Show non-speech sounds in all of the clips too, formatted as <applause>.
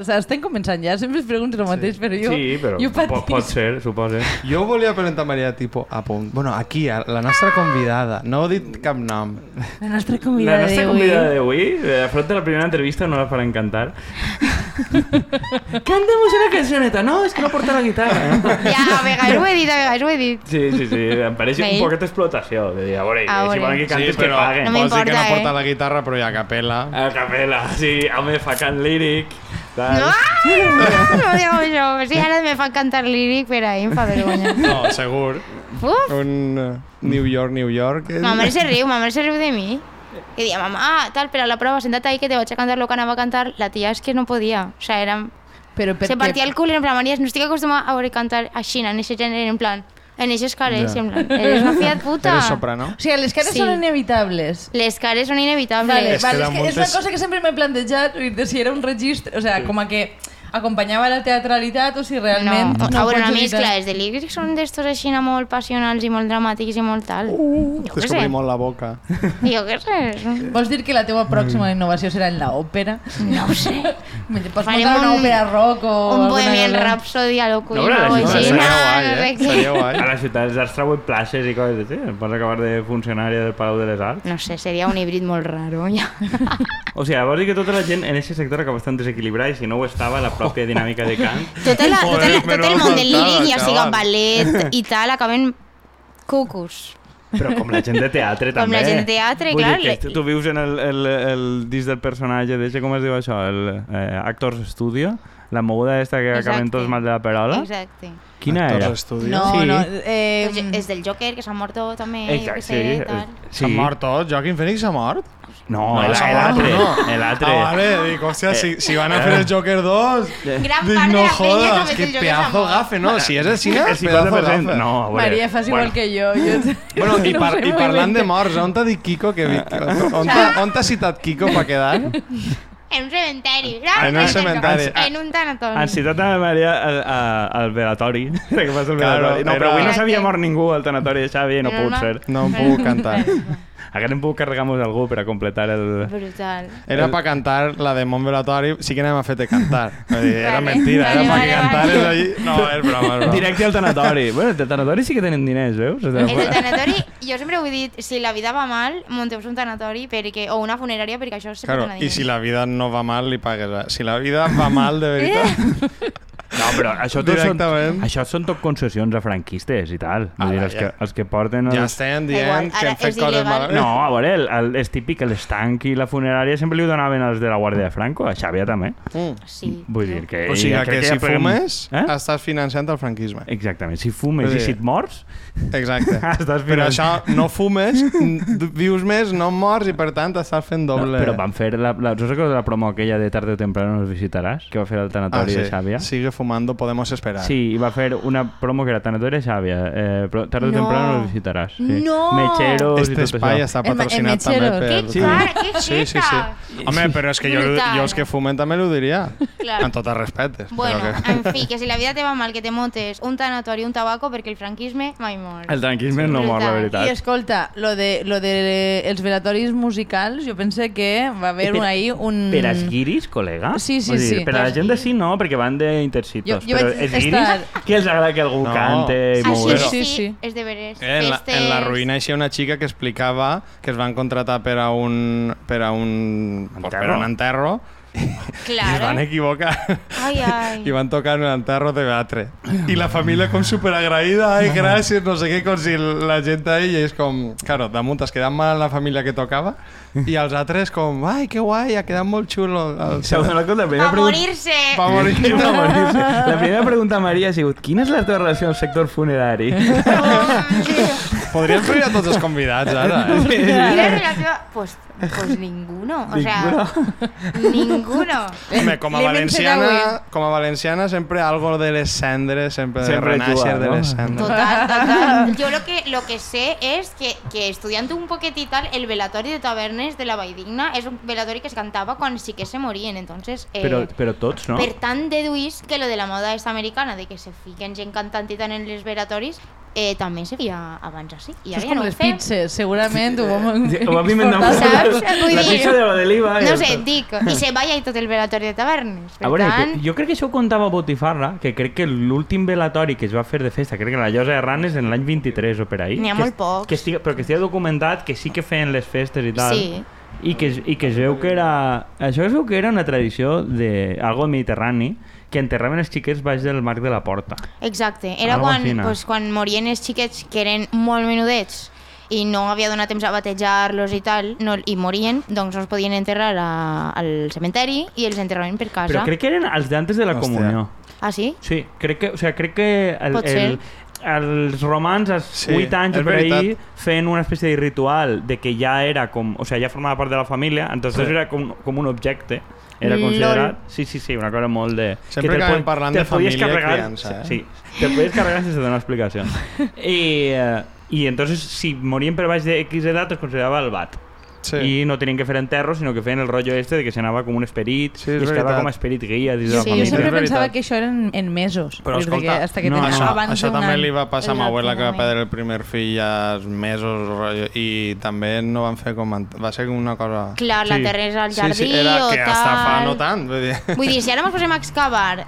O sigui, estem començant ja, sempre es pregunto el mateix, però jo, Sí, però jo pot, pot ser, suposa. Jo volia preguntar a Maria, tipo, a punt. Bueno, aquí, a la nostra convidada. No heu dit cap nom. La nostra La convidada nostra d'avui. convidada d'avui, eh, afronta la primera entrevista, no la farà encantar. Cantemos una cancioneta. No, és que no porta la guitarra. Ja, a vegades ho he dit, a vegades ho he dit. Sí, sí, sí, em pareix un poquet explotació. De dir, a veure, A si veure. volen que cantis, sí, que paguen. No vols dir que no m'importa, porta eh? la guitarra, però hi ha capella. A capella, sí, home, fa cant líric. Tal. No, ah, no digueu això. Si ara me fan cantar líric, per ahí em fa vergonya. No, segur. Uf, Un uh, New York, New York. eh? ma mare se riu, ma mare se riu de mi. I dia, mamá, ah, tal, pero a la prueba, sentate ahí que te vaig a cantar lo que anava a cantar. La tia és que no podia. O sea, era... Però per Se què? partia el cul i en plan, Maria, no estic acostumada a veure cantar així, en aquest gènere, en plan, en aquestes cares, Ja. en plan, eres una de puta. Eres soprano? O sigui, les cares Sí. són inevitables. Les cares són inevitables. Vale, És que vale, és, que és moltes- una cosa que sempre m'he plantejat, de si era un registre, o sea, com a que acompanyava la teatralitat o si realment... No, a veure, una pots mescla, evitar- els de lírics són d'estos així molt passionals i molt dramàtics i molt tal. Uh, Descobrim molt la boca. <laughs> jo què sé, Vols dir que la teva pròxima innovació serà en l'òpera? no ho sé. <laughs> Pots Farem muntar una un- òpera rock o... Un Bohemian cosa? Rhapsody a lo Queen No, però o això així, seria no, guai, no eh? guai. A les ciutats es treuen places i coses així. Pots acabar de funcionària del Palau de les Arts. No sé, seria un híbrid molt raro, ja. O sigui, vols dir que tota la gent en aquest sector acaba estant desequilibrada i si no ho estava, la pròpia dinàmica de cant... La, tota la, Joder, tot el món del líric, ja siga chaval. ballet <laughs> i tal, acaben cucus. Però com la gent de teatre, Com també. la gent de teatre, Vull clar, Dir que tu vius en el, el, el disc del personatge, deixa com es diu això, el eh, Actors Studio, la moguda esta que Exacte. acaben tots mal de la perola. Exacte. Quina era? Actors Studio. No, Sí. no, eh, El, és del Joker, que s'ha mort també, jo Exacte, sé, sí. tal. sí. S'ha mort tot? Joaquin Phoenix s'ha mort? No, No, el- s'ha mort, l'altre. no. L'altre. Ah, vale, dic, hòstia, si, si van a fer el Joker 2... Gran Dic, part de no la penya jodas, que el Joker pedazo gafe, no? Si és el cine, El pedazo 50%. gafe. No, a veure. Maria, fas igual que jo. jo <laughs> Bueno, i, <laughs> par, i parlant de morts, on t'ha dit Kiko que... vi- On t'ha on t'ha citat Kiko per quedar? En un cementeri. En un cementeri. En un tanatori. Han citat a Maria al, a- al velatori. <laughs> que passa el Claro, velatori. No, però era- avui no s'havia mort ningú al tanatori de Xavi i no Era pot una- ser. No em puc cantar. Haguem pogut carregar-nos algú per a completar el... Brutal. Era per cantar la de Montvelatori, sí que anem a fer-te cantar. Dir, era Vale, mentira, era vale, cantares vale. allí... No, és broma, és broma. Directe al tanatori. bueno, el tanatori sí que tenen diners, veus? El tanatori, jo sempre ho he dit, si la vida va mal, munteu un tanatori perquè, o una funerària perquè això se Claro, pot anar i si la vida no va mal, li pagues. eh? Si la vida va mal, de veritat... <laughs> No, però això, tot són, això són tot concessions a franquistes i tal. Vull Ara, dir, els, ja. que, els que porten... Els... Ja estem Da igual, dient que hem fet coses il·legal. malament. No, a veure, el, el, és típic que l'estanc i la funerària sempre li ho donaven als de la Guàrdia de Franco, a Xàbia també. Mm. Sí. Vull dir que... O sigui ja que ja si farem- fumes, Eh? estàs financiant el franquisme. Exactament, si fumes Vull i dir- si et mors... Exacte. <laughs> Estàs Però finançant. això, no fumes, vius més, no mors i per tant estàs fent No, doble... però van fer la, la, no sé la promo aquella de tarde o temprano nos visitaràs, que va fer el ah, tanatori sí. de Xàbia. Sigue fumando, podemos esperar. Sí, i va fer una promo que era tanatori de Xàbia, eh, però tarde o No. temprano nos visitaràs. Sí. No. Mecheros i Este tot espai això. està En- en patrocinat també per... Que Sí. que Sí, sí, sí. Home, però és que jo, jo els que fumen també l'ho diria. Clar. En tot el respecte. Bueno, que... en fi, que si la vida te va mal, que te montes un tanatori, un tabaco, perquè el franquisme mai mor. El tranquisme no mor, la veritat. I escolta, lo de, lo de els velatoris musicals, jo pense que va haver Per- un, ahí un... Per als guiris, col·lega? Sí, sí, Vull dir, sí. Per a la gent de sí no, perquè van d'intercitos. Jo- jo Però vaig els guiris, estar- qui els agrada que algú No. cante i Així moure? sí, sí, sí. sí, és de veres. Eh, en, la, en la ruïna hi ha una xica que explicava que es van contratar per a un per a un, pues, per a un enterro i es van Claro. equivocar Ai, ai. i van tocar en el enterro de teatre i la família com super agraïda ai gràcies, no sé què, com si la gent ahí i és com, claro, damunt es quedat mal la família que tocava i els altres com, ai que guai, ha quedat molt xulo el... Se m'ha donat compte, la primera pregunta... morir-se. Va morir. Va morir-se. La primera pregunta a Maria ha sigut quina és la teva relació el sector funerari? <laughs> Podríem fer a tots els convidats ara eh? Quina relació? Pues, pues ninguno. O sea, ninguno. Home, com a valenciana, com a valenciana sempre algo de les cendres, sempre, Sempre de renàixer tu, de no? les cendres. Total, total. Yo lo que, lo que sé es que, que estudiando un poquet y tal, el velatori de tavernes de la Valldigna és un velatori que es cantava quan sí que se morien, entonces... Eh, Però, però tots, no? Per tant, deduís que lo de la moda esta americana, de que se fiquen gent cantant i tant en les velatoris, eh, també se feia abans així. I Això és ara ja com no ho les fem. pizzas, segurament ho vam Ho vam inventar. <laughs> Saps? Vull La pizza de l'oliva. No sé, dic, i se <laughs> balla i tot el velatori de tavernes. Per A veure, tant, jo crec que això ho contava Botifarra, que crec que l'últim velatori que es va fer de festa, crec que la Llosa de Ranes en l'any 23 o per ahí. N'hi ha que molt pocs. Que estigui, però que estigui documentat que sí que feien les festes i tal. Sí. I que, I que es veu que era... Això es veu que era una tradició de algo mediterrani que enterraven els xiquets baix del marc de la porta. Exacte. Era Algo quan, pues, quan morien els xiquets que eren molt menudets i no havia donat temps a batejar-los i tal, no, i morien, doncs els podien enterrar a, al cementeri i els enterraven per casa. Però crec que eren els d'antes de la Hòstia. comunió. Ah, sí? Sí, crec que, o sea, crec que el, Pot el, els romans als Sí, 8 anys per veritat. feien una espècie de ritual de que ja era com, o sea, ja formava part de la família, entonces Sí. era com, com un objecte. Era Lol. considerat... Sí, sí, sí, una cosa molt de... Sempre te'l acabem parlant de família i criança, eh? Sí, te'l podies carregar sense donar explicacions. <laughs> I, eh, I entonces, si morien per baix de X edat, es considerava el bat. Sí. I no tenien que fer enterro, sinó que feien el rotllo este de que s'anava com un esperit Sí, i es quedava veritat. com a esperit guia dins de la Sí, Jo família. sempre pensava que això eren en mesos. Però escolta, que hasta que no, això- abans això també any. li va passar a ma abuela que va perdre el primer fill als mesos rotllo, i també no van fer com... Va ser com una cosa... Clar, la Sí. terresa al Sí, jardí sí, era o que hasta fa tal... no tant. Vull dir... Vull dir, si ara <laughs> ens posem a excavar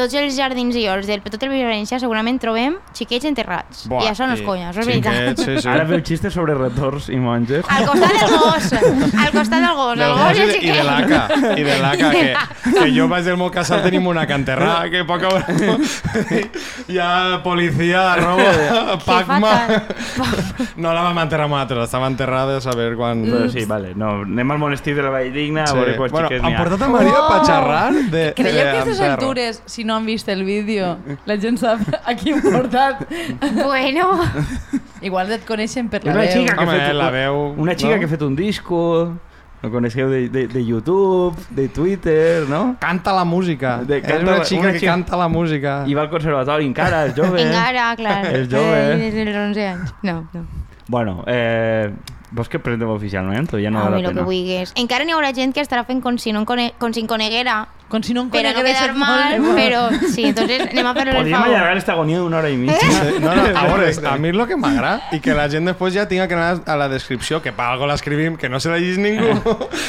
tots els jardins i horts del tot el Valencià, segurament trobem xiquets enterrats. Buah, I això no és conya, això és veritat. xiquets, Sí, sí. Ara feu xistes sobre retorts i monges. Al costat del gos, <laughs> al costat del gos, Del el gos gos i, i el de, i de xiquet. l'ACA, i de l'ACA, que, que jo vaig del meu casal tenim una canterrà, que poca <laughs> Hi ha policia, robo, Pacma... <laughs> No la vam enterrar nosaltres, estava enterrada a saber quan... Però sí, vale, no, anem al monestir de la Vall Digna a veure quants Bueno, xiquets han n'hi ha. portat a Maria Oh! per xerrar de, Creieu de que a aquestes altures, si no han vist el vídeo, la gent sap a qui hem portat? Bueno, Igual et coneixen per la Una veu. xica que ha Home, fet, la veu, una xica no? que ha fet un disco, lo coneixeu de, de, de YouTube, de Twitter, no? Canta la música. De- és canta una la- xica una que xica- canta la música. I va al conservatori encara, és jove. encara, clar. És jove. Eh, Des dels 11 anys. No, no. Bueno, eh, vols que presentem oficialment o ja no No, val el la que pena? vulguis. Encara n'hi haurà gent que estarà fent com si no, cone com si en coneguera, Com si no em per a no quedar molt mal, mal. però sí, entonces anem a fer-lo el Podríem favor. allargar esta agonia d'una hora i mitja. Sí, no, no, a veure, a mi és el que m'agrada i que la gent després ja tinga que anar a la descripció, que per algo l'escrivim, que no se la llegís ningú.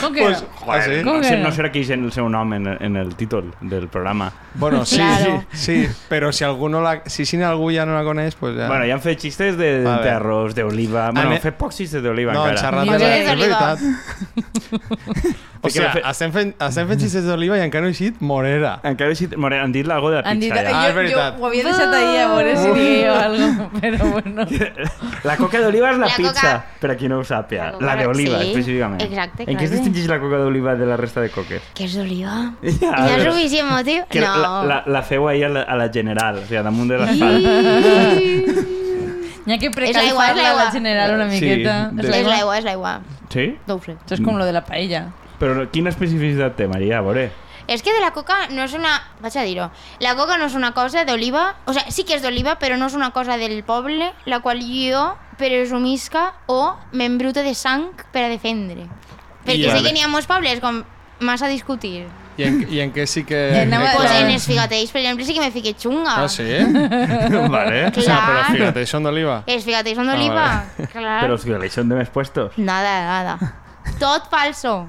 Com que pues, no? joder, sí. Com No, que sé, no? no serà que hi el seu nom en, en el títol del programa. Bueno, sí, Claro. sí, sí, però si algú no la, si, si algú ja no la coneix, pues ja... Bueno, ja han fet xistes de- A d'oliva... Bueno, han fet pocs xistes d'oliva no, encara. xerrat de la... És veritat. <laughs> o sigui, de fet- estem fent, estem fent xistes d'oliva i encara no he eixit morera. Encara sí, more, han dit algo de la Han dit, pizza, ja. Ah, és jo, jo ho havia deixat ahir a veure si alguna cosa, però bueno. <laughs> La coca d'oliva és la, La pizza, coca- per a qui no ho sàpia. La La d'oliva, sí, específicament. exacte, En què es clar. distingeix la coca d'oliva de la resta de coques? Que és d'oliva? Ja, ha però- suficient motiu? Que no. la, la, la feu ahir a la, a la general, o sigui, damunt de l'asfalt. N'hi ha que És l'aigua, és precalfar-la a la l'aigua. general una Sí, miqueta. de- és És l'aigua, és l'aigua. Sí? No ho sé. Això és com lo de la paella. Però quina especificitat té, Maria? A veure. És que de la coca no és una... Vaig a dir-ho. La coca no és una cosa d'oliva... O sigui, sí que és d'oliva, però no és una cosa del poble, la qual jo presumisca o m'embrute de sang per a defendre. Perquè I sé vale. que n'hi ha molts pobles com massa a discutir. I en, i en què sí que... Anava- Pues Clar. en els figatells, per exemple, sí que me fiqué xunga. Ah, sí? <laughs> vale. O sea, però Clar. fíjate, són d'oliva. Els figatells són d'oliva. Clar. Però els que són de més puestos. Nada, nada. Tot falso.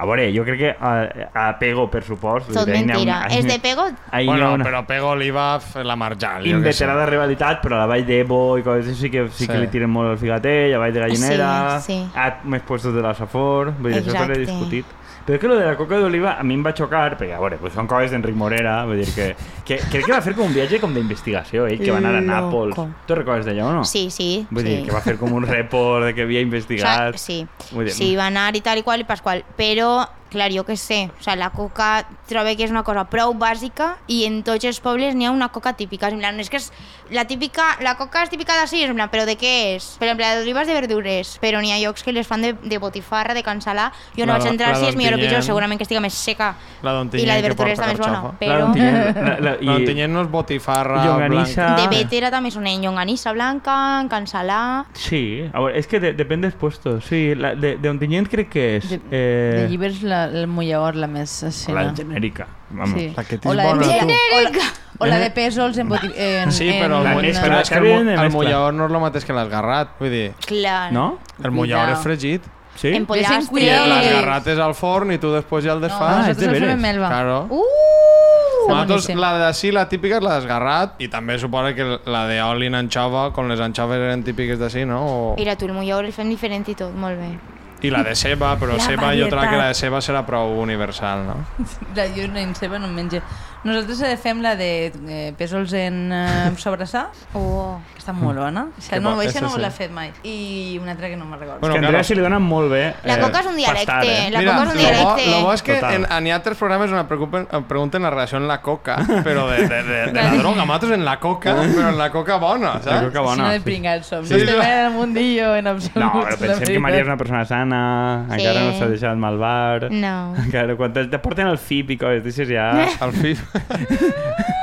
A veure, jo crec que a, a Pego, per supost... Tot mentira. una- És de pego? Ahí ha Bueno, una però pego oliva f- la marjal. inveterada rivalitat, però a la Vall d'Ebo i coses així sí que, sí que Sí. li tiren molt al figatell, a Vall de Gallinera, Sí, sí. a més puestos de la Safor, vull dir, això també he discutit. Però és que lo de la coca d'oliva a mi em va xocar, perquè, a veure, pues són coses d'Enric Morera, vull dir que, que crec que va fer com un viatge com d'investigació, ell, que va anar a Nàpols. Tu recordes d'allò o no? Sí, sí. Vull sí. dir, que va fer com un report de que havia investigat. sí, Vull dir, sí, va anar i tal i qual i pasqual, però clar, jo què sé, o sigui, la coca trobo que és una cosa prou bàsica i en tots els pobles n'hi ha una coca típica. En plan, és que és la típica, la coca és típica d'ací, en plan, però de què és? Per exemple, la d'olives de verdures, però n'hi ha llocs que les fan de, de botifarra, de cansalà. Jo no La- vaig entrar si és millor o pitjor, d'Ontinyent. segurament que estigui més seca. La I d'Ontinyent la de que verdures porta també és bona, però... d'Ontinyent, la, la, I... L'Ontinyent no és botifarra Llonganissa. blanca. De vetera també són en llonganissa blanca, en cansalà... Sí, a veure, és que de, depèn dels puestos. Sí, la, de, de Ontinyent crec que és... De, eh, de llibres, la, el Mollaor, la més escena. la genèrica. Vamos. Sí. La que O la, bona, de, tu. o, la, de pèsols en, boti, en, Sí, però en, el, mescla, però és que el, el mollaor no és el mateix que l'esgarrat. Vull dir, Clar. No? el Cuidao. és fregit. Sí? En Deixen pollastre. I l'esgarrat és al forn i tu després ja el No, desfas. Ah, de nosaltres el fem en melva. Claro. Uh! Nosaltres, la d'ací, la típica és la d'esgarrat i també suposa que la d'oli en anxova, com les anxoves eren típiques d'ací, no? O... Mira tu, el mollaor el fem diferent i tot, molt bé. I la de ceba, però La ceba jo trobo que la de varietat. ceba serà prou universal, no? <laughs> La, jo en ceba no en menjo. Nosaltres eh, fem la de eh, pèsols en eh, sobrassà, <laughs> Oh. que està molt bona. <laughs> Això Que no, bo, això no sí. l'he fet mai. I una altra que no me'n recordo. Bueno, que Andrea se li dona molt bé... La eh, coca és un dialecte. pastar, eh? La Mira, coca és un lo bo, dialecte. lo bo és que Total. en, en hi ha altres programes on em, pregunten la relació amb la coca, però de, de, de, de la droga. Nosaltres en la coca, però en la coca bona, La saps? coca Si bona. no de sí. pringats som. Sí, no estem no. en el mundillo en absolut. No, però la pensem que. Maria és una persona sana, Sí. encara no s'ha deixat malvar. No. <laughs> Encara, quan te, te porten el FIP i coses d'aixes ja... <laughs> Al fi. <laughs>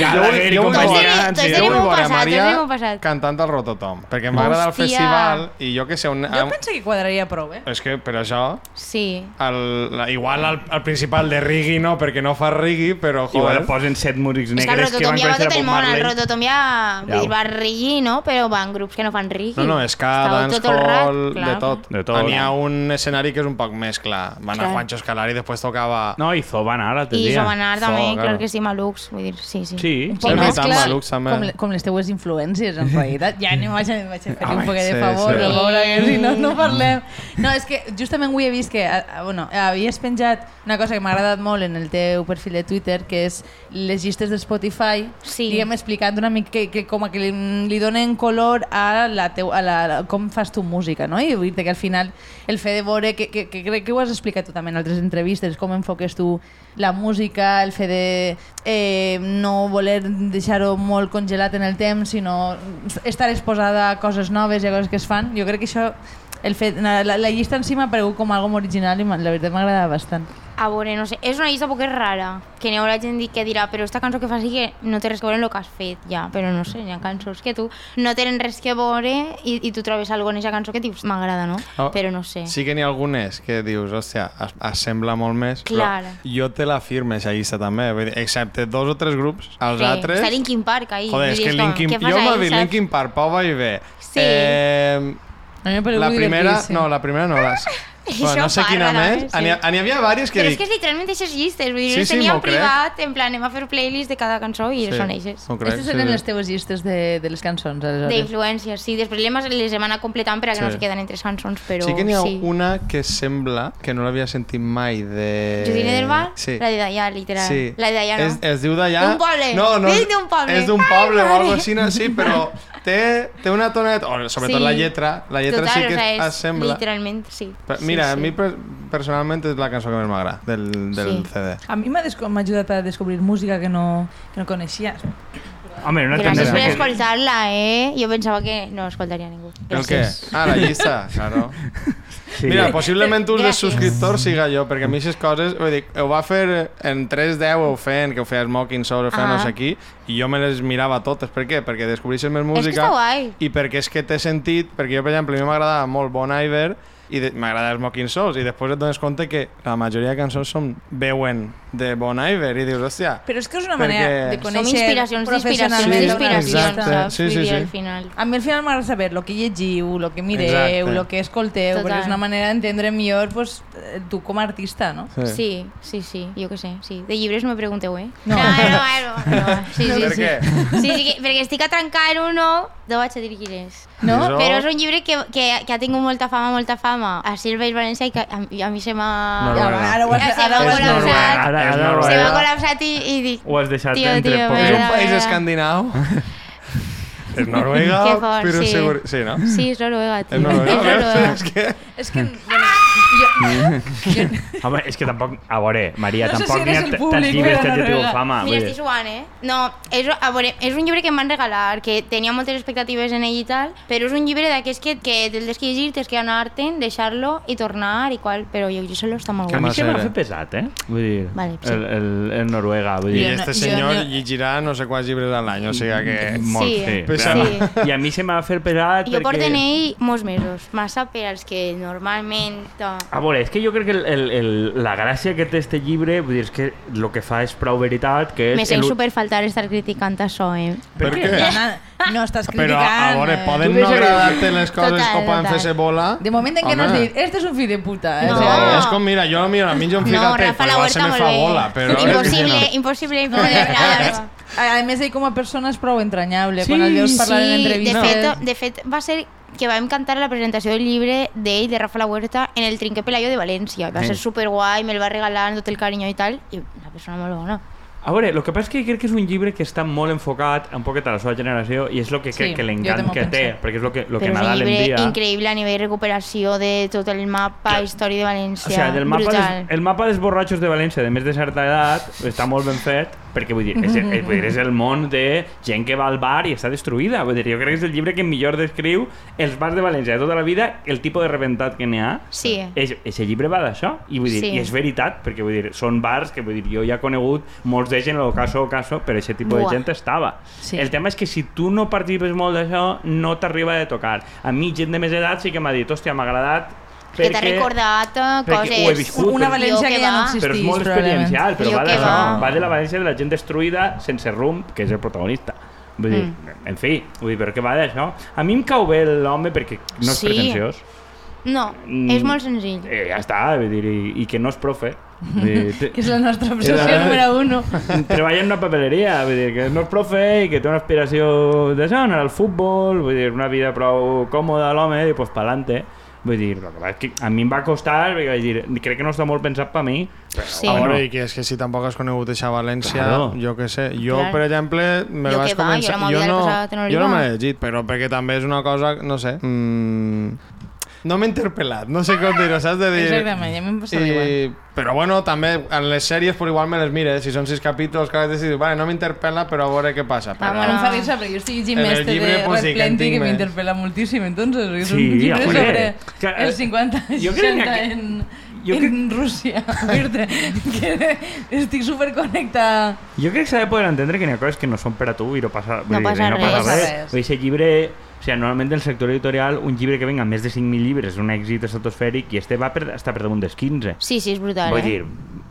Gallagher i jo companyia... Tots sí. tenim Jo vull un veure passat, Maria tots tenim un passat. cantant el Rototom, perquè m'agrada el festival i jo que sé... Un, Jo penso que quadraria prou, eh? és que per això, Sí. el, la, igual al, al principal de reggae no, perquè no fa reggae, però Igual joder... posen set músics És que negres que van conèixer a Bob món, el Marley. rototom ja, Ja. va reggae, no? Però van grups que no fan reggae. No, no, tot el dancehall, de tot. De tot. N'hi ha un escenari que és un poc més clar. Van a Clar. Juancho Escalar i després tocava... No, i Zo van ara, l'altre I Fo, també, clar que sí, Malux, vull dir, sí, sí. Sí, Un poc Sí, més clar, també. com, com les teues influències, en <laughs> realitat. Ja anem vaig, a- vaig a fer Home, un poc de sí, favor, sí. sí. que si no, no parlem. No, és que justament avui he vist que bueno, havies penjat una cosa que m'ha agradat molt en el teu perfil de Twitter, que és les llistes de Spotify, Sí. diguem, explicant una mica que, que com a que li, li donen color a, la teu, a la, la, com fas tu música, no? I vull dir que al final el fet de veure, que, que, que crec que ho has explicat tu també en altres entrevistes, com enfoques tu la música, el fet de eh, no voler deixar-ho molt congelat en el temps, sinó estar exposada a coses noves i a coses que es fan. Jo crec que això, el fet, la, la llista en si m'ha paregut com algo original i la veritat m'agrada bastant. A veure, no sé, és una llista poc rara, que n'hi haurà gent que dirà, però esta cançó que fas sí que no té res que veure amb el que has fet, ja, però no sé, hi ha cançons que tu no tenen res que veure i, i tu trobes alguna en aquesta cançó que dius, m'agrada, no? Oh, Però no sé. Sí que n'hi ha algunes que dius, hòstia, es, es sembla molt més, Clar. però jo te la firme, aquesta llista també, vull dir, excepte dos o tres grups, els Sí, altres... Està Linkin Park ahí. Joder, és que com, Linkin... Jo m'ha dit? Linkin Park, Pau va i bé. Sí. Eh, la primera, no, la primera no, les... Bueno, no sé quina més. també, N'hi ha- n'hi havia diverses que Però és dic... que és literalment aquestes llistes, vull dir, Sí, sí, tenia m'ho en crec. privat, en plan, anem a fer playlist de cada cançó i Sí, són eixes. Aquestes sí, eren sí. les teves llistes de, de les cançons, aleshores. D'influències, sí. Després les, les hem anat completant perquè Sí. no se queden entre cançons, però sí que n'hi ha sí. una que sembla que no l'havia sentit mai de... Judine del Val? Sí. La de Dallà, literal. Sí. La de Dallà no. Es, es diu d'allà... D'un poble. No, no. Dic d'un poble. És d'un Ai, poble o mare. alguna així, no? sí, però té, té una toneta... O sobretot Sí. la lletra. La lletra Total, sí que o sea, es sembla. Literalment, sí. Però, sí, mira, sí. a mi per, personalment és la cançó que més m'agrada del, del Sí. CD. A mi m'ha ajudat a descobrir música que no, que no coneixia. Home, una Gràcies per que... escoltar-la, eh? Jo pensava que no escoltaria ningú. El què? Gràcies. Ah, la llista, claro. <laughs> Sí. Mira, possiblement un dels Gràcies. subscriptors siga jo, perquè a mi aquestes coses, vull dir, ho va fer en 3.10 ho feien, que ho feia Smoking Soul, ho feia no sé qui, i jo me les mirava totes. Per què? Perquè descobreixes més És que música està guai. i perquè és que té sentit, perquè jo, per exemple, a mi m'agradava molt Bon Iver i m'agrada Smoking Souls i després et dones compte que la majoria de cançons són veuen de Bon Iver i dius, hòstia, Però és que és una Perquè- manera de Som conèixer inspiracions, professionalment d'inspiracions, Sí, d'inspiracions, saps? Sí, sí, sí. al final. A mi al final m'agrada saber el que llegiu, el que mireu, Exacte. el que escolteu, Total. perquè és una manera d'entendre millor pues, eh, tu com a artista, no? Sí, sí, sí, jo què sé, sí. De llibres no me pregunteu, eh? No. no, no, no, no. Sí, sí, Per sí. què? Sí, sí, que, perquè estic a trencar en uno, no vaig a dir quin és. No? Això- Però és un llibre que, que, que ha tingut molta fama, molta fama a Silveis València i que a, a mi se m'ha... Noruega. Ja, ara ho has, ara ho col·lapsat. Ara- ara- Noruega. Se m'ha col·lapsat i, i dic... Ho has deixat Tio, entre tio, pocs. És un país mira. escandinau. és Noruega, fort, però sí. segur... Sí, no? Sí, és Noruega, tio. És Noruega. És Noruega. És que... És que bueno, Jo, jo, Home, és que tampoc... A veure, Maria, No sé tampoc si n'hi ha tants llibres però que tingut rega. fama. Mira, estic suant, eh? No, és, a veure, és un llibre que em van regalar, que tenia moltes expectatives en ell i tal, però és un llibre d'aquests que, que te'l tens que llegir, tens que anar-te'n, deixar-lo i tornar i qual, però llegir-lo està molt Que A mi guai. más se m'ha fet pesat, eh? Vull dir, Vale, sí. el, el, el Noruega, vull I dir... Jo no- este jo senyor no- llegirà no sé quants llibres a l'any, o sigui que... Molt, Sí, sí. Pesa clar. sí. I a mi se m'ha fet pesat Jo perquè... porto en ell molts mesos, massa per als que normalment... eh, A veure, és que jo crec que el, el, el, la gràcia que té este llibre, vull dir, és que el que fa és prou veritat, que és... Me sent el- super faltar estar criticant això, eh? Per què? Anna, no estàs Però, criticant. a veure, poden Tu no que- agradar-te les coses Total, o poden fer-se bola. De moment en què no has dit, este és un fill de puta. Eh? No. O sea, És com, mira, jo mira, a mi jo em No, ficat Rafa però se me fa bola, però... Impossible, <laughs> impossible, No, <laughs> a, impossible. més, a més, ell com a persona és prou entranyable. Sí, Quan el veus parlar en Sí, de entrevistes... fet, de fet, va ser que vam cantar a la presentació del llibre d'ell, de Rafa La Huerta, en el Trinquer Pelayo de València. Va Sí. ser superguai, me'l va regalar amb tot el carinyo i tal, i una persona molt bona. A veure, el que passa és que crec que és un llibre que està molt enfocat un poquet a la seva generació i és el que crec Sí, que l'encant que té, perquè és el que, lo que Però és un Nadal llibre envia. increïble a nivell de recuperació de tot el mapa, història de O València, sigui, el mapa, brutal. des, el mapa dels borratxos de València de més de certa edat està molt ben fet perquè vull dir, és, és, vull dir, és el món de gent que va al bar i està destruïda. Vull dir, jo crec que és el llibre que millor descriu els bars de València de tota la vida, el tipus de rebentat que n'hi ha. Sí. És, ese llibre va d'això i, vull dir, Sí. i és veritat, perquè vull dir, són bars que vull dir, jo ja he conegut molts d'ells en el caso caso, però aquest tipus Buah. de gent estava. Sí. El tema és que si tu no participes molt d'això, no t'arriba a tocar. A mi, gent de més edat, sí que m'ha dit, hòstia, m'ha agradat Que t'ha recordat eh, coses... ho he viscut, Una València Jo que ja no va. existeix. però és molt experiencial, però va que d'això, va. va de la València de la gent destruïda sense rumb, que és el protagonista. Vull dir, Mm. en fi, vull dir, però que va d'això. A mi em cau bé l'home perquè no és Sí. pretensiós. No, Mm. és molt senzill. Eh, ja està, vull dir, i, i que no és profe. Dir, <laughs> Que és la nostra <laughs> obsessió Era- número uno. <laughs> treballa en una papeleria, vull dir, que no és profe i que té una aspiració d'això, anar al futbol, vull dir, una vida prou còmoda l'home i pues pa'lante. Vull dir, passa és que a mi em va costar, perquè vaig dir, crec que no està molt pensat per mi, però Sí. A veure, i que és que si tampoc has conegut eixa València, Claro. jo què sé. Jo, Clar. per exemple, me Jo que va, jo començar... la jo no, passat en jo no m'he llegit, però perquè també és una cosa, no sé... Mm, no m'he interpel·lat, no sé com dir-ho, saps? De dir... Exactament, ja m'hem passat igual. I, però bueno, també en les sèries per igual me les mires, si són sis capítols, cada decidir, vale, no m'interpel·la, però a veure què passa. Ah, Però, bueno, em fa risa, perquè jo estic llegint llibre, de pues, Red sí que en Plenty que més. m'interpel·la moltíssim, entonces, és Sí, un llibre sobre eh, els 50 jo crec 60 que- en, jo en Rússia. dir-te <laughs> que estic superconnectada. Jo crec que s'ha de poder entendre que n'hi ha coses que no són per a tu i no passa, No dir, passa passa No passa res. res. Vull dir, llibre, o sigui, normalment del sector editorial, un llibre que venga més de 5.000 llibres és un èxit estratosfèric i este va per, està per damunt dels 15. Sí, sí, és brutal, Vull eh? dir,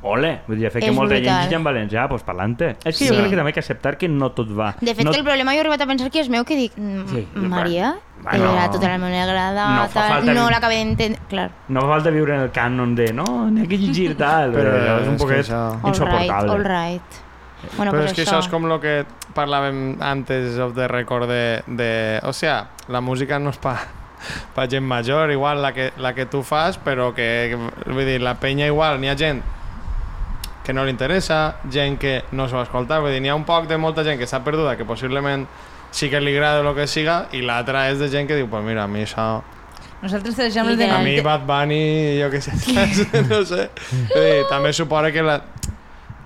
ole, vull dir, fer que És molta gent brutal. llegeix en valencià, doncs pa'lante. És que jo Sí. crec que també hay que acceptar que no tot va. De fet, no... que el problema jo he arribat a pensar que és meu, que dic, mm, Sí, Maria, bueno, era totalment agrada, no tal, no ni- l'acabé d'entendre, clar. No fa falta viure en el cànon de no, n'hi ha que llegir <laughs> tal, però Però és un poquet això- All right, insoportable. all right. Bueno, Però pues és que això és com lo que parlàvem antes of the record de, de... O sea, la música no és pa, pa gent major, igual la que, la que tu fas, però que, que vull dir, la penya igual, n'hi ha gent que no li interessa, gent que no s'ho escolta, vull dir, n'hi ha un poc de molta gent que està perduda, que possiblement sí que li agrada el que siga, i l'altra és de gent que diu, pues mira, a mi això... Nosaltres te deixem el de... A mi Bad Bunny, jo què sé, <laughs> <laughs> no sé. Vull dir, també suposa que la...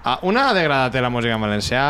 Ah, Una ha d'agradat la música en valencià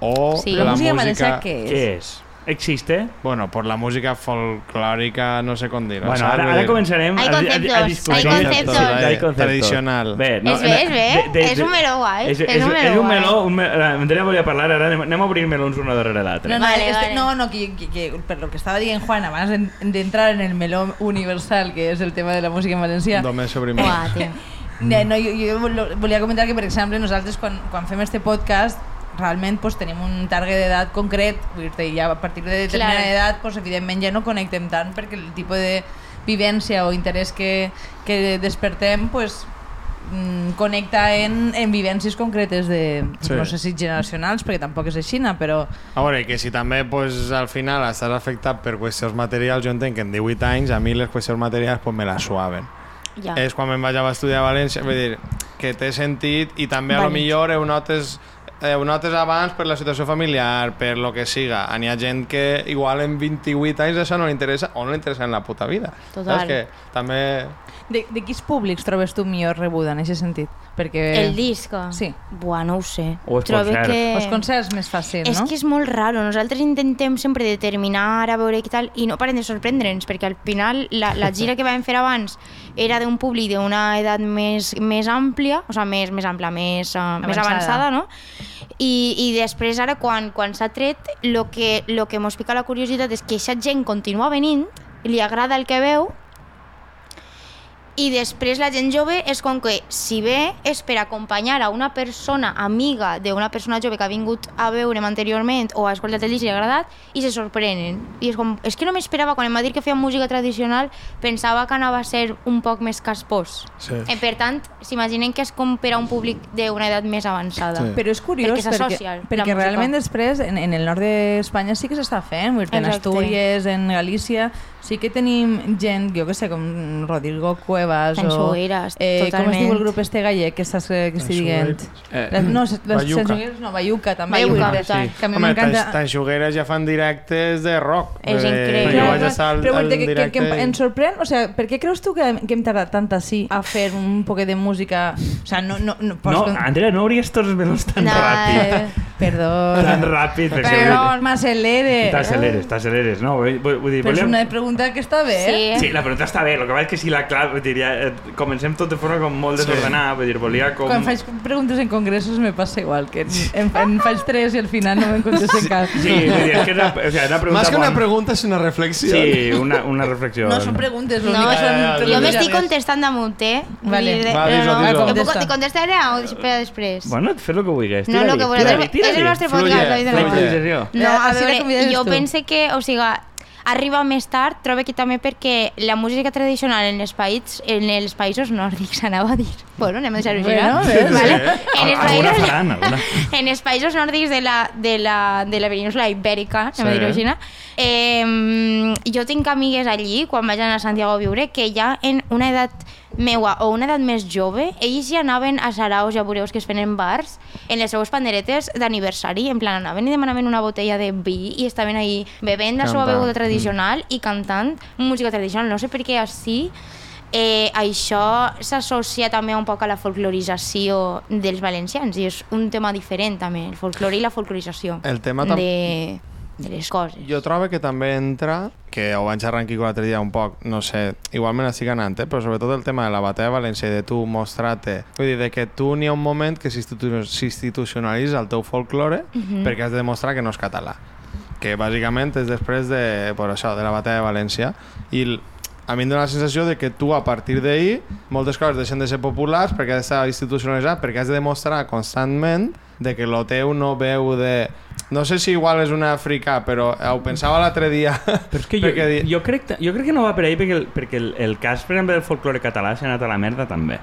o Sí. La, la música música... valencià què és? Què és? Existe? Bueno, por la música folclòrica, no sé com dir-ho. Bueno, saps? ara, ara començarem Hay a, a, a discutir. hay conceptos. Sí, hay conceptos. Tradicional. Bé, Es ve, es ve. És un meló guai, És, és és, un meló és un meló, un me, Andrea volia parlar, ara anem, anem a obrir melons uno darrere l'altre. No, no, Vale, este- vale. no, no, que, que, que per lo que estava dient Juan abans de, de entrar en el meló universal, que és el tema de la música en valencià, Només sobre mi. Uah, tio. <laughs> No, no, jo, jo vol- volia comentar que, per exemple, nosaltres quan, quan fem este podcast realment pues, tenim un target d'edat concret, vull dir ja a partir de determinada Clar. edat pues, evidentment ja no connectem tant perquè el tipus de vivència o interès que, que despertem pues, mm, connecta en, en vivències concretes de, Sí. no sé si generacionals, perquè tampoc és així, però A veure, que si també pues, al final estàs afectat per qüestions materials, jo entenc que en 18 anys a mi les qüestions materials pues, me la suaven. Ja. És quan me'n vaig a estudiar a València, vull dir, que té sentit i també a lo millor ho notes eh, ho notes abans per la situació familiar, per lo que siga. N'hi ha gent que igual en 28 anys això no li interessa o no li interessa en la puta vida. Total. Saps que també... De, de quins públics trobes tu millor rebuda en aquest sentit? Perquè... El disc? Sí. Buah, no ho sé. O els Trobo concerts. que... Els concerts més fàcil, És no? que és molt raro. Nosaltres intentem sempre determinar a veure què tal i no paren de sorprendre'ns perquè al final la, la gira que vam fer abans era d'un públic d'una edat més, més àmplia, o sigui, més, més ampla, més, uh, més Avançada. avançada, no? I, i després ara quan, quan s'ha tret lo que, lo que mos pica la curiositat és que aquesta gent continua venint li agrada el que veu i després la gent jove és com que si bé és per acompanyar a una persona amiga d'una persona jove que ha vingut a veure'm anteriorment o ha escoltat el disc i li ha agradat i se sorprenen. I és com, és que no m'esperava, quan em va dir que feia música tradicional, pensava que anava a ser un poc més caspós. Sí. Eh, per tant, s'imaginen que és com per a un públic d'una edat més avançada. Sí. Però és curiós Perquè perquè, perquè realment després en, en el nord d'Espanya sí que s'està fent, en Exacte. Astúries, en Galícia, sí que tenim gent, jo que sé, com Rodrigo Cuevas o... Sanxugueres, eh, com es totalment. diu el grup este gallec que estàs que estic dient? Eh, Les, no, les Bayuca. Sanxugueres no, Bayuca també. Bayuca, total. Que a mi Home, m'encanta... tan, tan xugueres ja fan directes de rock. És Eh, increïble. Jo vaig estar al, al dir que, que, directe... que sorprèn, o sea, per què creus tu que, que hem tardat tant així a fer un poc de música? O sea, no... No, no, No, Andrea, no hauries tots els melons tan No, ràpid. Eh, perdó. Tan ràpid. perquè Però vull dir- m'accelere. T'acceleres, t'acceleres, no? Vull, dir, Però és volíem... una pregunta que està bé. Sí. Sí, la pregunta està bé, el que passa és que si la clau, vull dir, ja, eh, comencem tot de forma com molt desordenada, vull dir, volia com... Quan faig preguntes en congressos me passa igual, que en, en faig tres i al final no me'n contesten cap. Sí, vull dir, és que és una, o sigui, una pregunta Más que una pregunta és una reflexió. Sí, una, una reflexió. No són preguntes, No, són preguntes Jo m'estic contestant damunt, eh? Vale. dir, Va, no, dis-ho, no. dis-ho. Contesta. contestar ara o després? Bueno, fes el que vulguis. no, el que vosaltres... És el Fluye, podcast, David. La fluye. no. improvisació. No, a la veure, jo tu. pense que, o sigui, arriba més tard, trobo que també perquè la música tradicional en els, països, en els països nòrdics, <laughs> anava a dir. Bueno, anem a deixar-ho així, Bueno. Vale? Sí. En els països, faran, alguna. <laughs> en els països nòrdics de la, de la, de la península ibèrica, anem a Sí. dir-ho així, no? eh, jo tinc amigues allí, quan vaig anar a Santiago a viure, que ja en una edat meua o una edat més jove, ells ja anaven a saraos i a bureus que es feien en bars, en les seues panderetes d'aniversari, en plan anaven i demanaven una botella de vi i estaven ahí bevent la seva beguda tradicional i cantant música tradicional. No sé per què així eh, això s'associa també un poc a la folclorització dels valencians i és un tema diferent també, el folclore i la folclorització El tema tam- de, de les coses. Jo trobo que també entra, que ho vaig xerrar aquí l'altre dia un poc, no sé, igualment estic anant, eh? però sobretot el tema de la batalla de València i de tu mostrar-te, vull dir, de que tu n'hi ha un moment que s'institu- s'institucionalitza el teu folklore Mhm. perquè has de demostrar que no és català que bàsicament és després de, per això, de la batalla de València i a mi em dóna la sensació de que tu a partir d'ahir moltes coses deixen de ser populars perquè has d'estar institucionalitzat, perquè has de demostrar constantment de que lo teu no veu de... No sé si igual és una africà, però ho pensava l'altre dia. <laughs> Però és que jo, perquè di- jo, crec, jo crec que no va per ahí perquè, el, perquè el, el cas, per exemple, del folklore català s'ha anat a la merda també.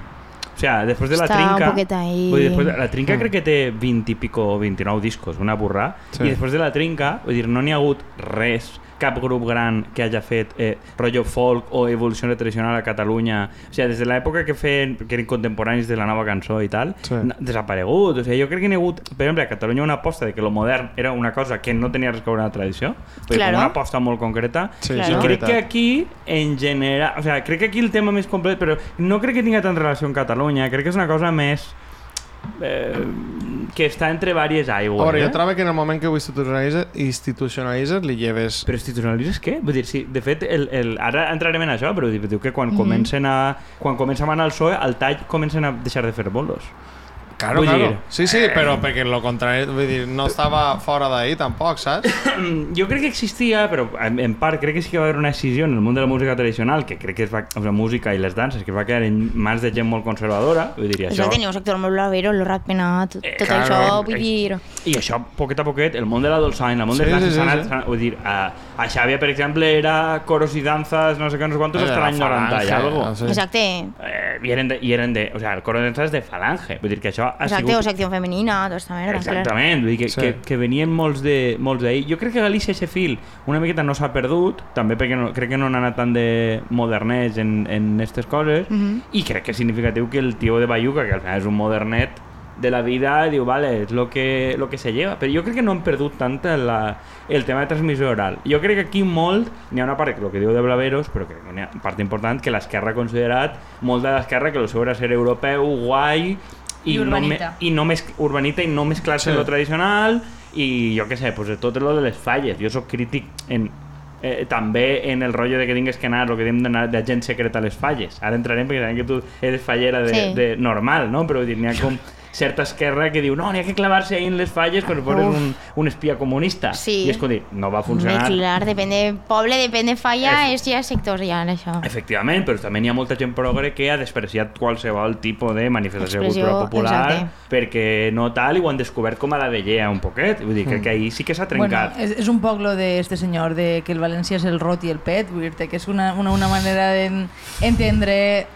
O sea, després de la Està un trinca... poquet ahí. Vull dir, després de, la trinca Mm. crec que té 20 i pico o 29 discos, una burrà, Sí. i després de la trinca, vull dir, no n'hi ha hagut res cap grup gran que hagi fet eh, rotllo folk o evolució tradicional a Catalunya. O sigui, des de l'època que feien, que eren contemporanis de la nova cançó i tal, Sí. desaparegut. O sigui, jo crec que n'hi ha hagut, per exemple, a Catalunya una aposta de que lo modern era una cosa que no tenia res que veure amb la tradició. Dir, Claro. una aposta molt concreta. Sí, Claro. I crec veritat. que aquí, en general... O sigui, crec que aquí el tema més complet, però no crec que tinga tant relació amb Catalunya. Crec que és una cosa més... Eh, que està entre diverses A aigües. veure, eh? jo trobo que en el moment que ho institucionalitzes, institucionalitzes li lleves... Però institucionalitzes què? Vull dir, sí, de fet, el, el, ara entrarem en això, però diu que quan, comencen a, quan comencen a anar al PSOE, al tall comencen a deixar de fer bolos. Claro, Vull claro. dir, Sí, sí, però perquè lo contrari, vull dir, no estava fora d'ahir tampoc, saps? jo crec que existia, però en, en part crec que sí que va haver una decisió en el món de la música tradicional, que crec que es va, o sigui, música i les danses, que es va quedar en mans de gent molt conservadora, vull dir, i Això això... tenia un sector molt blavero, el rap penat, tot, Eh, tot claro, això, eh, vull dir... I això, poquet a poquet, el món de la dolçaina, el món Sí, de danses sí, sí, sí. vull dir, a, a Xàbia, per exemple, era coros i danzas, no sé què, no sé quantos, Eh, hasta la l'any 90 i falange, algo. o sigui. Exacte, Eh, i eren de, i eren de, o sea, el coro de danzas de falange, vull dir que això ha exacte, o sigut... secció femenina, tota esta merda, clar. Exactament, vull dir que, Sí. que, que venien molts de molts d'ahir. Jo crec que Galícia aquest fil una miqueta no s'ha perdut, també perquè no, crec que no han anat tant de modernets en, en aquestes coses, Mhm. i crec que és significatiu que el tio de Bayuca, que al final és un modernet, de la vida, diu, vale, és lo que, lo que se lleva. Però jo crec que no hem perdut tant la, el tema de transmissió oral. Jo crec que aquí molt, n'hi ha una part, el que diu de Blaveros, però crec que n'hi ha una part important que l'esquerra ha considerat, molt de l'esquerra, que el seu era ser europeu, guai, I no, me, urbanita. i no urbanita i no mesclar-se Sí. lo tradicional i jo què sé, pues, de tot lo de les falles. Jo sóc crític en, eh, també en el rotllo de que tingues que anar, el que diem d'anar de gent secreta a les falles. Ara entrarem perquè sabem que tu eres fallera de, Sí. de normal, no? Però vull dir, n'hi ha com certa esquerra que diu no, n'hi ha que clavar-se ahí en les falles quan Uf. un, un espia comunista. Sí. I és com dir, no va funcionar. clar, depèn de poble, depèn de falla, Efe- és ja sectorial, això. Efectivament, però també n'hi ha molta gent progre que ha despreciat qualsevol tipus de manifestació de Expressió, cultura popular exacte. perquè no tal i ho han descobert com a la vellea un poquet. Vull dir, crec que ahir sí que s'ha Bueno, trencat. és, és un poc lo de este senyor de que el València és el rot i el pet, vull dir que és una, una, una manera d'entendre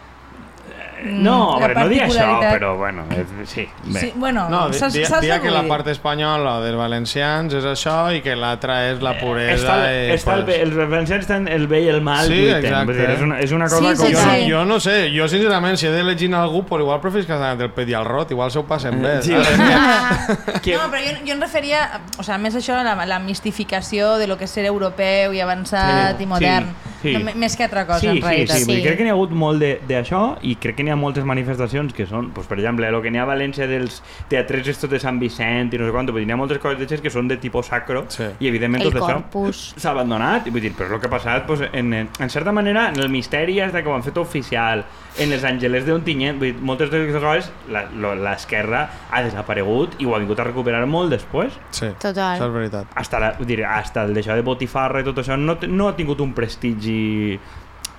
No, la però no dir això, però bueno, és, sí, bé. Sí, bueno, No, di- saps, dia, saps dia que la part espanyola dels valencians és això i que l'altra és la puresa Està, i, està el, pues, bé, els valencians estan el bé i el mal Sí, lluiten. exacte. Dir, és, una, és una cosa Sí, com... sí, jo, sí. jo no sé, jo sincerament si he d'elegir algú pues igual preferís que s'han del pet i el rot igual s'ho passen bé Sí, <laughs> <laughs> que, No, però jo, jo em referia, o sea, més això, la, la mistificació de lo que és ser europeu i avançat Sí, i modern, sí, sí. No, me- més que altra cosa, sí, en sí, realitat. sí, dir, Sí. crec que n'hi ha hagut molt de- d'això i crec que n'hi ha moltes manifestacions que són, doncs, per exemple, el que n'hi ha a València dels teatres estos de Sant Vicent i no sé quant, vull dir, n'hi ha moltes coses d'aixes que són de tipus sacro Sí. i evidentment El tot això corpus. s'ha abandonat, vull dir, però el que ha passat doncs, en, en, certa manera, en el misteri és de que ho han fet oficial, en els angelers d'Ontinyent, vull dir, moltes d'aquestes coses l'esquerra ha desaparegut i ho ha vingut a recuperar molt després sí, Total. això és veritat hasta, la, vull dir, hasta el d'això de botifarra i tot això no, no ha tingut un prestigi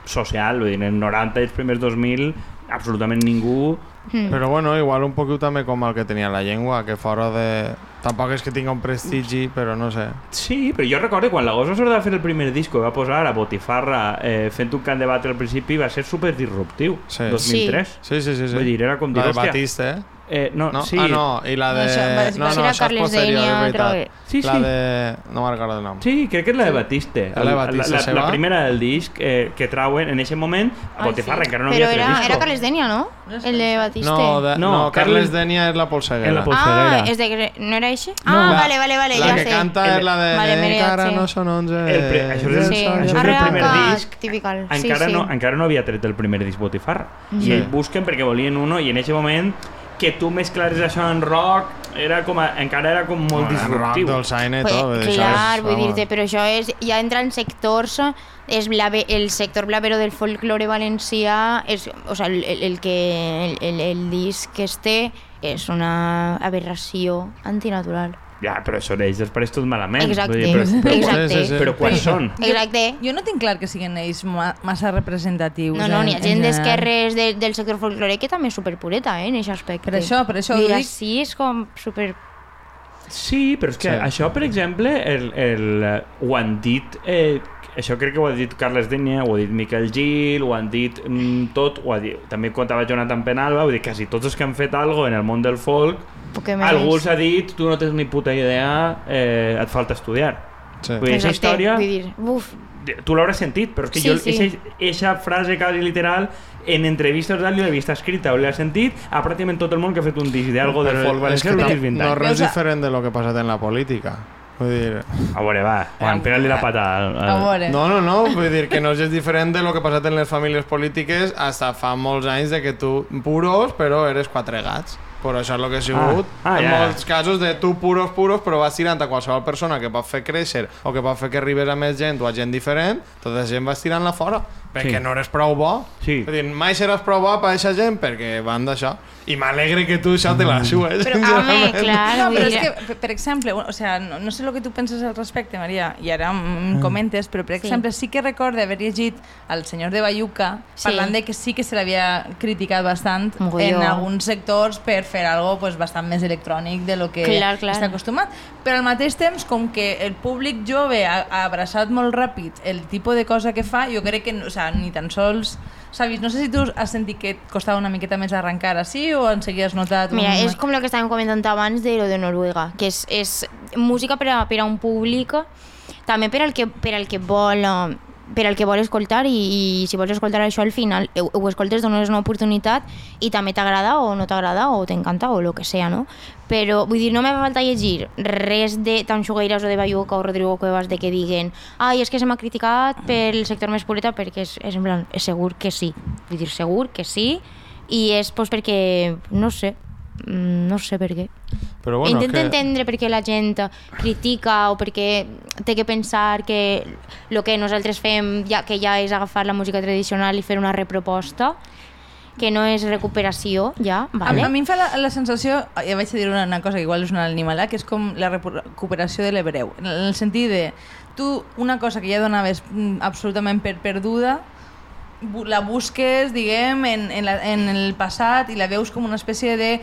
social, vull dir, en el 90 i els primers 2000 absolutament ningú Mm. però bueno, igual un poquet també com el que tenia la llengua que fora de... tampoc és que tinga un prestigi però no sé Sí, però jo recordo quan la Gosa Sorda va fer el primer disco va posar a Botifarra eh, fent un cant de batre al principi va ser super disruptiu, Sí. 2003 sí, sí, sí, sí. Vull dir, era com dir, la de hòstia, Batista, eh? Eh, no, No? sí, Ah, no, i la de... No, això va- no, no, això és posterior, és veritat. creo Sí, La sí. de... no me'n recordo el nom. Sí, crec que és la de Batiste. La de El- Batiste la, la, la primera del disc eh, que trauen en aquest moment a Ai, Botifarra, sí. encara no Però havia era, tret disco. era Carles Denia, no? El de Batiste. No, de, No, no, Carles Carles- Denia és la polseguera. La Ah, Polseguera. és de... ¿No era ese? No, ah, la- vale, vale, vale, la ja que sé. canta és la de Vale, Mariachi. encara no són 11... El pre- això és el- Sí, això és el primer disc. Typical. Sí, encara, sí. No, encara no havia tret el primer disc Botifarra. I Sí. ells busquen perquè volien uno i en aquest moment que tu mesclares això en rock era com a, encara era com molt Bueno, en rock, disruptiu. dolçaina i Pues, tot. això clar, és, vull dir-te, però això és, ja entra en sectors és blave, el sector blavero del folklore valencià és, o sea, el, el, el que el, el, el disc que es té és una aberració antinatural. Ja, però això d'ells després tot malament. Exacte, Vull dir, però, però, exacte. Sí, sí, sí. però quants són? Exacte. Jo no tinc clar que siguin ells ma massa representatius. No, no, en- n'hi ha en gent general. d'esquerres de, del sector folclore que també és superpureta, eh, en aquest aspecte. Per això- per això ho Dir dic. així és com super... Sí, però és que Sí. sí. això, per exemple, el, el, eh, ho han dit... Eh, això crec que ho ha dit Carles Denya, ho ha dit Miquel Gil, ho han dit mm, tot, ho ha dit, també contava Jonathan Penalba, vull dir, quasi tots els que han fet algo en el món del folk, algú els ha dit, tu no tens ni puta idea, eh, et falta estudiar. Sí. Vull dir, aquesta història, Vull dir, uf, tu l'hauràs sentit, però és que Sí, jo sí. aquesta frase quasi literal en entrevistes d'ell l'he vist escrita o l'he sentit a pràcticament tot el món que ha fet un disc d'algo del folk és valencià no, últims 20 no res diferent de lo que ha passat en la política. Vull dir, A veure, va, Juan, pega-li la patada. al- A veure. no, no, no, vull dir que no és diferent de lo que ha passat en les famílies polítiques hasta fa molts anys de que tu puros però eres quatre gats. Per això és el que ha sigut. Ah, ah, en ja. molts casos de tu puros, puros, però vas tirant a qualsevol persona que pot fer créixer o que pot fer que arribes a més gent o a gent diferent, tota la gent vas tirant-la fora. Perquè Sí. no eres prou bo. Sí. Vull dir, mai seràs prou bo per a aquesta gent perquè van d'això. I m'alegre que tu això te la sues. però <laughs> home, clar, No, però és que, per- exemple, o sea, no, no sé el que tu penses al respecte, Maria, i ara em comentes, però per Sí. exemple sí que recordo haver llegit al senyor de Bayuca Sí. parlant de que sí que se l'havia criticat bastant Mogolló. en alguns sectors per fer algo pues, bastant més electrònic de lo que Clar, clar. està acostumat. Però al mateix temps, com que el públic jove ha, ha abraçat molt ràpid el tipus de cosa que fa, jo crec que o sea, ni tan sols s'ha vist. No sé si tu has sentit que et costava una miqueta més arrencar així o en seguida has notat... Mira, un... és com el que estàvem comentant abans de lo de Noruega, que és, és música per a, per a un públic, també per al que, per al que vol per al que vol escoltar i, i si vols escoltar això al final ho, ho escoltes, dones una oportunitat i també t'agrada o no t'agrada o t'encanta o el que sea, no? Però, vull dir, no me fa falta llegir res de Tan Xugueiras o de Bayuca o Rodrigo Cuevas de que diguen ai, és que se m'ha criticat pel sector més pureta perquè és, és en plan, és segur que sí. Vull dir, segur que sí i és pues, perquè, no sé, no sé per què. Però Bueno, Intenta que... entendre per què la gent critica o perquè té que pensar que el que nosaltres fem ja, que ja és agafar la música tradicional i fer una reproposta que no és recuperació ja, Vale. A, a mi em fa la, la sensació, ja vaig a dir una, una cosa que igual és una animalà, que és com la recuperació de l'hebreu. En el sentit de, tu una cosa que ja donaves mm, absolutament per perduda, la busques, diguem, en, en, la, en el passat i la veus com una espècie de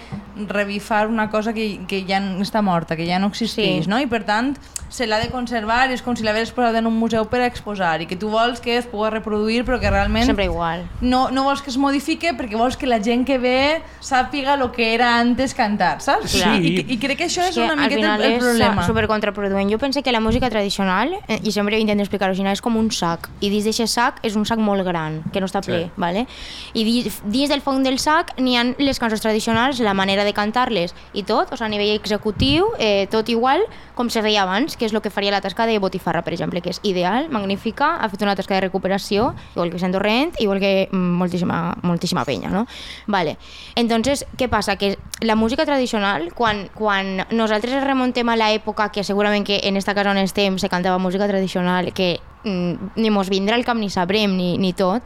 revifar una cosa que, que ja està morta, que ja no existeix, Sí. no? I per tant, se l'ha de conservar és com si l'hagués posat en un museu per a exposar i que tu vols que es pugui reproduir però que realment Sempre igual. no, no vols que es modifique perquè vols que la gent que ve sàpiga el que era antes cantar, saps? Sí. I, i crec que això és, que una miqueta el, el problema. és super contraproduent. Jo pense que la música tradicional, eh, i sempre intento explicar-ho és com un sac, i dins d'aquest sac és un sac molt gran, que no està ple, Sí. vale? i dins, del fons del sac n'hi ha les cançons tradicionals, la manera de cantar-les i tot, o sigui, a nivell executiu, eh, tot igual com se feia abans, que és el que faria la tasca de Botifarra, per exemple, que és ideal, magnífica, ha fet una tasca de recuperació, igual que Sant Torrent, igual que mm, moltíssima, moltíssima penya, no? Vale. Entonces, què passa? Que la música tradicional, quan, quan nosaltres remontem a l'època que segurament que en esta casa on estem se cantava música tradicional, que ni mos vindrà al cap ni sabrem ni, ni tot,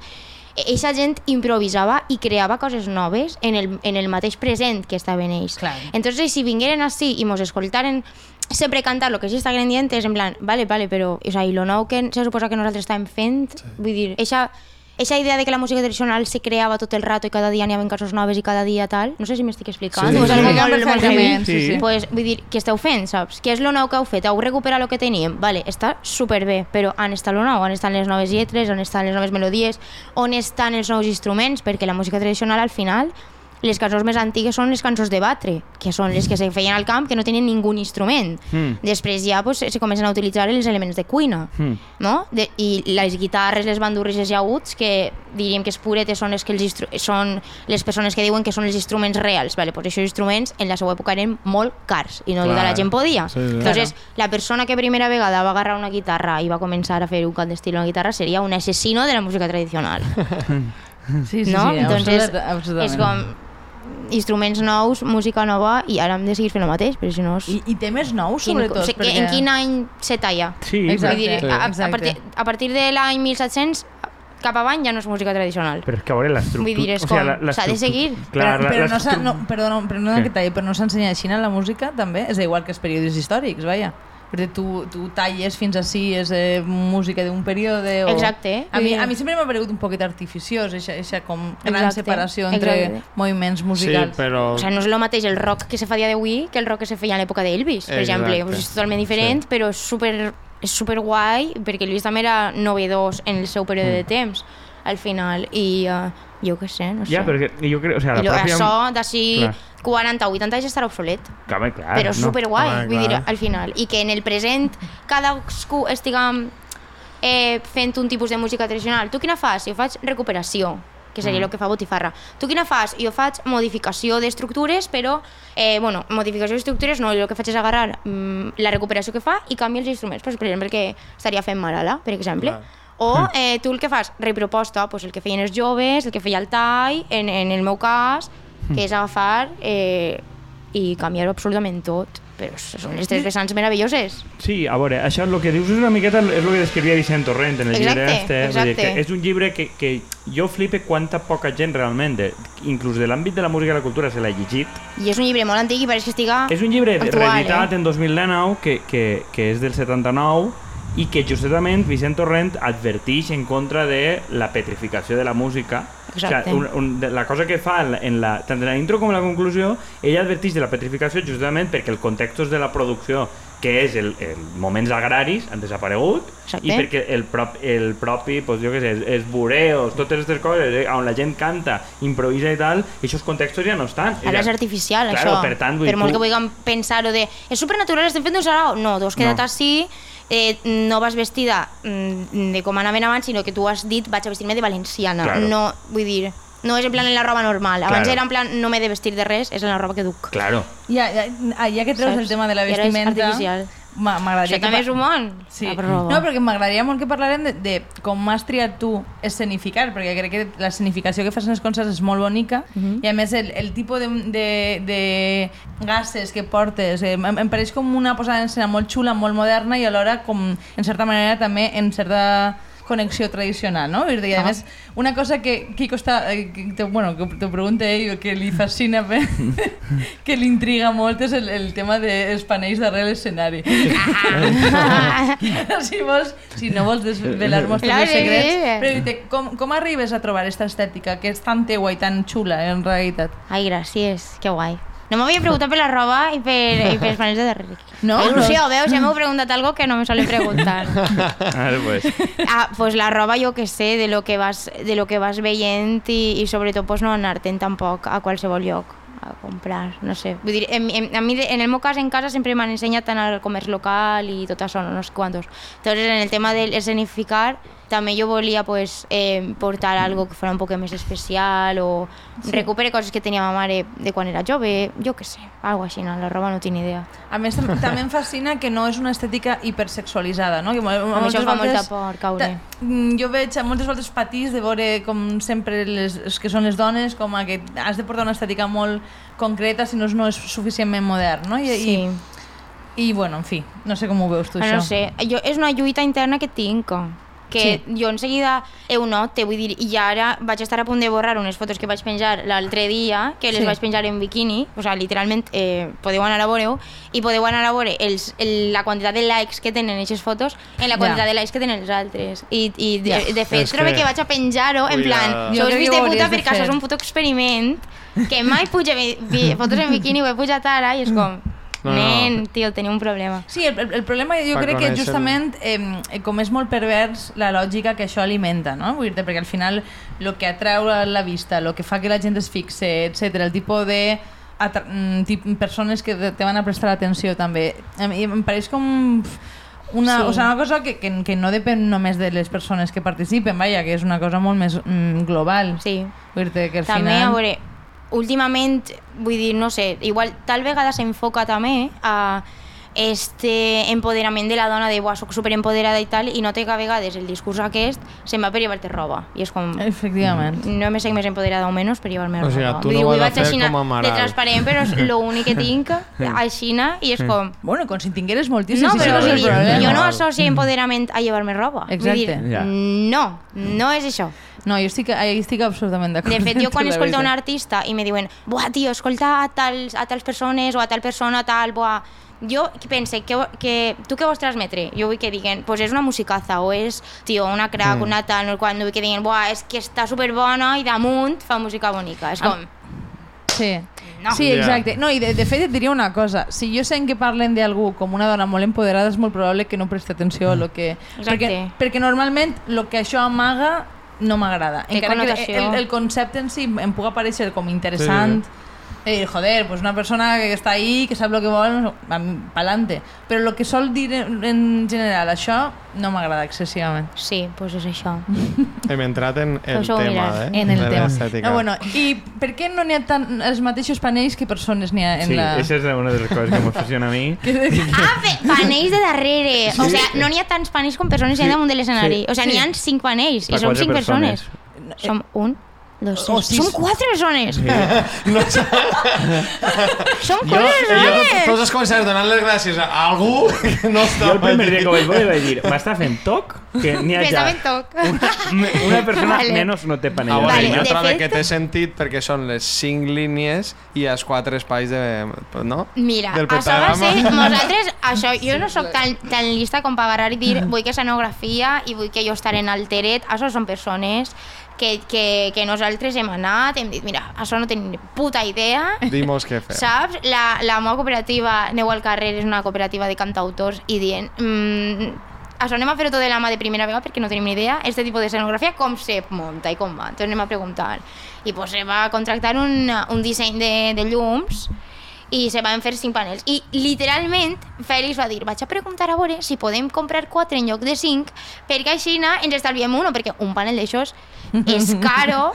eixa gent improvisava i creava coses noves en el, en el mateix present que estaven ells. Clar. Entonces, si vingueren així i mos escoltaren sempre cantar lo que ells estan dient és en plan, vale, vale, però o sea, i lo nou que se suposa que nosaltres estàvem fent, sí. vull dir, eixa, eixa idea de que la música tradicional se creava tot el rato i cada dia n'hi havia cançons noves i cada dia tal, no sé si m'estic explicant, Sí, sí. Sí, molt, molt perfectament, heavy. sí, sí. Pues, vull dir, què esteu fent, saps? Què és lo nou que heu fet? Heu recuperat el que teníem? Vale, està superbé, però on està lo nou? On estan les noves lletres? On estan les noves melodies? On estan els nous instruments? Perquè la música tradicional, al final, les cançons més antigues són les cançons de batre, que són les que se feien al camp que no tenien ningú instrument. Mm. Després ja pues, se comencen a utilitzar els elements de cuina, Mm. no? De, I les guitarres, les bandurris, els llaüts, que diríem que els puretes són, les que els són les persones que diuen que són els instruments reals. Vale, pues aquests instruments en la seva època eren molt cars i no tota la gent podia. Sí, sí. Entonces, la persona que primera vegada va agarrar una guitarra i va començar a fer un cant d'estil a una guitarra seria un asesino de la música tradicional. <laughs> Sí, sí, no? sí, Entonces, absolut- absolutament. és com instruments nous, música nova i ara hem de seguir fent el mateix, perquè si no... És... I, I temes nous, Quin, sobretot. se- perquè... En quin any se talla? Sí, Exacte. Vull dir, Sí. a, a, partir, a partir de l'any 1700 cap avall ja no és música tradicional. Però és que a veure l'estructura... Vull dir, és o sigui, com, la- la s'ha de seguir. Clar, però, però, no no, perdona, perdona que talli, però no s'ensenya així en la música també? És igual que els períodes històrics, vaja. Perquè tu, tu talles fins així, és eh, música d'un període... O... Exacte. A mi, a mi sempre m'ha paregut un poquet artificiós, eixa, eixa com gran Exacte, separació entre exacte. moviments Sí, musicals. però... O sigui, no és el mateix el rock que se fa dia d'avui que el rock que se feia a l'època d'Elvis, per exemple. Pues és totalment diferent, però és super, és super guai, perquè Elvis també era novedós en el seu període Mm. de temps, al final. I uh, jo què sé, no sé. Ja, perquè jo crec... O sigui, I la lo, pròpia... això d'ací Clar. 40 o 80 anys estarà obsolet. Clar, home, clar, però és no. superguai, Home, vull dir, clar. al final. I que en el present cadascú estigui eh, fent un tipus de música tradicional. Tu quina fas? Jo faig recuperació, que seria Mm. el que fa Botifarra. Tu quina fas? Jo faig modificació d'estructures, però, eh, bueno, modificació d'estructures no, el que faig és agarrar mm, la recuperació que fa i canviar els instruments. Per exemple, el que estaria fent Marala, per exemple. Clar. O eh, tu el que fas, reproposta, pues, el que feien els joves, el que feia el tall, en, en el meu cas, que és agafar eh, i canviar absolutament tot. Però són les tres vessants meravelloses. Sí, a veure, això el que dius és una miqueta és el que descrivia Vicent Torrent en el Exacte, llibre este. exacte. que és un llibre que, que jo flipe quanta poca gent realment, de, inclús de l'àmbit de la música i la cultura, se l'ha llegit. I és un llibre molt antic i pareix que estiga... És un llibre actual, reeditat eh? en 2019 que, que, que és del 79 i que justament Vicent Torrent advertix en contra de la petrificació de la música. Exacte. O sigui, un, un, la cosa que fa en la, en la, tant en la intro com en la conclusió, ella advertix de la petrificació justament perquè el context de la producció que és el, el moments agraris han desaparegut Exacte. i perquè el, prop, el propi, pues, jo què sé, els, bureos, totes aquestes coses, eh, on la gent canta, improvisa i tal, aquests contextos ja no estan. Ara és artificial, Claro, això. per tant, vull per molt tu- que vulguem pensar-ho de és supernatural, estem fent un sarau. No, tu has quedat No. així, eh, no vas vestida mm, de com anaven abans, sinó que tu has dit vaig a vestir-me de valenciana. Claro. No, vull dir, no és en plan en la roba normal. Abans Claro. era en plan no m'he de vestir de res, és en la roba que duc. Claro. Ja, ja, ja que treus Saps? el tema de la I ara és vestimenta... artificial. M'a- M'agradaria Això que també és un món. Sí. Roba. No, perquè m'agradaria molt que parlarem de, de com has triat tu escenificar, perquè crec que la escenificació que fas en les concerts és molt bonica i a més el, el tipus de, de, de gases que portes eh, em, em pareix com una posada en escena molt xula, molt moderna i alhora com en certa manera també en certa connexió tradicional, no? Vull dir, a més, una cosa que Kiko està... eh, que te, bueno, que te pregunta ell, que li fascina, <laughs> que li intriga molt, és el, el tema dels panells darrere l'escenari. <laughs> si, vols, si no vols desvelar-nos tots els secrets, però dite, com, com arribes a trobar aquesta estètica que és tan teua i tan xula, en realitat? Ai, gràcies, que guai. No m'havia preguntat per la roba i per, i per els panells de darrere. No? Fa Il·lusió, veus? Ja m'heu preguntat algo que no me solen preguntar. <laughs> Ara, pues. Ah, pues la roba jo que sé, de lo que vas, de lo que vas veient i, i sobretot pues, no anar-te'n tampoc a qualsevol lloc a comprar, no sé. Vull dir, en, en, a mi, de- en el meu cas, en casa, sempre m'han ensenyat a anar al comerç local i tot això, no sé quantos. Entonces, en el tema del escenificar, també jo volia pues, eh, portar algo que fos un poc més especial o sí. recupere coses que tenia ma mare de quan era jove, jo que sé, algo així, no? la roba no tinc idea. A més, tam- també em fascina que no és una estètica hipersexualitzada, no? Que mo- A mi això fa molta por, caure. ta- mm, Jo veig a moltes voltes patís de veure com sempre les, les que són les dones com a que has de portar una estètica molt concreta si no és, no és suficientment modern, no? I, Sí. i, i bueno, en fi, no sé com ho veus tu, Ah, això. no sé, jo, és una lluita interna que tinc que Sí. jo en seguida ho note, vull dir, i ara vaig estar a punt de borrar unes fotos que vaig penjar l'altre dia, que les Sí. vaig penjar en biquini, o sigui, literalment eh, podeu anar a veure i podeu anar a veure els, el, la quantitat de likes que tenen aquestes fotos en la quantitat de likes que tenen els altres. I, i de, Ja. de fet, És trobo que- que... vaig a penjar-ho en plan, Jo fills que de puta perquè això és un puto experiment que mai puja fotos en biquini, ho he pujat ara i és com, No, no. nen, tio, tenia un problema. Sí, el, el, el problema jo Per crec que justament eh, com és molt pervers la lògica que això alimenta, no? Vull dir perquè al final el que atreu la vista, el que fa que la gent es fixe, etc, el tipus de mm, tip, persones que te van a prestar atenció també. A mi em pareix com una, Sí. o sea, una cosa que, que, que no depèn només de les persones que participen, vaja, que és una cosa molt més mm, global. Sí. Vull dir que al també, final... a veure, últimament, vull dir, no sé, igual tal vegada s'enfoca també a este empoderament de la dona de buah, soc superempoderada i tal, i note que a vegades el discurs aquest se'n va per llevar-te roba. I és com... Efectivament. No me sé més empoderada o menys per llevar-me O roba. sigui, tu Vull no dir, ho avui has de vaig fer aixina com a de transparent, però és l'únic que tinc <laughs> aixina i és com... Bueno, com si en tingueres moltíssims, No, però el dir, jo no associo empoderament a llevar-me roba. Exacte. Vull dir, Ja. no, no és això. No, jo estic, jo estic absolutament d'acord. De fet, jo quan escolto un artista i me diuen buah, tio, escolta a tals, a tals persones o a tal persona, tal, buah... Jo pense que, que tu què vols transmetre? Jo vull que diguen, pues és una musicaza o és, tio, una crack, mm. una tal, no, quan vull que diguen, buah, és que està superbona i damunt fa música bonica. És com... Sí. No. Sí, exacte. No, i de, de fet et diria una cosa. Si jo sent que parlen d'algú com una dona molt empoderada, és molt probable que no presti atenció a lo que... Exacte. Perquè, perquè normalment el que això amaga no m'agrada. Encara que el, el concepte en si em puga aparèixer com interessant, sí. Eh, joder, pues una persona que està ahí, que sap el que vol, va- pa'lante. Però el que sol dir en, en general això no m'agrada excessivament. Sí, pues és això. <laughs> Hem entrat en el Això tema, miraré. eh? En el tema. No, bueno, I per què no n'hi ha tant els mateixos panells que persones n'hi ha en Sí, la... esa es una de las cosas que me obsesiona a mí. <laughs> <laughs> Ah, panells de darrere. O sigui, no n'hi ha tants panells com persones sí. damunt de l'escenari. Sí. O sigui, Sí. n'hi ha cinc panells i som quatre cinc persones. persones. Som un, dos, O tres. sis. Som quatre persones. <laughs> Som Jo, quatre jo persones. tots els concerts donant les gràcies a algú que no Jo estava el primer dia que ho vaig veure vaig dir, m'està fent toc? Que n'hi ha ja toc. una, una persona Vale. menys no té A panell. veure, Vale, jo de trobo fet- que té sentit perquè són les cinc línies i els quatre espais de... no? Mira, del això va ser... Nosaltres, <laughs> <laughs> això, jo no sóc tan, tan llista com per agarrar i dir vull que escenografia i vull que jo estaré en alteret. Això són persones que, que, que nosaltres hem anat, hem dit, mira, això no tenim ni puta idea, Dimos què fer. Saps? La, la meva cooperativa, Neu al carrer, és una cooperativa de cantautors i dient... Mm, això anem a fer-ho tot de la mà de primera vegada perquè no tenim ni idea. Este tipus d'escenografia, com se munta i com va? Entonces anem a preguntar. I pues, se va contractar un, un disseny de, de llums i se van fer cinc panels. I literalment Fèlix va dir, vaig a preguntar a veure si podem comprar quatre en lloc de cinc, perquè així ens estalviem uno, perquè un panel d'aixòs és caro,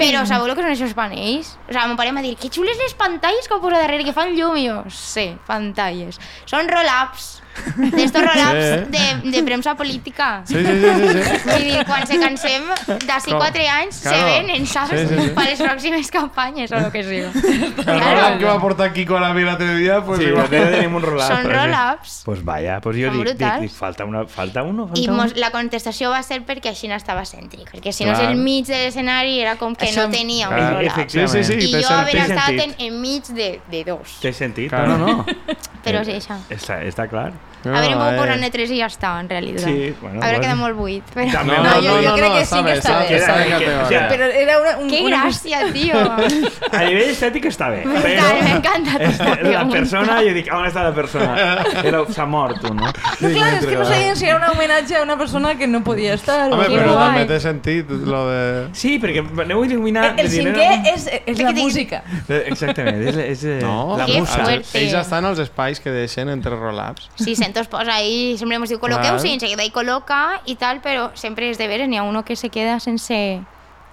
però sabeu el que són aquests panells? O sigui, mon pare em va dir, que xules les pantalles que posa darrere, que fan llum, i jo, sí, pantalles. Són roll-ups, d'estos roll-ups Sí. de, de premsa política. Sí, sí, sí, sí, sí. Vull dir, quan se cansem, d'ací quatre anys, se Claro. venen, saps? Sí, sí, sí. Per les pròximes campanyes o el que sigui. El Claro. roll que va portar Kiko a la vida l'altre dia, pues Sí, igual. nosaltres tenim un roll-up. Són però sí. roll-ups. Pues vaya, pues jo dic, dic, dic, falta, una, falta uno, falta I uno. mos, la contestació va ser perquè així no estava cèntric, perquè si no és el mig de l'escenari era com que Això- no tenia un roll-up. Sí, sí, sí. I jo haver estat en, enmig de, de dos. Té sentit, Clar. no, no. Però Eh, sí, això. Està, està clar. No, a veure, em eh. puc posar en E3 i ja està, en realitat. Sí, bueno, a veure, bueno. queda molt buit. Però... També No, No, no, jo- no, jo no, crec no, que sí que està bé. Queda- bé, que- categoria. o sea, Però era una, un, Que una gràcia, tio! A nivell estètic està bé, M'encanta, però... m'encanta aquesta La persona, jo dic, on està la persona? Era- S'ha mort, tu, no? Clar, és que no sabien si era un homenatge a una persona que no podia estar. Home, però guai. també té sentit lo de... Sí, perquè aneu a il·luminar... El, el cinquè era- és, és la música. Eh, Exactament, és, és eh, No, la musa. ells estan als espais que deixen entre roll-ups. Sí, Sento es posa ahí, sempre ens diu col·loqueu-se i enseguida hi col·loca i tal, però sempre és de veres, n'hi ha uno que se queda sense...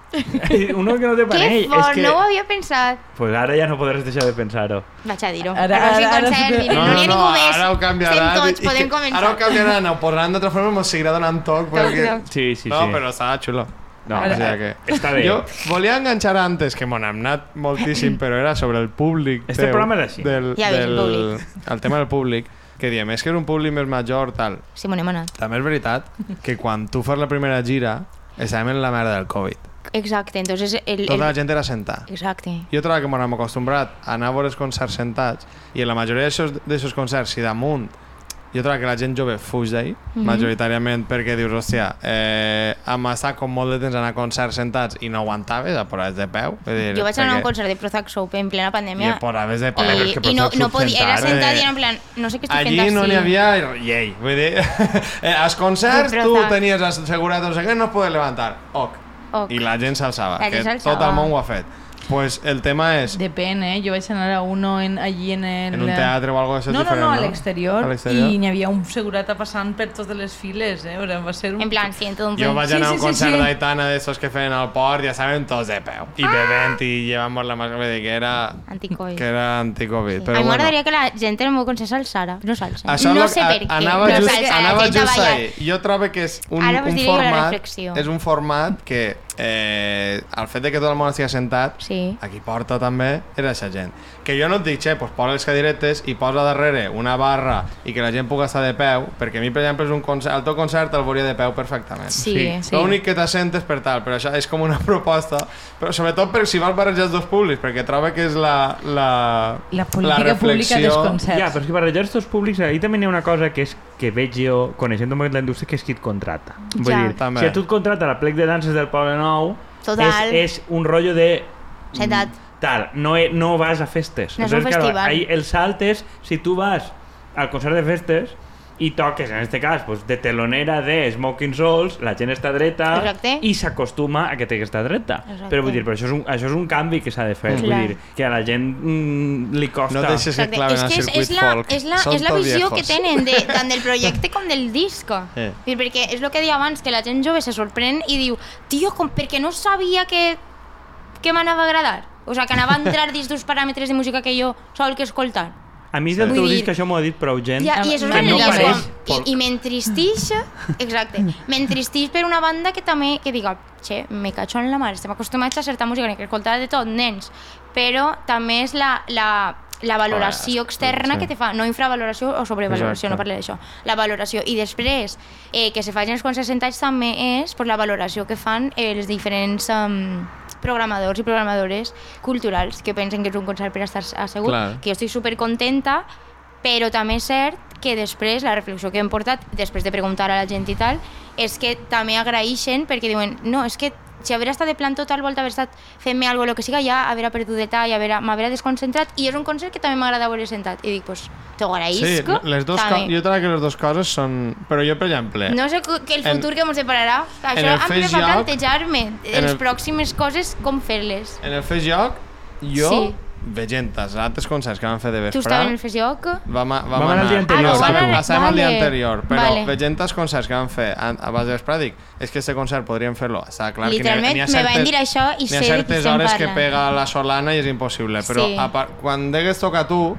<laughs> Uno que no Que panell, fort, que... no ho havia pensat. Pues ara ja no podràs deixar de pensar-ho. Vaig a dir-ho. Ara- Ara, ara- sí no, no, n'hi ha ningú més. <laughs> ara ho canviaran. Fem tots, i- i podem que- començar. Ara ho canviaran, ho posaran d'altra forma, mos seguirà donant toc. Perquè... toc. Sí, sí, no, sí. però estava xulo. No, o sea que... està bé. Jo volia enganxar antes, que m'ho hem anat moltíssim, <laughs> però era sobre el públic. Este teu, programa és així. Del, Ja del, el tema del públic, que diem, és que és un públic més major, tal. Sí, m'ho n'hem anat. També és veritat que quan tu fas la primera gira, estàvem en la merda del Covid. Exacte, entonces... El, Tota la el... gent era sentada. Exacte. Jo trobo que m'hem acostumbrat a anar a veure els concerts sentats i en la majoria d'aixòs concerts, si damunt jo trobo que la gent jove fuig d'ahir, Mhm. majoritàriament perquè dius, hòstia, eh, hem estat com molt de temps a anar a concerts sentats i no aguantaves, a posaves de peu. Dir, Jo vaig anar a un perquè- concert de Prozac Soap en plena I pandèmia et posaves de peu. I, que i no, no podia, era sentat, eh? i era en plan, no sé què estic Allí fent no així. n'hi havia llei. Vull dir, <laughs> eh, als concerts tu tenies assegurat no sé què, no es podia levantar. Ok. Ok. I la gent s'alçava, que tot el món ho ha fet. Pues el tema és Depèn, eh? Jo vaig anar a uno en, allí en el... en un teatre o algo d'això No, no, diferent, no, a no? l'exterior. A l'exterior. I n'hi havia un segurata passant per totes les files, eh? O sigui, va ser un... En plan, siento un Jo vaig Sí, anar a un sí, sí, concert sí. d'Aitana d'estos que feien al port, ja saben, tots de peu. I bevent i llevant la màscara, dir que era, Anticovid. que era anticovid. a Però mi bueno, m'agradaria que la gent en el meu concert s'alçara. No s'alça. No sé a- per què. Anava no just, anava just ahí. Jo trobo que és un, Ara vos un diré jo la format... reflexió. És un format que eh, el fet de que tot el món estigui sentat Sí. aquí porta també era aquesta gent. Que jo no et dic, xe, pues posa les cadiretes i posa darrere una barra i que la gent pugui estar de peu, perquè a mi, per exemple, és un concert, el teu concert el veuria de peu perfectament. Sí, sí. L'únic que t'assentes per tal, però això és com una <laughs> proposta, però sobretot per si vols barrejar els dos públics, perquè trobo que és la, la, La política pública dels concerts. Ja, però és que barrejar els dos públics, ahí també hi ha una cosa que és que veig jo, coneixent un poc la indústria, que és qui et contrata. Vull Ja. dir, També. si a tu et contrata la plec de danses del Poble Nou, Total. És, és un rotllo de... Sentat. Tal, no, no vas a festes. No és un Entonces, festival. ahí el salt és, si tu vas al concert de festes i toques, en este cas, pues, de telonera de Smoking Souls, la gent està dreta Exacte. i s'acostuma a que té que estar dreta. Exacte. Però vull dir, però això és un, això és un canvi que s'ha de fer. Clar. Vull dir, que a la gent mm, li costa... No deixes que Exacte. claven és al que és, circuit és, la, folk. és, la, és la visió viejos. que tenen de, <laughs> tant del projecte com del disc. Eh. Sí. Perquè és el que deia abans, que la gent jove se sorprèn i diu tio, com perquè no sabia que, que m'anava a agradar. O sigui, que anava a entrar dins d'uns paràmetres de música que jo sol que escoltar. A mi del teu dir- disc això m'ho ha dit prou gent. Ja, I això és no pareix I, i m'entristix, exacte, m'entristix per una banda que també, que diga, che, me cacho en la mar, estem acostumats a certa música, que escoltar de tot, nens, però també és la, la, la valoració externa sí. que te fa, no infravaloració o sobrevaloració, Exacte. no parle d'això, la valoració. I després, eh, que se facin els concerts sentats també és per la valoració que fan els diferents um, programadors i programadores culturals que pensen que és un concert per estar assegut, Clar. que jo estic super contenta, però també és cert que després, la reflexió que hem portat, després de preguntar a la gent i tal, és que també agraeixen perquè diuen, no, és que si haver estat de plan tot al volta, haver estat fent-me algo, lo que siga, ja haver perdut detall, haver, m'haver desconcentrat, i és un concert que també m'agrada veure sentat. I dic, pues, t'ho Sí, agraïsco. les dos també. jo trobo que les dues coses són... Però jo, per exemple... No sé que el En- futur que ens separarà. en Això el Fes fa Lloc- plantejar-me en les el- pròximes coses com fer-les. En el Fes Joc, jo Sí. Veient els altres concerts que van fer de Tu estaves en el Fesioc? vam, vam Vam anar el dia anterior, no, Ah, estàvem, vale. estàvem el dia Vale. anterior, però Vale. veient els concerts que van fer a, a base de vesprà, dic, és que este concert podríem fer-lo. Està clar Literalment, que n'hi ha, ha me certes, van dir això i ha sé de qui certes estem hores que pega la solana i és impossible, però Sí. a part, quan degues tocar tu,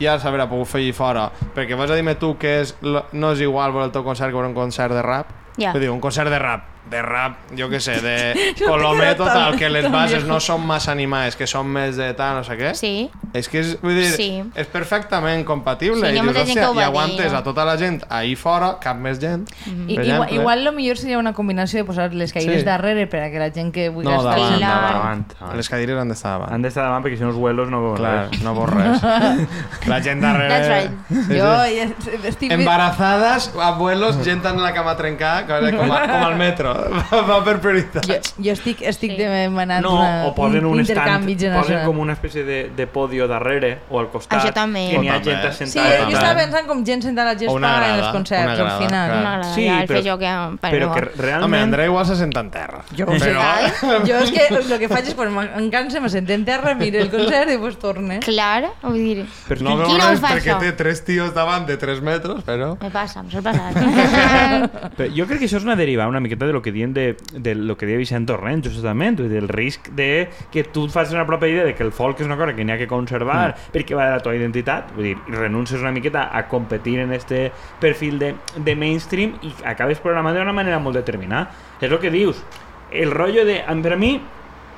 ja s'haurà pogut fer fora, perquè vas a dir-me tu que és, no és igual veure el teu concert que veure un concert de rap, Ja. Vull dir, un concert de rap, de rap, jo què sé, de <laughs> Colomé total, que les bases no són massa animades, que són més de tal, no sé què. Sí. És que és, vull dir, Sí. és perfectament compatible. Sí, hi ha I molta dius, gent que ho hòstia, va i dir, aguantes no? a tota la gent ahir fora, cap més gent. I, per igual, igual lo millor seria una combinació de posar les cadires Sí. darrere per a que la gent que vulgui No, estar davant, sentada- davant. davant. Les cadires han d'estar davant. Han d'estar davant perquè si no els vuelos no veuen Clar, res. no veus res. la gent darrere... That's right. Sí, Jo sí. ja estic... Embarazadas, abuelos, gent en la cama trencada, com, a, com al metro. Va, va per prioritat. Jo, jo estic, estic Sí. demanant No, una, o posen un, stand, intercanvi posen com una espècie de, de podio darrere o al costat. Això també. Que n'hi ha gent Sí, assentada. jo estava pensant com gent sentada a gespa una en grada, els concerts, una grada, al final. clar. M'agrada Sí, ja però- ja per Però mi que va. Home, realment... André igual se senta en terra. Jo, Però- jo és que el que faig és quan em canse, me sento en terra, miro el concert i després torne. Clar, vull dir, Però és No que- veu Qui no ho res fa, perquè això? té tres tios davant de 3 metres, però... me passa, em sol passar. <laughs> <laughs> Però jo crec que això és una deriva una miqueta de lo que diuen de, de lo que deia Vicent Torrent, justament, del risc de que tu et facis una pròpia idea de que el folk és una cosa que n'hi ha que conservar mm. perquè va de la teva identitat, vull dir, renuncies una miqueta a competir en este perfil de, de mainstream i acabes programant d'una manera molt determinada. És el que dius, el rotllo de... Per a mi,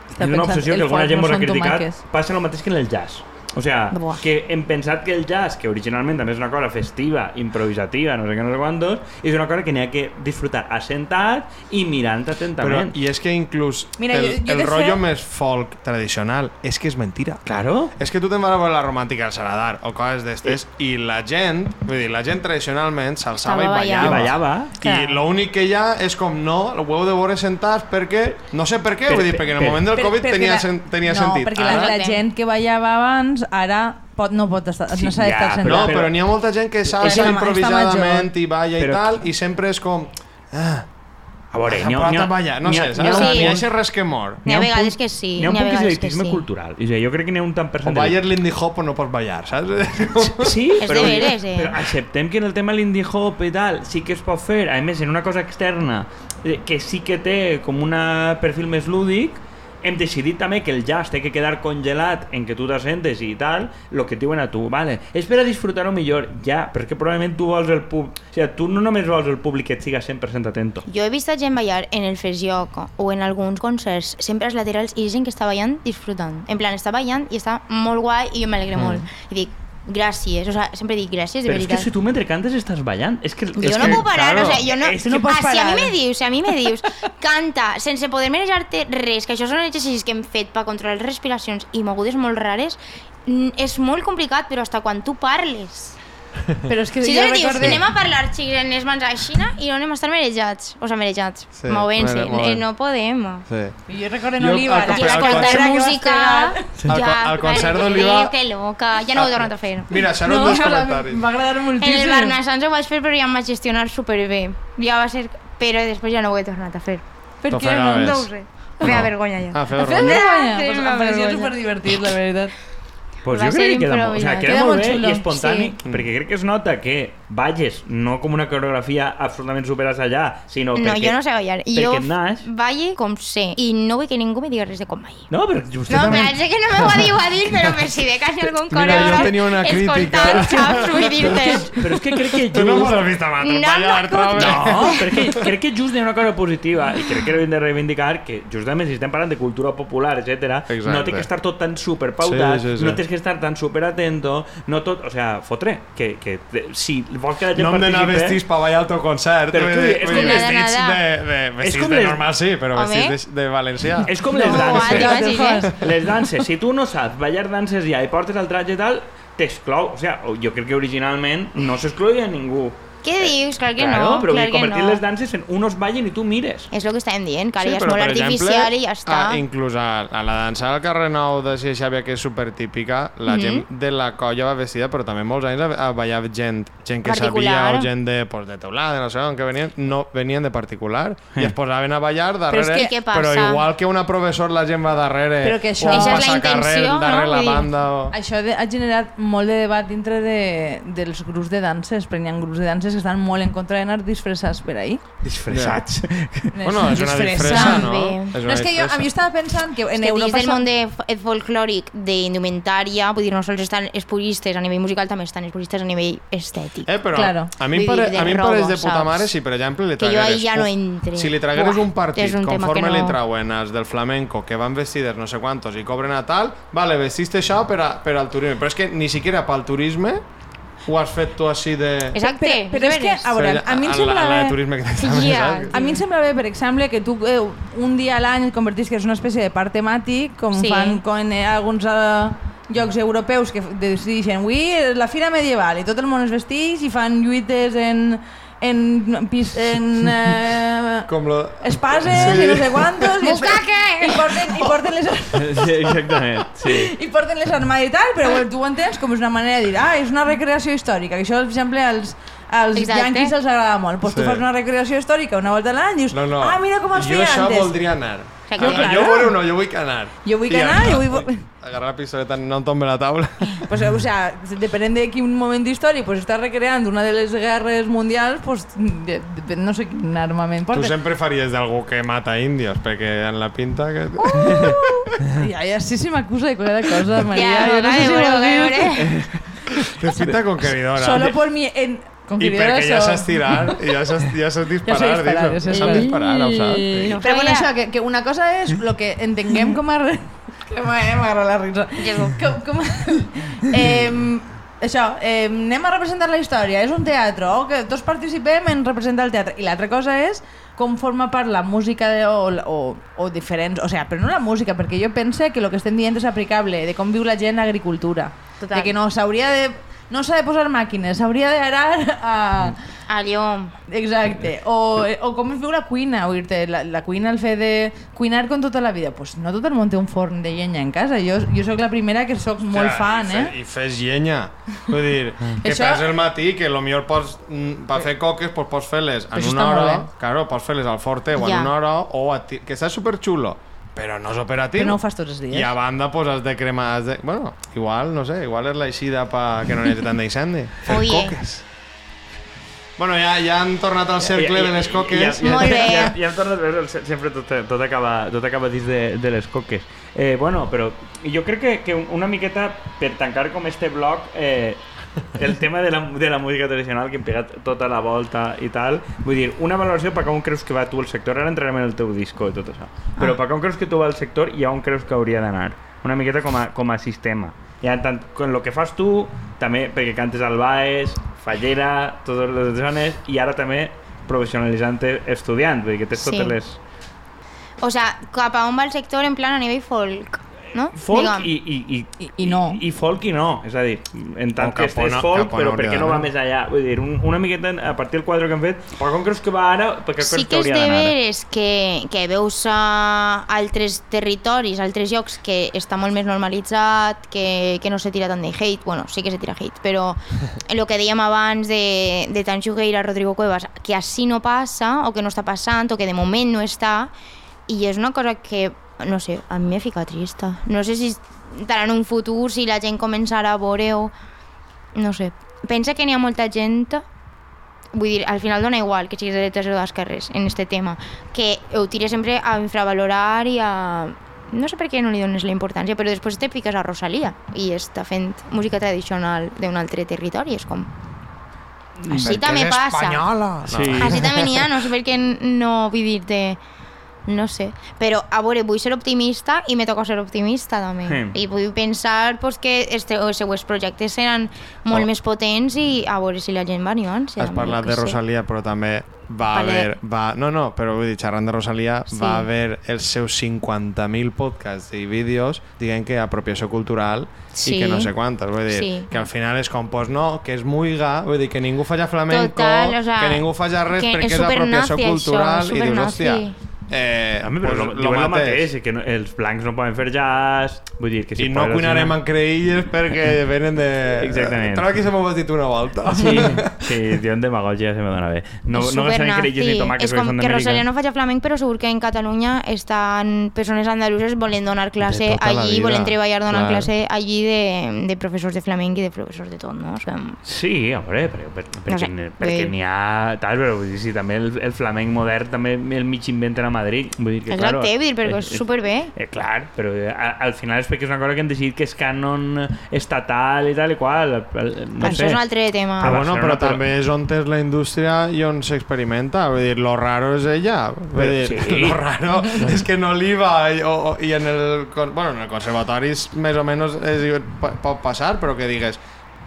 Està és una obsessió que alguna gent mos ha criticat, passa el mateix que en el jazz. O sea, Buah. que hem pensat que el jazz, que originalment també és una cosa festiva, improvisativa, no sé què, no sé quantos, és una cosa que n'hi ha que disfrutar assentat i mirant Però, atentament. I és que inclús Mira, el, jo- jo el rotllo fet- més folk tradicional és que és mentira. Claro. És que tu te'n vas a veure la romàntica al Saladar o coses d'estes i la gent, vull dir, la gent tradicionalment s'alçava i ballava. I ballava. I l'únic que hi ha és com no, ho heu de veure sentats perquè... No sé per què, Per- vull dir, perquè en el per- moment del Per- Covid perquè tenia, la- sen, tenia no, sentit. perquè la, Ara- la gent que ballava abans ara pot, no pot estar, Sí, no s'ha d'estar ja, sentat. No, però- però n'hi ha molta gent que ma- improvisadament i balla i Però- tal, i sempre és com... Ah, A veure, s'ha n'hi ha- n'hi ha- a ballar. No ha- sé, saps? ha. N'hi ha aquest res que mor. N'hi ha vegades que sí, N'hi ha un ha punt que és elitisme sí. cultural. I jo crec que n'hi ha un tant per O balles l'indie hop o no pots ballar, saps? Sí, <laughs> És però, de veres, eh? però acceptem que en el tema de l'indie hop i tal sí que es pot fer, a més en una cosa externa eh, que sí que té com un perfil més lúdic hem decidit també que el jazz té que quedar congelat en que tu t'assentes i tal, el que et diuen a tu, vale, és per a disfrutar-ho millor, ja, que probablement tu vols el públic, o sigui, tu no només vols el públic que et siga 100% atento. Jo he vist a gent ballar en el Fesioc o en alguns concerts, sempre als laterals, i gent que està ballant disfrutant. En plan, està ballant i està molt guai i jo m'alegre molt. I dic, gràcies, o sea, sempre dic gràcies, de Però és que veritat. si tu mentre cantes estàs ballant, és que... Jo és no que, puc parar, claro, o sigui, jo no... és que no pots ah, si a mi me dius, si a mi me dius, canta sense poder manejar-te res, que això són exercicis que hem fet per controlar les respiracions i mogudes molt rares, és molt complicat, però hasta quan tu parles. Però és que Si jo tu dius, recorde... anem a parlar xics en les mans així i no anem a estar merejats, o sigui, merejats, Sí, movent-se, eh, no podem. Sí. Jo recordo en Oliva... I escoltar música... Al co- al concert d'Oliva- Que loca, ja no ho he tornat a fer. Mira, serà No, la- comentaris. M'ha agradat En el moltíssim. Barnassans ho vaig fer però ja em vaig gestionar superbé. Ja va ser... Però després ja no ho he tornat a fer. Per què no? No ho sé. Feia vergonya ja. Ah, Fes vergonya. vergonya. Pues m'ha em parecia vergonya. superdivertit, la veritat. Pues Va jo crec que queda, molt, o sea, improvisat. queda, Queda molt bé xulo, i espontani, sí. perquè crec que es nota que balles no com una coreografia absolutament superasallà, sinó No, perquè... jo no sé ballar. Jo naix. balle com sé. I no vull que ningú me digui res de com ballar. No, però vostè No, també... però sé que no m'ho diu a dir, però per si de cas algun Mira, jo coreògraf tenia una crítica. escoltant, saps? Vull dir-te... Però és que crec que Tu no just... m'ho has vist abans, No, ballar, no. No, perquè crec que just hi ha una cosa positiva i crec que hem de reivindicar que justament si estem parlant de cultura popular, etc, no té que estar tot tan superpautat, Sí, sí, sí. no tens que estar tan superatento, no tot, o sea, fotre, que, que si vols que la gent No hem d'anar vestits per ballar al teu concert. Però tu, és com vestits de, de, vestits com de les- normal, sí, però Home. vestits de, de valencià. És com les danses. Les danses, si tu no saps ballar danses ja i portes el traje i tal, t'exclou. O sigui, jo crec que originalment no s'excloïa ningú Què dius? Clar que claro, no, però clar vull convertir no. les danses en unos ballen i tu mires. És el que estàvem dient, que ara ja és però, molt artificial exemple, i ja està. A, inclús a, a la dansa del carrer Nou de Cia Xàbia, que és supertípica, la gent de la colla va vestida, però també molts anys a, a ballar gent, gent que Particular. sabia o gent de, pues, de teulada, no sé on, que venien, no, venien de particular i es posaven a ballar darrere, és que- què passa? però igual que una professor la gent va darrere Però que això- o un la passacarrer intenció, no? darrere la Vull dir- banda o... Això de, ha generat molt de debat dintre de, dels grups de danses, perquè hi ha grups de danses que estan molt en contra d'anar disfressats per ahir. Disfressats. Bueno, és una Disfressa. no? És No, una és que jo, a mi estava pensant que És en que Europa... dins del s'ha- món de f- folclòric, d'indumentària, vull dir, no sols estan els puristes a nivell musical, també estan els puristes a nivell estètic. Eh, però Claro. a mi pare- a mi em pareix de puta mare si, per exemple, li Que jo tragueres... ahí ja no entre. Si li tragueres un partit és un conforme que li no- trauen els del flamenco, que van vestides no sé quantos i cobren a tal, vale, vestiste això per, a, per al turisme. Però és que ni siquiera pel turisme ho has fet tu així de... Exacte, Però, però és que, a veure, a mi em la, sembla bé... turisme que Ja. A mi em sembla bé, per exemple, que tu eh, un dia a l'any et convertisques en una espècie de parc temàtic, com Sí. fan con, eh, alguns eh, llocs europeus que decideixen avui és la fira medieval i tot el món es vesteix i fan lluites en, en, pis- en eh, Com lo... espases Sí. i no sé quantos i, i, porten, i porten les <laughs> Sí, exactament, sí. i porten les armades i tal, però bueno, tu ho entens com és una manera de dir, ah, és una recreació històrica, que això, per exemple, als, als Exacte. yanquis els agrada molt. Pues Sí. tu fas una recreació històrica una volta a l'any i dius, No, no. ah, mira com es jo feia això antes. voldria anar. Jo, Claro. jo vull no, jo vull anar. Jo vull anar, jo agarrar- vull... Agarrar la pistoleta, no em tombe la taula. <laughs> Pues, o sea, depenent de quin moment d'història pues, està recreant una de les guerres mundials, pues, de, de, no sé quin armament Tu porta. sempre faries d'algú que mata índios, perquè en la pinta que... <laughs> Ja, ja sí, sí m'acusa de cada cosa, Maria. Ja, jo no sé si ho dius. Te pinta conqueridora. Solo por mi... En, I conqueridora perquè ja soc. saps tirar, i ja saps, ja saps disparar, disparar, dius, ja saps disparar. ho saps? No Però bueno, això, que, que una cosa és el que entenguem com a... <laughs> Que m'agrada la risa. Com, com, <laughs> eh, això, eh, anem a representar la història, és un teatre, o que tots participem en representar el teatre. I l'altra cosa és com forma part la música de, o, o, o diferents... O sigui, però no la música, perquè jo pense que el que estem dient és aplicable, de com viu la gent l'agricultura. Total. De que no s'hauria de... No s'ha de posar màquines, s'hauria d'anar a... Allò... Exacte. O, o com es viu la cuina, vull dir la, la cuina, el fet de cuinar com tota la vida. Pues no tot el món té un forn de llenya en casa. Jo, jo sóc la primera que sóc molt Hòstia, fan, i fe- eh? I fes llenya. Vull dir, <laughs> que Això- fas el matí, que lo millor pots, mm, per fer coques, pues, pots fer-les en això una hora, claro, pots fer-les al forte o en Ja. una hora, o a ti, que està superxulo, però no és operatiu. Però no ho fas tots els dies. I a banda, pues, has de cremar... Has de... Bueno, igual, no sé, igual és l'eixida pa que no n'hi hagi tant d'incendi. Fer Oye. coques. Bueno, ja, ja han tornat al cercle de les coques. Ja, ja, Molt bé. Ja, ja hem tornat sempre tot, tot, acaba, tot acaba dins de, de les coques. Eh, bueno, però jo crec que, que una miqueta, per tancar com este bloc, eh, el tema de la, de la música tradicional que hem pegat tota la volta i tal, vull dir, una valoració per on creus que va tu el sector, ara entrarem en el teu disco i tot això, però per on creus que tu va el sector i on creus que hauria d'anar? Una miqueta com a, com a sistema. Ja tant con lo que fas tu, també perquè cantes al Baes, Fallera, totes les zones, i ara també professionalitzant-te estudiant, vull dir que tens Sí. totes les... O sea, cap a on va el sector en plan a nivell folk, no? Folk i, i, i, I- i no. I, folk i no, és a dir, en tant que on- és folk, però per què no va més allà? Vull dir, un, una miqueta a partir del quadre que hem fet, per com creus que va ara, per què Sí que és de veres que, que veus a altres territoris, altres llocs que està molt més normalitzat, que, que no se tira tant de hate, bueno, sí que se tira hate, però <laughs> el que dèiem abans de, de Tan Xugueira, Rodrigo Cuevas, que així no passa, o que no està passant, o que de moment no està, i és una cosa que, no sé, a mi m'he ficat trista. No sé si estarà en un futur, si la gent començarà a veure-ho, no sé. Pensa que n'hi ha molta gent vull dir, al final dona igual que siguis de dretes o d'esquerres en este tema, que ho tires sempre a infravalorar i a... No sé per què no li dones la importància, però després te piques a Rosalia i està fent música tradicional d'un altre territori, és com... Així també passa. Espanyola. Sí. Així també n'hi ha, no sé per què no vull dir-te... no sé. Però, a veure, vull ser optimista i me toca ser optimista també. Sí. I vull pensar pues, que este, els següents projectes seran molt Oh. més potents i a veure si la gent va animant-se. Has parlat de Rosalia, però també va Vale. haver... Va, no, no, però vull dir, xerrant de Rosalia, Sí. va haver els seus 50.000 podcasts i vídeos dient que apropiació cultural Sí. i que no sé quantes. Vull dir, Sí. que al final és com, pues no, que és muiga, vull dir, que ningú faci flamenco, Total, o sea, que ningú faci res que perquè és és apropiació supernazi, això, cultural i dius, hòstia, eh, Home, però pues, lo, diuen el mateix, que no, els blancs no poden fer jazz, vull dir que si I no cuinarem en creïlles perquè <laughs> venen de... Exactament. Trobo que se m'ho has dit una volta. Sí, <laughs> sí, diuen demagogia, se me dona bé. No, És no supernazi. creïlles i tomàquets És perquè com són que Rosalia d'Amèrica. no faci flamenc, però segur que en Catalunya estan persones andaluses volent donar classe tota allí, vida, volent treballar donant clar. classe allí de, de professors de flamenc i de professors de tot, no? O sigui, Sí, home, però, per, perquè, No sé, perquè n'hi ha... Tal, però vull dir, sí, també el, el flamenc modern també el mig inventen a Madrid. Vull dir que, Exacte, claro, vull dir, perquè és superbé. Eh, clar, però eh, a, al final és perquè és una cosa que han decidit que és canon estatal i tal i qual. No això sé. és un altre tema. Ah, Però bueno, però però- també és on és la indústria i on s'experimenta. Vull dir, lo raro és ella. Vull Però dir, sí. <laughs> lo raro és que en Oliva i, o, i en el, bueno, en el conservatori és més o menys és, po- pot passar, però que digues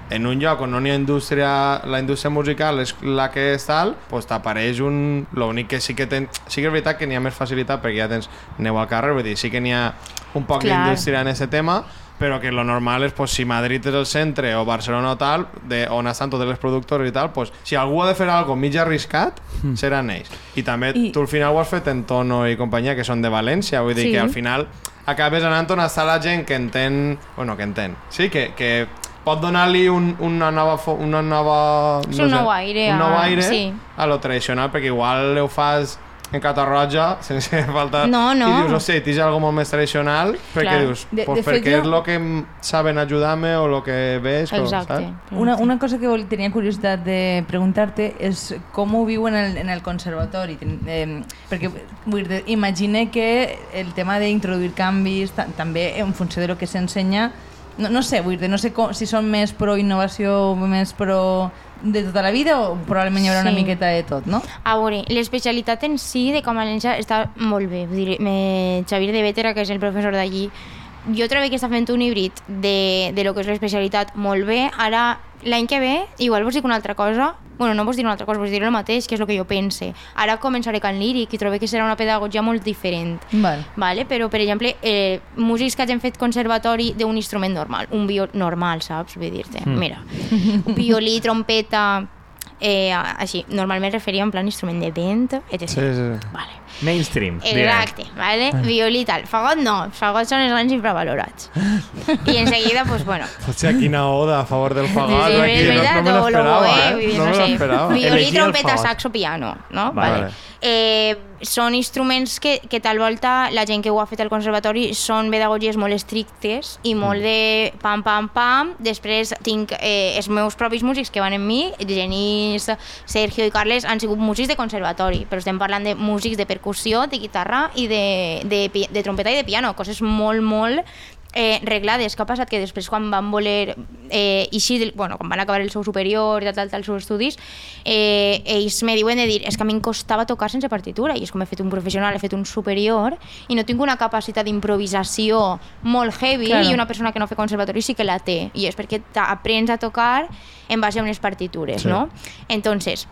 en un lloc on no hi ha indústria, la indústria musical és la que és tal, doncs t'apareix un... L'únic que sí que ten... Sí que és veritat que n'hi ha més facilitat perquè ja tens neu al carrer, vull dir, sí que n'hi ha un poc d'indústria en aquest tema, però que lo normal és, pues, si Madrid és el centre o Barcelona o tal, de, on estan totes les productores i tal, pues, si algú ha de fer algo mig arriscat, seran ells. I també I- tu al final ho has fet en Tono i companyia, que són de València, vull dir Sí. que al final acabes anant on està la gent que entén... Bueno, que entén. Sí, que, que pot donar-li un, una nova... Una nova Sí, un nou aire Un nou a- aire sí. a lo tradicional, perquè igual ho fas en Catarroja, <laughs> sense falta... No, no. I dius, hòstia, tens algo molt més tradicional, perquè Clar. dius, De- pues de perquè jo- és el que saben ajudar-me o el que ves, o, Exacte. saps? Una, una cosa que tenia curiositat de preguntar-te és com ho viu en el, en el conservatori. Eh, perquè vull dir, imagine que el tema d'introduir canvis ta també en funció de lo que s'ensenya no, no sé, vull dir, no sé com, si són més pro innovació o més pro de tota la vida o probablement hi haurà una Sí. miqueta de tot, no? A veure, l'especialitat en si de Com a València està molt bé. Vull dir, me, Xavier de Vétera, que és el professor d'allí, jo trobo que està fent un híbrid de, de lo que és l'especialitat molt bé. Ara, l'any que ve, igual vos dic una altra cosa, bueno, no vos diré una altra cosa, vos diré el mateix, que és el que jo pense. Ara començaré Can Líric i trobo que serà una pedagogia molt diferent. Val. Vale? Però, per exemple, eh, músics que hagin fet conservatori d'un instrument normal, un viol normal, saps? Vull dir-te, Hmm. mira, un violí, trompeta, eh, així, normalment referia en plan instrument de vent, etc. Sí, sí. Vale. Mainstream. Exacte, vale? Violí i tal. Fagot no, fagot són els grans infravalorats. I en seguida, pues bueno, Hòstia, quina oda a favor del fagot. Sí, aquí, veritat, no, no o me l'esperava, eh? No no me sé, l'esperava. violí, trompeta, saxo, piano, no? Vale. Vale. Eh, són instruments que, que tal volta la gent que ho ha fet al conservatori són pedagogies molt estrictes i molt de pam, pam, pam. Després tinc eh, els meus propis músics que van amb mi, Genís, Sergio i Carles, han sigut músics de conservatori, però estem parlant de músics de percussió, de guitarra i de, de, de trompeta i de piano, coses molt, molt eh, reglades. Què ha passat? Que després quan van voler eh, eixir, del, bueno, quan van acabar el seu superior i tal, tal, tal, els seus estudis, eh, ells me diuen de dir, és que a mi em costava tocar sense partitura, i és com he fet un professional, he fet un superior, i no tinc una capacitat d'improvisació molt heavy, Claro. i una persona que no fa conservatori sí que la té, i és perquè aprens a tocar en base a unes partitures, Sí. no? Entonces,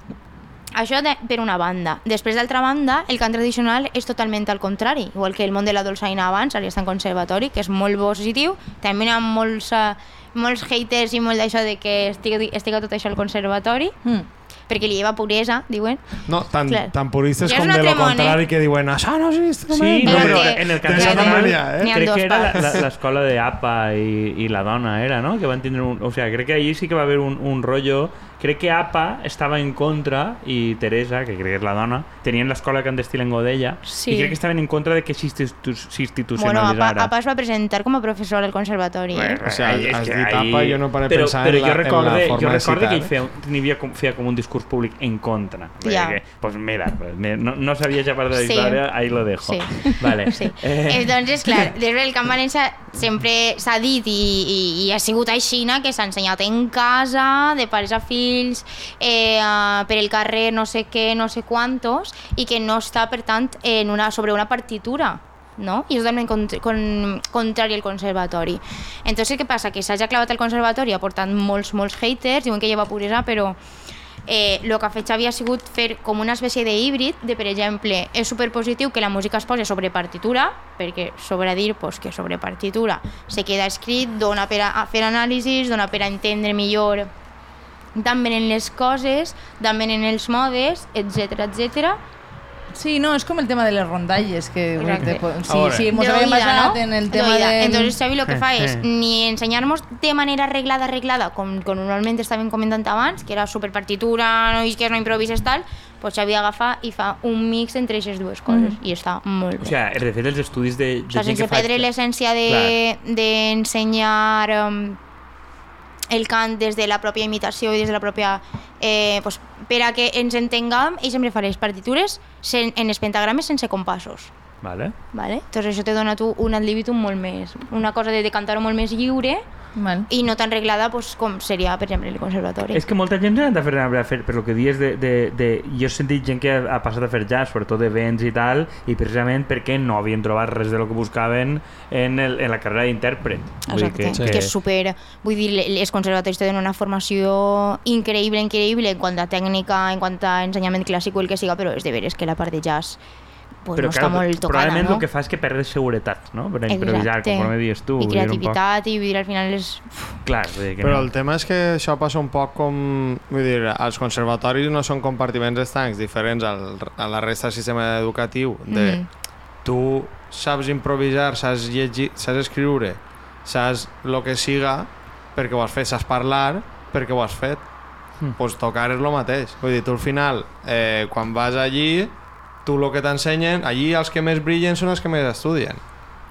això de, per una banda. Després, d'altra banda, el cant tradicional és totalment al contrari. Igual que el món de la dolçaina abans, ara està en conservatori, que és molt positiu. També hi ha molts, uh, molts haters i molt d'això de que estigui, estigui tot això al conservatori, Mm. perquè li lleva puresa, diuen. No, tan, Clar. tan puristes Ja com de lo eh? contrari que diuen això no és Sí, no, però en el també n'hi ha, eh? Crec que era l'escola de APA i, i la dona, era, no? Que van tindre un... O sea, crec que allí sí que va haver un, un rollo... Crec que APA estava en contra i Teresa, que crec que és la dona, tenien l'escola clandestina en Godella Sí. i crec que estaven en contra de que s'institu- Bueno, s'institucionalitzara. Apa, Apa es va presentar com a professor al conservatori. Eh? O sea, Ai, és has dit ahí- APA, jo no paré però, pensar però en la- jo en la recorde, forma jo de recorde que ell feia, tenia com, feia com un discurs públic en contra. Ja. Que, pues mira, no, no sabia ja part de la Sí. història, ahí lo dejo. Sí. <laughs> Vale. <laughs> Sí. Eh, Entonces, <laughs> clar, des del Camp València sempre s'ha dit i, i, i ha sigut així que s'ha ensenyat en casa, de pares a fills, estils, eh, uh, per el carrer no sé què, no sé quantos, i que no està, per tant, en una, sobre una partitura no? i és totalment cont con contrari al conservatori. Entonces, què passa? Que s'ha clavat al conservatori ha portat molts, molts haters, diuen que ja va puresa, però eh, que ha fet Xavi ha sigut fer com una espècie de híbrid de, per exemple, és superpositiu que la música es posi sobre partitura, perquè sobra dir pues, que sobre partitura se queda escrit, dona per a fer anàlisis, dona per a entendre millor d'on venen les coses, d'on venen els modes, etc etc. Sí, no, és com el tema de les rondalles, que Exacte. de- sí, sí, mos De oïda, basat ¿no? en el De tema oïda. de... Entonces Xavi lo que fa és ni ensenyar-nos de manera arreglada, arreglada, com, com normalment estàvem comentant abans, que era super partitura, no isques, no improvises, tal, pues Xavi agafa i fa un mix entre aquestes dues coses Mm. i està molt O bé. sigui, de fet, els estudis de, de O gent sense que fa... perdre l'essència de- d'ensenyar de, el cant des de la pròpia imitació i des de la pròpia... Eh, pues, per a que ens entenguem, ell sempre fa les partitures sen, en els pentagrames sense compassos. Vale. Vale? Entonces això te dona tu un ad libitum molt més, una cosa de, de cantar molt més lliure Val. i no tan reglada pues, com seria, per exemple, el conservatori. És que molta gent s'ha de fer, a fer, per lo que dius de, de, de... Jo he sentit gent que ha, ha passat a fer jazz, sobretot d'events i tal, i precisament perquè no havien trobat res de lo que buscaven en, el, en la carrera d'intèrpret. Vull dir Exacte, que, Sí. que és super... Vull dir, els conservatoris tenen una formació increïble, increïble en quant a tècnica, en quant a ensenyament clàssic o el que siga, però és de veres que la part de jazz pues, no està molt tocada, probablement no? el que fa és que perdes seguretat, no? Per improvisar, Exacte. conforme dius tu. I creativitat, i vull dir, al final és... Clar, dir que Però no. el tema és que això passa un poc com... Vull dir, els conservatoris no són compartiments estancs diferents al, a la resta del sistema educatiu. De, Mhm. Tu saps improvisar, saps llegir, saps escriure, saps el que siga perquè ho has fet, saps parlar perquè ho has fet. Mm. Pues tocar és el mateix. Vull dir, tu al final, eh, quan vas allí, tu el que t'ensenyen, allí els que més brillen són els que més estudien.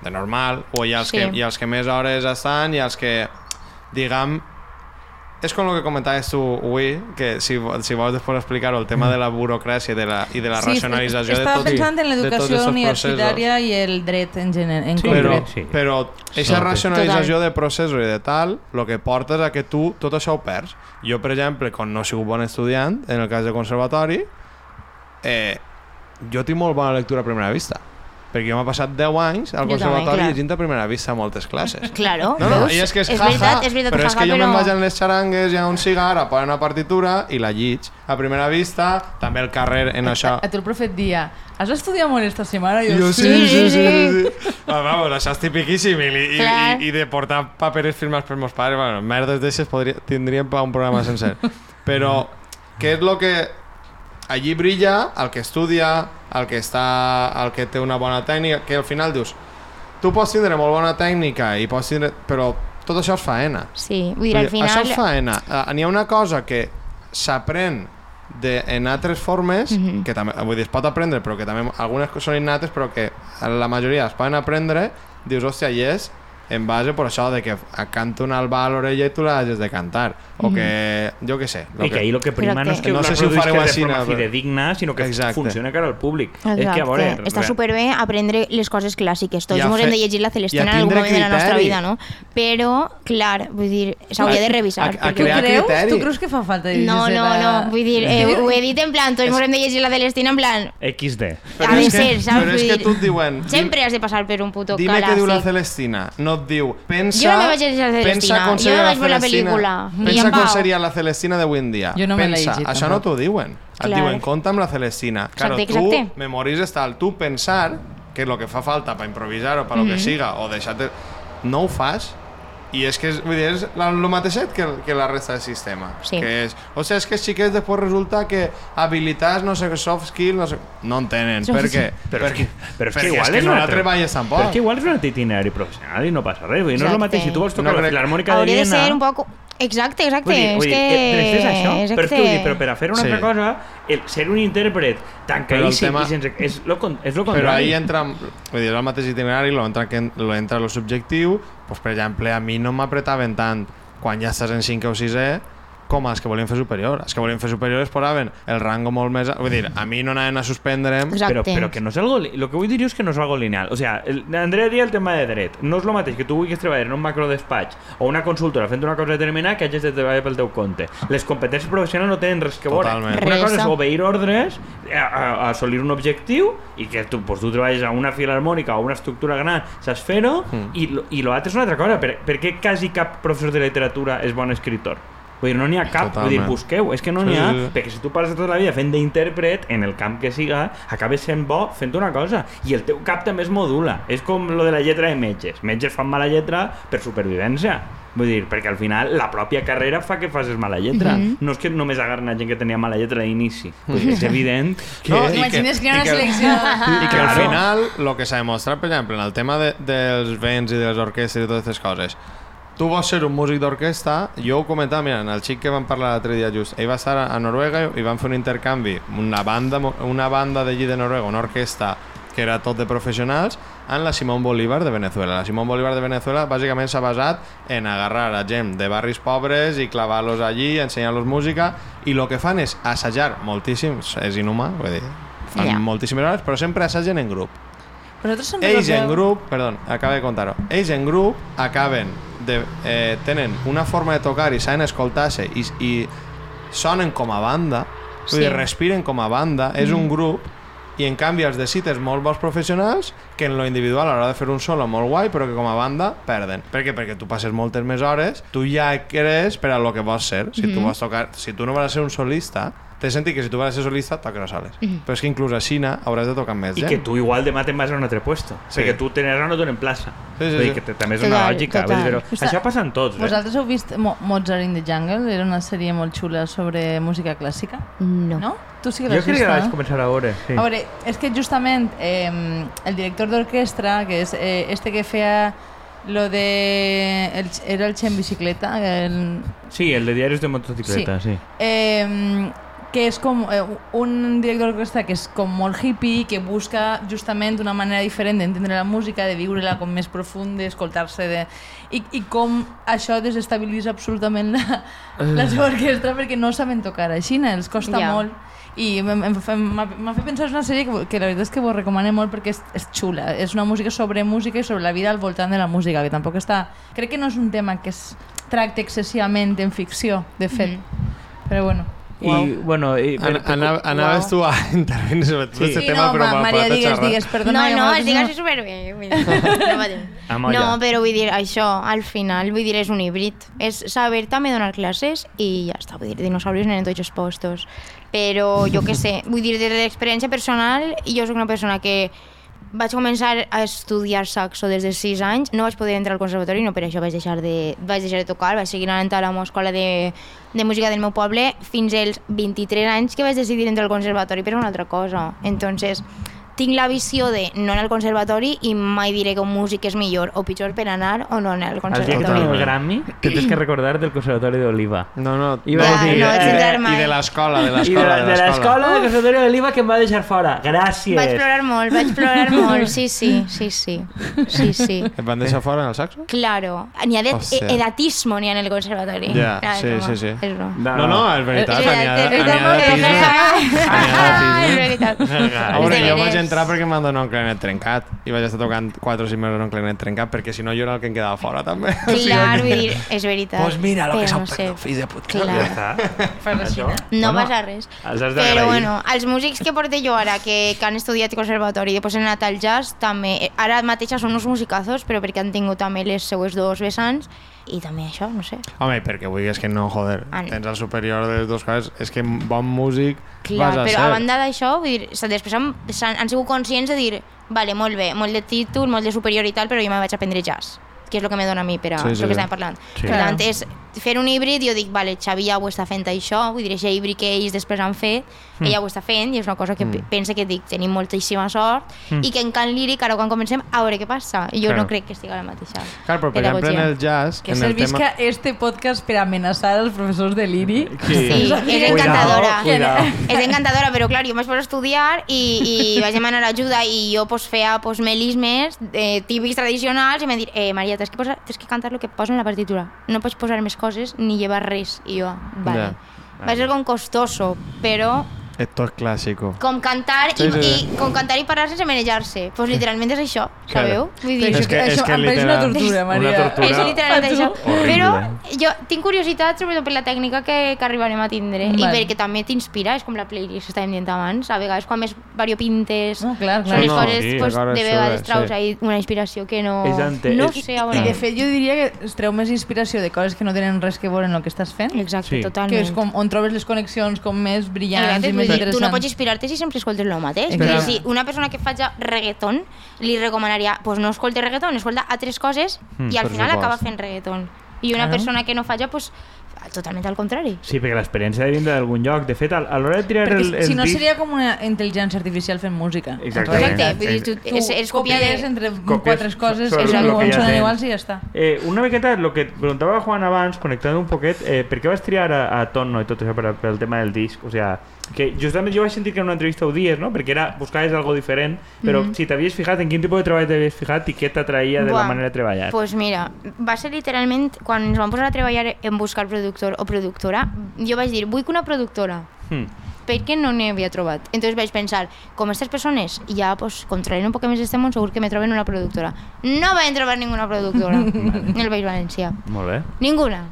De normal, o hi ha els, Sí. que, hi ha els que més hores estan i els que, diguem, és com el que comentaves tu avui, que si, si vols després explicar-ho, el tema de la burocràcia i de la, i de la Sí, racionalització de estava tot, pensant en l'educació universitària i el dret en, gener, en Sí, però, concret. sí. però aquesta Sí. racionalització de processos i de tal, el que porta és a que tu tot això ho perds. Jo, per exemple, quan no he sigut bon estudiant, en el cas de conservatori, eh, jo tinc molt bona lectura a primera vista. Perquè jo m'he passat 10 anys al conservatori llegint a primera vista moltes classes. Claro, No, no, veus? i és que és, és jaja, veritat, és veritat, però és que jo però... me'n vaig a les xarangues, hi ha un cigar, a una partitura i la llig. A primera vista, també el carrer en això... A tu el profe et dia, has estudiat molt esta setmana? I I jo, jo, sí. sí, sí, sí. sí. Ah, vamos, això és tipiquíssim. I, i, Clar. i, i de portar paperes firmats per meus pares, bueno, merdes d'aixes tindríem pa un programa sencer. Però, què és el que allí brilla el que estudia, el que, està, el que té una bona tècnica, que al final dius, tu pots tindre molt bona tècnica, i pots tindre, però tot això és faena. Sí, vull dir, al dir, Això final... és faena. Uh, N'hi ha una cosa que s'aprèn de, en altres formes, Mhm. que també, vull dir, es pot aprendre, però que també algunes són innates, però que la majoria es poden aprendre, dius, hòstia, i és en base per això de que canta una alba a l'orella i tu l'hagis de cantar. O que, jo què sé. lo I que ahir el que prima no és que No sé si ho fareu de així, forma no, però- fidedigna, sinó que Exacte. funciona cara al públic. Exacte. És que, a veure... Està re- superbé aprendre les coses clàssiques. Tots a ens hem fer- de llegir la Celestina a en algun moment de la nostra criteri. vida, no? Però, clar, vull dir, s'hauria de revisar. a- a Tu crear creus? criteri. Tu creus que fa falta dir No, no, no, vull dir, eh, ho he dit en plan, tots ens hem de llegir la Celestina en plan... XD. Ha de ser, que, saps? Però és que tu et diuen... Sempre has de passar per un puto Dime què diu la. Celestina. No et diu, pensa... Jo no me vaig llegir la Celestina, pensa com jo seria me vaig veure la Celestina- pel·lícula, Pensa en com seria la Celestina d'avui en dia. Jo no me pensa, llegit, Això no t'ho diuen. Et Clar. diuen, compta amb la Celestina. Claro, Exacte, tu exacte. memorises tal, tu pensar que el que fa falta per improvisar o per lo que Mhm. siga, o deixar-te... No ho fas, i és que és, vull dir, és el mateixet que, que la resta del sistema. Sí. Que és, o sigui, és que els xiquets després resulta que habilitats, no sé, què, soft skills, no sé... No en tenen. Soft Per què? Però és que, però és que perquè igual és que és no la treballes tampoc. Però és que igual és un itinerari professional i no passa res. Vull dir, no és el Exacte. mateix si tu vols tocar No la crec- Filarmònica de Hauria de Viena... ser un poc... Exacte, exacte. Vull dir, és vull dir, que... eh, però és que és això. Però, és que, vull dir, però per a fer una Sí. altra cosa, el, ser un intèrpret tancadíssim tema- i sense... És lo, con- és lo Però contrari. ahí entra, vull dir, és el mateix itinerari, lo entra, que, lo entra lo subjectiu, pues, per exemple, a mi no m'apretaven tant quan ja estàs en 5 o 6è com els que volien fer superior. Els que volien fer superior es posaven el rango molt més... Vull dir, a mi no anaven a suspendre'm... Exacte. Però, però que no és algo... Lo que vull dir és que no és algo lineal. O sea, el, Andrea dia el tema de dret. No és el mateix que tu vulguis treballar en un macrodespatx o una consultora fent una cosa determinada que hagis de treballar pel teu compte. Les competències professionals no tenen res que veure. Totalment. Una cosa és obeir ordres, a, a, a assolir un objectiu i que tu, pues, tu treballes a una filarmònica o una estructura gran, saps fer-ho, Mm. i, lo- i l'altre és una altra cosa. Per, per què quasi cap professor de literatura és bon escritor? Vull dir, no n'hi ha cap, vull dir, Totalment. busqueu, és que no Sí, n'hi ha, sí, sí. perquè si tu passes tota la vida fent d'intèrpret en el camp que siga, acabes sent bo fent una cosa, i el teu cap també es modula, és com lo de la lletra de metges, metges fan mala lletra per supervivència, vull dir, perquè al final la pròpia carrera fa que facis mala lletra, no és que només agarren a gent que tenia mala lletra d'inici, vull dir, és evident <laughs> que... No, T'imagines que hi ha i una que- selecció... I que al final, el que s'ha demostrat, per exemple, en el tema de, dels vents i de les orquestres i totes aquestes coses, tu vols ser un músic d'orquestra, jo ho comentava, mira, en el xic que vam parlar l'altre dia just, ell va estar a Noruega i van fer un intercanvi, una banda, una banda d'allí de Noruega, una orquestra que era tot de professionals, en la Simón Bolívar de Venezuela. La Simón Bolívar de Venezuela bàsicament s'ha basat en agarrar a gent de barris pobres i clavar-los allí, ensenyar-los música, i el que fan és assajar moltíssim, és inhumà, vull dir, fan Ja. moltíssimes hores, però sempre assagen en grup. Ells en grup, perdó, acaba de contar-ho. Ells en grup acaben de, eh, tenen una forma de tocar i saben escoltar-se i, i sonen com a banda, Sí. dir, respiren com a banda, és un grup i en canvi els necessites molt bons professionals que en lo individual a l'hora de fer un solo molt guai però que com a banda perden per què? perquè tu passes moltes més hores tu ja crees per a lo que vols ser si tu vols tocar, si tu no vas a ser un solista té sentit que si tu vas a ser solista toques soles però és que inclús a Xina hauràs de tocar més I gent que tu igual demà te'n vas a un altre puesto. Sí. Perquè tu ara no donen plaça. Sí, sí, sí. que te- també és Total, una lògica. Vull dir, total. però això passa en tots, eh? Vosaltres heu vist Mo Mozart in the Jungle? Era una sèrie molt xula sobre música clàssica. No. No? Tu sí que Jo crec que la vaig no? començar a veure. Sí. A veure, és que justament eh, el director d'orquestra, que és eh, este que feia lo de... El, era el Che en bicicleta, el, Sí, el de diaris de motocicleta, sí. eh, que és com eh, un director d'orquestra que és com molt hippie, que busca justament una manera diferent d'entendre la música, de viure-la com més profunda, d'escoltar-se de... I, I com això desestabilitza absolutament la, la seva orquestra perquè no saben tocar a Xina, els costa Ja. molt. I em- em fa- m'ha fet pensar en una sèrie que, que la veritat és que vos recomano molt perquè és, és xula. És una música sobre música i sobre la vida al voltant de la música, que tampoc està... Crec que no és un tema que es tracta excessivament en ficció, de fet. Però bueno. I, bueno, i, An anava, anaves tu a <laughs> intervenir sobre tot Sí. aquest Sí, tema, no, però m'ha Maria, parat a digues, xerrar. digues, perdona. no, no, es digues superbé. <laughs> No, dir. Amolla. no, però vull dir, això, al final, vull dir, és un híbrid. És saber també donar classes i ja està, vull dir, dinosaurios en tots els postos. Però jo què sé, vull dir, des de l'experiència personal, jo sóc una persona que vaig començar a estudiar saxo des de 6 anys, no vaig poder entrar al conservatori, no per això vaig deixar de, vaig deixar de tocar, vaig seguir anant a la meva escola de, de música del meu poble fins als 23 anys que vaig decidir entrar al conservatori per una altra cosa. Entonces, tinc la visió de no anar al conservatori i mai diré que un músic és millor o pitjor per anar o no anar al El dia que conservatori. el Grammy, te tens que recordar del Conservatori d'Oliva. No, no, Iba a i, dir, de, no vaig i, entrar de, mai. i de l'escola, de I de, l'escola, de l'escola del Conservatori d'Oliva que em va deixar fora. Gràcies. Vaig plorar molt, vaig plorar molt, sí, sí, sí, sí, sí, sí. Et van deixar fora en el saxo? Claro, n'hi ha de, Hòstia. edatismo n'hi ha en el conservatori. Ja, Ah, sí, broma, sí, sí. És broma. No, no, és veritat, És n'hi ha n'hi ha d'edatisme. és N'hi ha veritat. d'edatisme. A veure, de jo vaig. Entrar perquè em van donar un clarinet trencat i vaig estar tocant 4 o 5 mesos un clarinet trencat perquè si no jo era el que em quedava fora també. <laughs> O sigui Clar, que- vull dir, és veritat. Pues mira lo que s'ha no sé. fills de puta. Ja Clar. està. <laughs> Fas així, Això. No Bueno, passa res. Però bueno, els músics que porto jo ara, que, que han estudiat conservatori i després han anat al jazz, també, eh, ara mateix són uns musicazos, però perquè han tingut també les seues dos vessants, i també això, no sé. Home, perquè vulguis que no, joder, Ah, no. tens el superior de les dues coses, és que bon músic Clar, vas a però ser. a banda d'això, vull dir, després han, han sigut conscients de dir vale, molt bé, molt de títol, molt de superior i tal, però jo me vaig aprendre jazz que és el que me dona a mi per a Sí, sí, sí, el que sí. estàvem parlant. Sí. Per tant, és fer un híbrid, jo dic, vale, Xavi ja ho està fent això, vull dir, aquest híbrid que ells després han fet, Hmm. ella ho està fent i és una cosa que mm. pensa que dic, tenim moltíssima sort i que en Can Líric, ara quan comencem, a veure què passa. I jo Claro. no crec que estigui a la mateixa Clar, però per exemple en el jazz, Que servisca tema... este podcast per amenaçar els professors de l'IRI. Sí, <laughs> és encantadora. Cuidado, cuidado. És encantadora, però clar, jo vaig posar a estudiar i, i vaig demanar ajuda i jo pues, feia pues, melismes eh, típics tradicionals i em van dir, eh, Maria, tens que, posar, tens que cantar el que posa en la partitura, no pots posar més coses ni lleva res. I jo, vale. Ja. Va ser com costoso, però Esto es clásico. com cantar Sí, i, sí, sí. i com cantar i parar sense manejar-se. Pues literalment és això, Claro. sabeu? Vull dir, És que- això, és que pareix una literal- tortura, una Maria. tortura. és literalment això. Horrible. Però jo tinc curiositat sobretot per la tècnica que, que arribarem a tindre i Vale. perquè també t'inspira, és com la playlist que estàvem dient abans, a vegades quan més variopintes No, clar, clar. són les No, coses, sí, pues, de vegades és, traus sí. ahí una inspiració que no... Ante- no és- sé, a I de fet jo diria que es treu més inspiració de coses que no tenen res que veure en el que estàs fent, Exacte, Sí. totalment. que és com on trobes les connexions com més brillants Exacte, i vull dir, tu no pots inspirar-te si sempre escoltes el mateix. Exacte. Dir, si una persona que faci reggaeton li recomanaria pues no escolte reggaeton, escolta altres coses Mm, i al final supost. acaba fent reggaeton. I una Claro. persona que no faci, pues, totalment al contrari. Sí, perquè l'experiència ha de vindre d'algun lloc. De fet, a, l'hora de triar Perquè el, el si no disc... seria com una intel·ligència artificial fent música. Exactament. Exacte, vull dir, tu, Tu és, és còpia copies de... entre Copies quatre coses lo no que ja sonen iguals i ja està. Eh, una miqueta el que et preguntava Juan abans, connectant un poquet, eh, per què vas triar a, a Tono i tot això per, per el tema del disc? O sea, que justament jo vaig sentir que en una entrevista ho dies, no? Perquè era, buscaves algo diferent, però Mhm. si t'havies fijat, en quin tipus de treball t'havies fijat i què t'atraïa de la manera de treballar? Pues mira, va ser literalment quan ens vam posar a treballar en buscar productor o productora, jo vaig dir, vull que una productora Hmm. perquè no n'hi havia trobat. Entonces vaig pensar, com aquestes persones ja pues, controlen un poc més este món, segur que me troben una productora. No vaig trobar ninguna productora <laughs> en el País Valencià. Molt bé. Ninguna.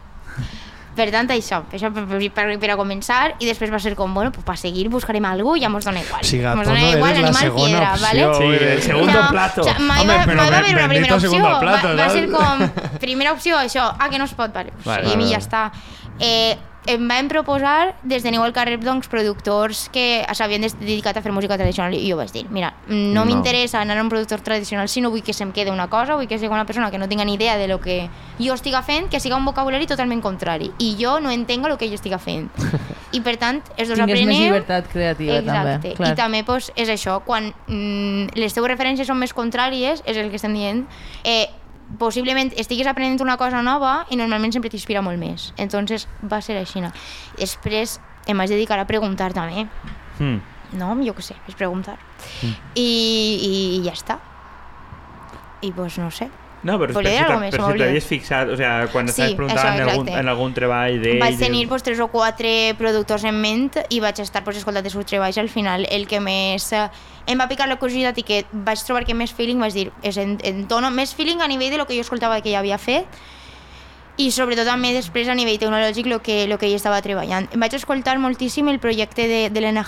Per tant, això, això per, per, per, a començar, i després va ser com, bueno, pues, per seguir buscarem alguna cosa, ja mos dona igual. O sigui, mos dona igual eres la animal piedra, opció. ¿vale? Sí, el segundo plato. O sea, mai Home, va, però mai va ben- haver una bendito primera opció. segundo plato, va, va ser com, primera opció, això, ah, que no es pot, vale. Vale, Vale, sí, vale, i ja està. Eh, em van proposar des de Neu al carrer doncs, productors que s'havien dedicat a fer música tradicional i jo vaig dir, mira, no, No. m'interessa anar a un productor tradicional si no vull que se'm quede una cosa, vull que sigui una persona que no tinga ni idea de lo que jo estiga fent, que siga un vocabulari totalment contrari i jo no entenc el que ell estiga fent <laughs> i per tant, els dos Tingues més apreneu llibertat creativa Exacte. també. Clar. I també pues, és això, quan mm, les teves referències són més contràries, és el que estem dient, eh, possiblement estiguis aprenent una cosa nova i normalment sempre t'inspira molt més. Entonces va ser així. Després em vaig dedicar a preguntar també. Hmm. No, jo què sé, és preguntar. I, i ja està. I pues no sé. No, però dir si més, per se si t'havies fixat, o sea, quan Sí, estaves preguntant això, en algun, en algun treball d'ell... Vaig tenir pues, tres o quatre productors en ment i vaig estar pues, escoltant els seus treballs al final el que més eh, em va picar la curiositat i que vaig trobar que més feeling vaig dir és en, en tono, més feeling a nivell de lo que jo escoltava que ella havia fet i sobretot també després a nivell tecnològic lo que, lo que ella estava treballant. Em vaig escoltar moltíssim el projecte de, de l'Ena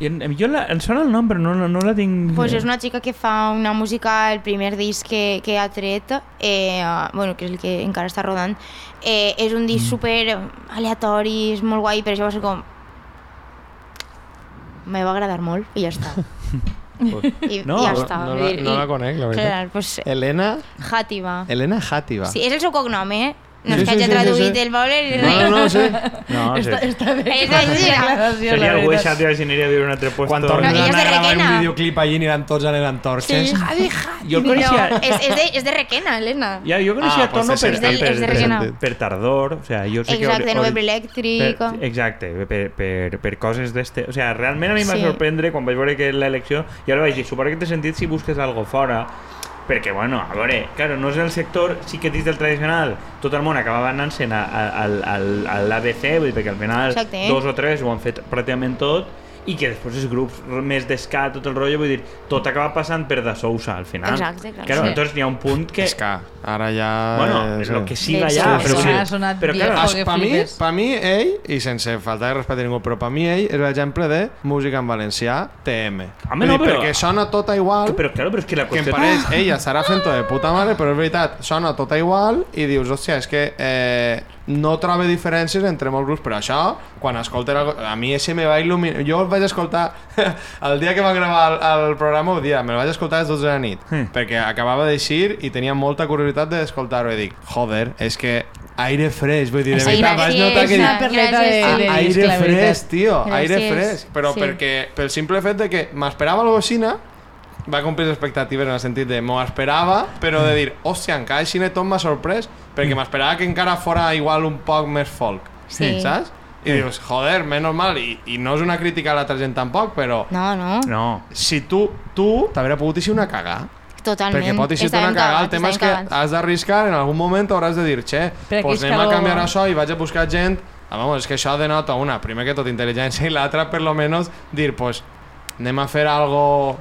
jo la, em sona el nom, però no, no, no la tinc... pues és una xica que fa una música, el primer disc que, que ha tret, eh, bueno, que és el que encara està rodant, eh, és un disc super aleatori, és molt guai, però això va ser com... Me va agradar molt i ja està. <laughs> I, No, i ja no- està. no vull la- no la conec, la veritat. Clar, pues, Elena... Játiva. Elena Játiva. Sí, és el seu cognom, eh? No Sí, és que sí, hagi sí, sí, traduït sí. el poble ni No, res. no, no, sí. No, Està, sí. està bé. És així, Seria el. Xavi si aniria a viure a un altre puesto. Quan No, tornen ella és a de gravar un Requena. videoclip allí aniran tots anant antorxes. Sí. Javi, Javi. Jo el No, coneixia... és, és, de, és de Requena, Helena. Ja, jo coneixia Ah, Tono pues per, per, per, Requena. per Tardor, o sea, jo sé Exacte, que... Novembre Elèctric. Per, exacte, per, per, per coses d'este... O sea, realment a mi em va sorprendre quan vaig veure que l'elecció... I ara vaig dir, suposo que té sentit si busques algo fora, perquè, bueno, a veure, claro, no és el sector, sí que dins del tradicional, tot el món acabava anant-se'n a- a- al, al, a l'ABC, vull dir, perquè al final Exacte. dos o tres ho han fet pràcticament tot, i que després els grups més d'esca, tot el rotllo, vull dir, tot acaba passant per de Sousa, al final. Exacte, clar. Claro, Sí. entonces n'hi ha un punt que... És que ara ja... Bueno, és- lo que siga Sí, ja, sí, però, sí. Ha sonat però claro, que per mi, per mi, ell, i sense faltar de respecte a ningú, però per mi ell és l'exemple de música en valencià TM. Home, no, dir, però- Perquè sona tota igual, però claro, però és que la que em qüestió... pareix, ella estarà fent-ho de puta mare, però és veritat, sona tota igual i dius, hòstia, és que eh, no trobo diferències entre molts grups, però això, quan escolta a mi ese me va il·luminar, jo el vaig escoltar <laughs> el dia que va gravar el, el programa ho dia, me el vaig escoltar a les 12 de la nit Mm. perquè acabava d'eixir i tenia molta curiositat d'escoltar-ho i dic, joder, és que aire fresc, vull dir, de Sí, veritat, vaig notar que una perleta de, de aire la fresc, tio, aire fresc. Però Sí. perquè, pel simple fet de que m'esperava algo així, va complir les expectatives en el sentit de m'ho esperava, però de dir, hòstia, encara així tot m'ha sorprès, perquè m'esperava que encara fora igual un poc més folk, Sí. saps? I dius, joder, menys mal, i, i no és una crítica a l'altra gent tampoc, però No, no. No. si tu, tu t'hauria pogut eixir una cagada. Totalment. Perquè pot ser una cagada. El tema és que cagats. has d'arriscar, en algun moment hauràs de dir, che, aquí pues anem a canviar això i vaig a buscar gent. Ah, vamos, és que això denota una, primer que tot intel·ligència i l'altra, per lo menos, dir, pues, anem a fer algo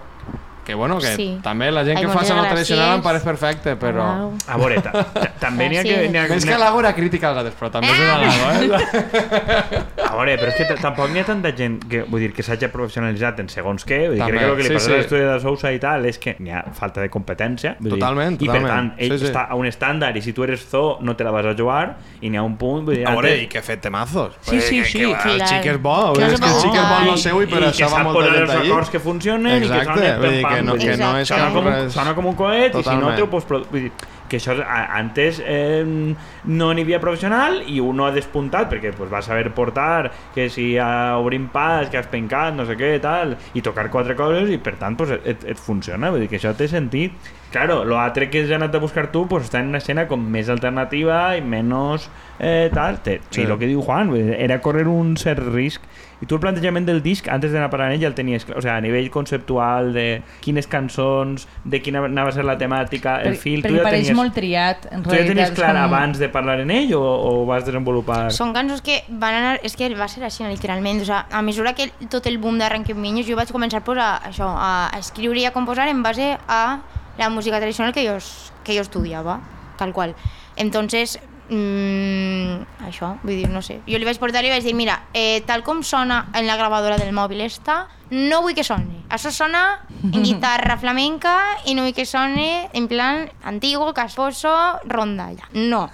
que bueno, que Sí. també la gent Ai, que fa sala tradicional em pareix perfecte, però... Au. A veure, ta, ta, també n'hi ha que... ha- Més n'hi que ha- l'Ago era crítica als altres, però també és un halago, eh? <laughs> A veure, però és que tampoc n'hi ha tanta gent que, vull dir, que s'hagi professionalitzat en segons què. Vull dir, També, crec que el que li sí, passa sí. a l'estudi de Sousa i tal és que n'hi ha falta de competència. vull dir, Totalment, I per totalment. tant, ell Sí, sí. està a un estàndard i si tu eres zo no te la vas a jugar i n'hi ha un punt... Vull dir, A veure, i que ha fet temazos. Sí, sí, Que- sí, que. El xic és bo, és que el xic és bo jugar. seu i per I això que va sap molta posar gent els allí. acords que funcionen i que sonen pam, que no, que no és sona, com un, res- sona com un coet i si no Totalment. te ho pots... produ- Vull dir, que això antes eh, no n'hi havia professional i uno ha despuntat perquè pues, va saber portar que si a obrim pas, que has pencat, no sé què, tal, i tocar quatre coses i per tant pues, et, et funciona, vull dir que això té sentit. Claro, lo altre que has anat a buscar tu pues, està en una escena com més alternativa i menys eh, tal. Sí. I el que diu Juan, era correr un cert risc i tu el plantejament del disc, antes d'anar parlant ell, ja el tenies clar. O sigui, a nivell conceptual, de quines cançons, de quina anava a ser la temàtica, el Per- fil, tu perquè ja pareix tenies... molt triat, en Tu ja tenies realitat. clar com- abans de parlar en ell o, o ho vas desenvolupar? Són cançons que van anar... És que va ser així, literalment. O sigui, a mesura que tot el boom d'Arranqueminyos, jo vaig començar pues, a, això, a escriure i a composar en base a la música tradicional que jo, que jo estudiava, tal qual. Entonces, mm, això, vull dir, no sé. Jo li vaig portar i vaig dir, mira, eh, tal com sona en la gravadora del mòbil esta, no vull que soni. Això sona en <laughs> guitarra flamenca i no vull que soni en plan antiguo, casposo, rondalla. No.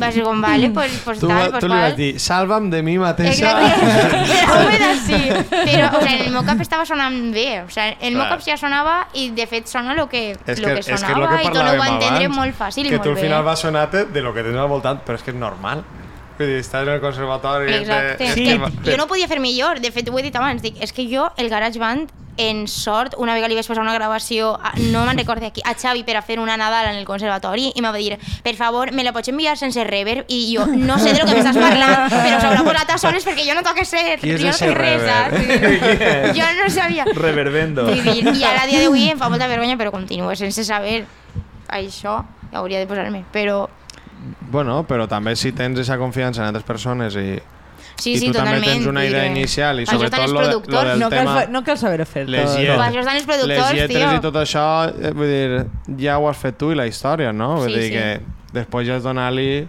Va ser com, vale, pues, pues Tu, tal, pues tu li vas dir, salva'm de mi mateixa. Exacte, ho he de sí. Però, o en el meu cap estava sonant bé. O en el meu Clar. cap ja sonava i, de fet, sona el que, És lo que, que que sonava que i tot ho va entendre abans, molt fàcil i que molt tu al bé. final vas sonar-te de lo que tens al voltant, però és que és normal. Vull dir, estàs en el conservatori... Exacte. és Sí. que Que jo no podia fer millor. De fet, ho he dit abans. Dic, és que jo, el GarageBand, en sort, una vegada li vaig passar una gravació, a, no me'n recordo aquí, a Xavi per a fer una Nadal en el conservatori i em va dir, per favor, me la pots enviar sense reverb? I jo, no sé de lo que m'estàs parlant, però s'haurà posat a soles perquè jo no toque ser, jo no sé res, saps? <laughs> Jo no sabia. Reverbendo. Dir, I ara a dia d'avui em fa molta vergonya, però continuo sense saber això, hauria de posar-me. Però Bueno, però també si tens aquesta confiança en altres persones i, sí, i sí, tu també totalment. tens una idea inicial i per sobretot lo, de, lo del No cal, tema... fa- no cal saber fer Les tot. estan els productors, les lletres tio. i tot això, eh, vull dir, ja ho has fet tu i la història, no? Vull Sí, dir sí. que després ja has donar-li...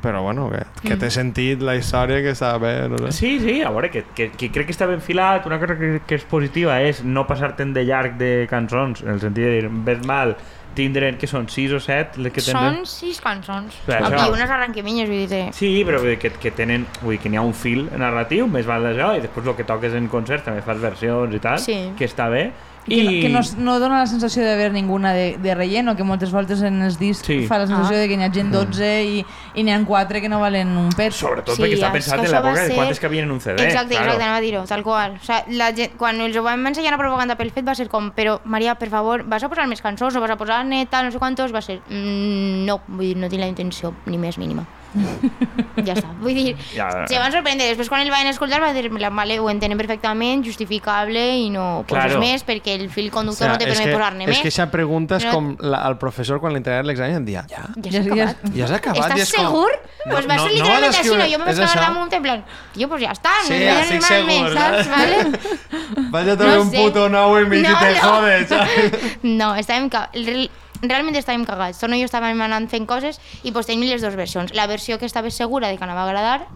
Però bueno, que, que Mm. té sentit la història, que està bé, no sé. Sí, sí, a veure, que, que, que crec que està ben filat. Una cosa que, que és positiva és no passar-te'n de llarg de cançons, en el sentit de dir, ves mal, tindre, que són 6 o 7 les que Són tenen... sis cançons. Clar, I això. unes arranqueminyes, vull dir... Sí, però vull dir que, que tenen, vull dir que n'hi ha un fil narratiu, més val d'això, i després el que toques en concerts també fas versions i tal, Sí. que està bé. I... Que, no, que no, no dona la sensació d'haver ninguna de, de relleno, que moltes voltes en els discs Sí. fa la sensació Ah. de que n'hi ha gent 12 i, i n'hi ha 4 que no valen un pet. Sobretot Sí, perquè està pensat que en l'època de ser- quantes que havien en un CD. Exacte, claro. exacte, anava a dir-ho, tal qual. O sigui, la gent, quan els ho vam ensenyar a propaganda pel fet va ser com, però Maria, per favor, vas a posar més cançons o vas a posar neta, no sé quantos? Va ser, mm, no, vull dir, no tinc la intenció ni més mínima. <laughs> ja està, vull dir, Ja. se van sorprendre. Després quan el van escoltar va dir, vale, ho entenen perfectament, justificable i no poses Claro. més perquè el fil O conductor sea, no te és permet que, posar-ne és més. que aquesta pregunta és No- com la, el professor quan li entregaven l'examen em dia, ja, Ja Ja- s'ha ja- acabat. ja has acabat. ¿Estás i és com, segur? pues va no- ser no literalment vas així, no? Jo me vaig és quedar damunt en plan, tio, pues ja està, Sí, no ha estic res més, segur, saps? Vale? <laughs> Vaig a treure No un sé. puto nou i mig No, i te no. jodes? <laughs> No, estàvem realment estàvem cagats. Torno i jo estàvem anant fent coses i pues tenim les dues versions. La versió que estava segura de que anava a agradar,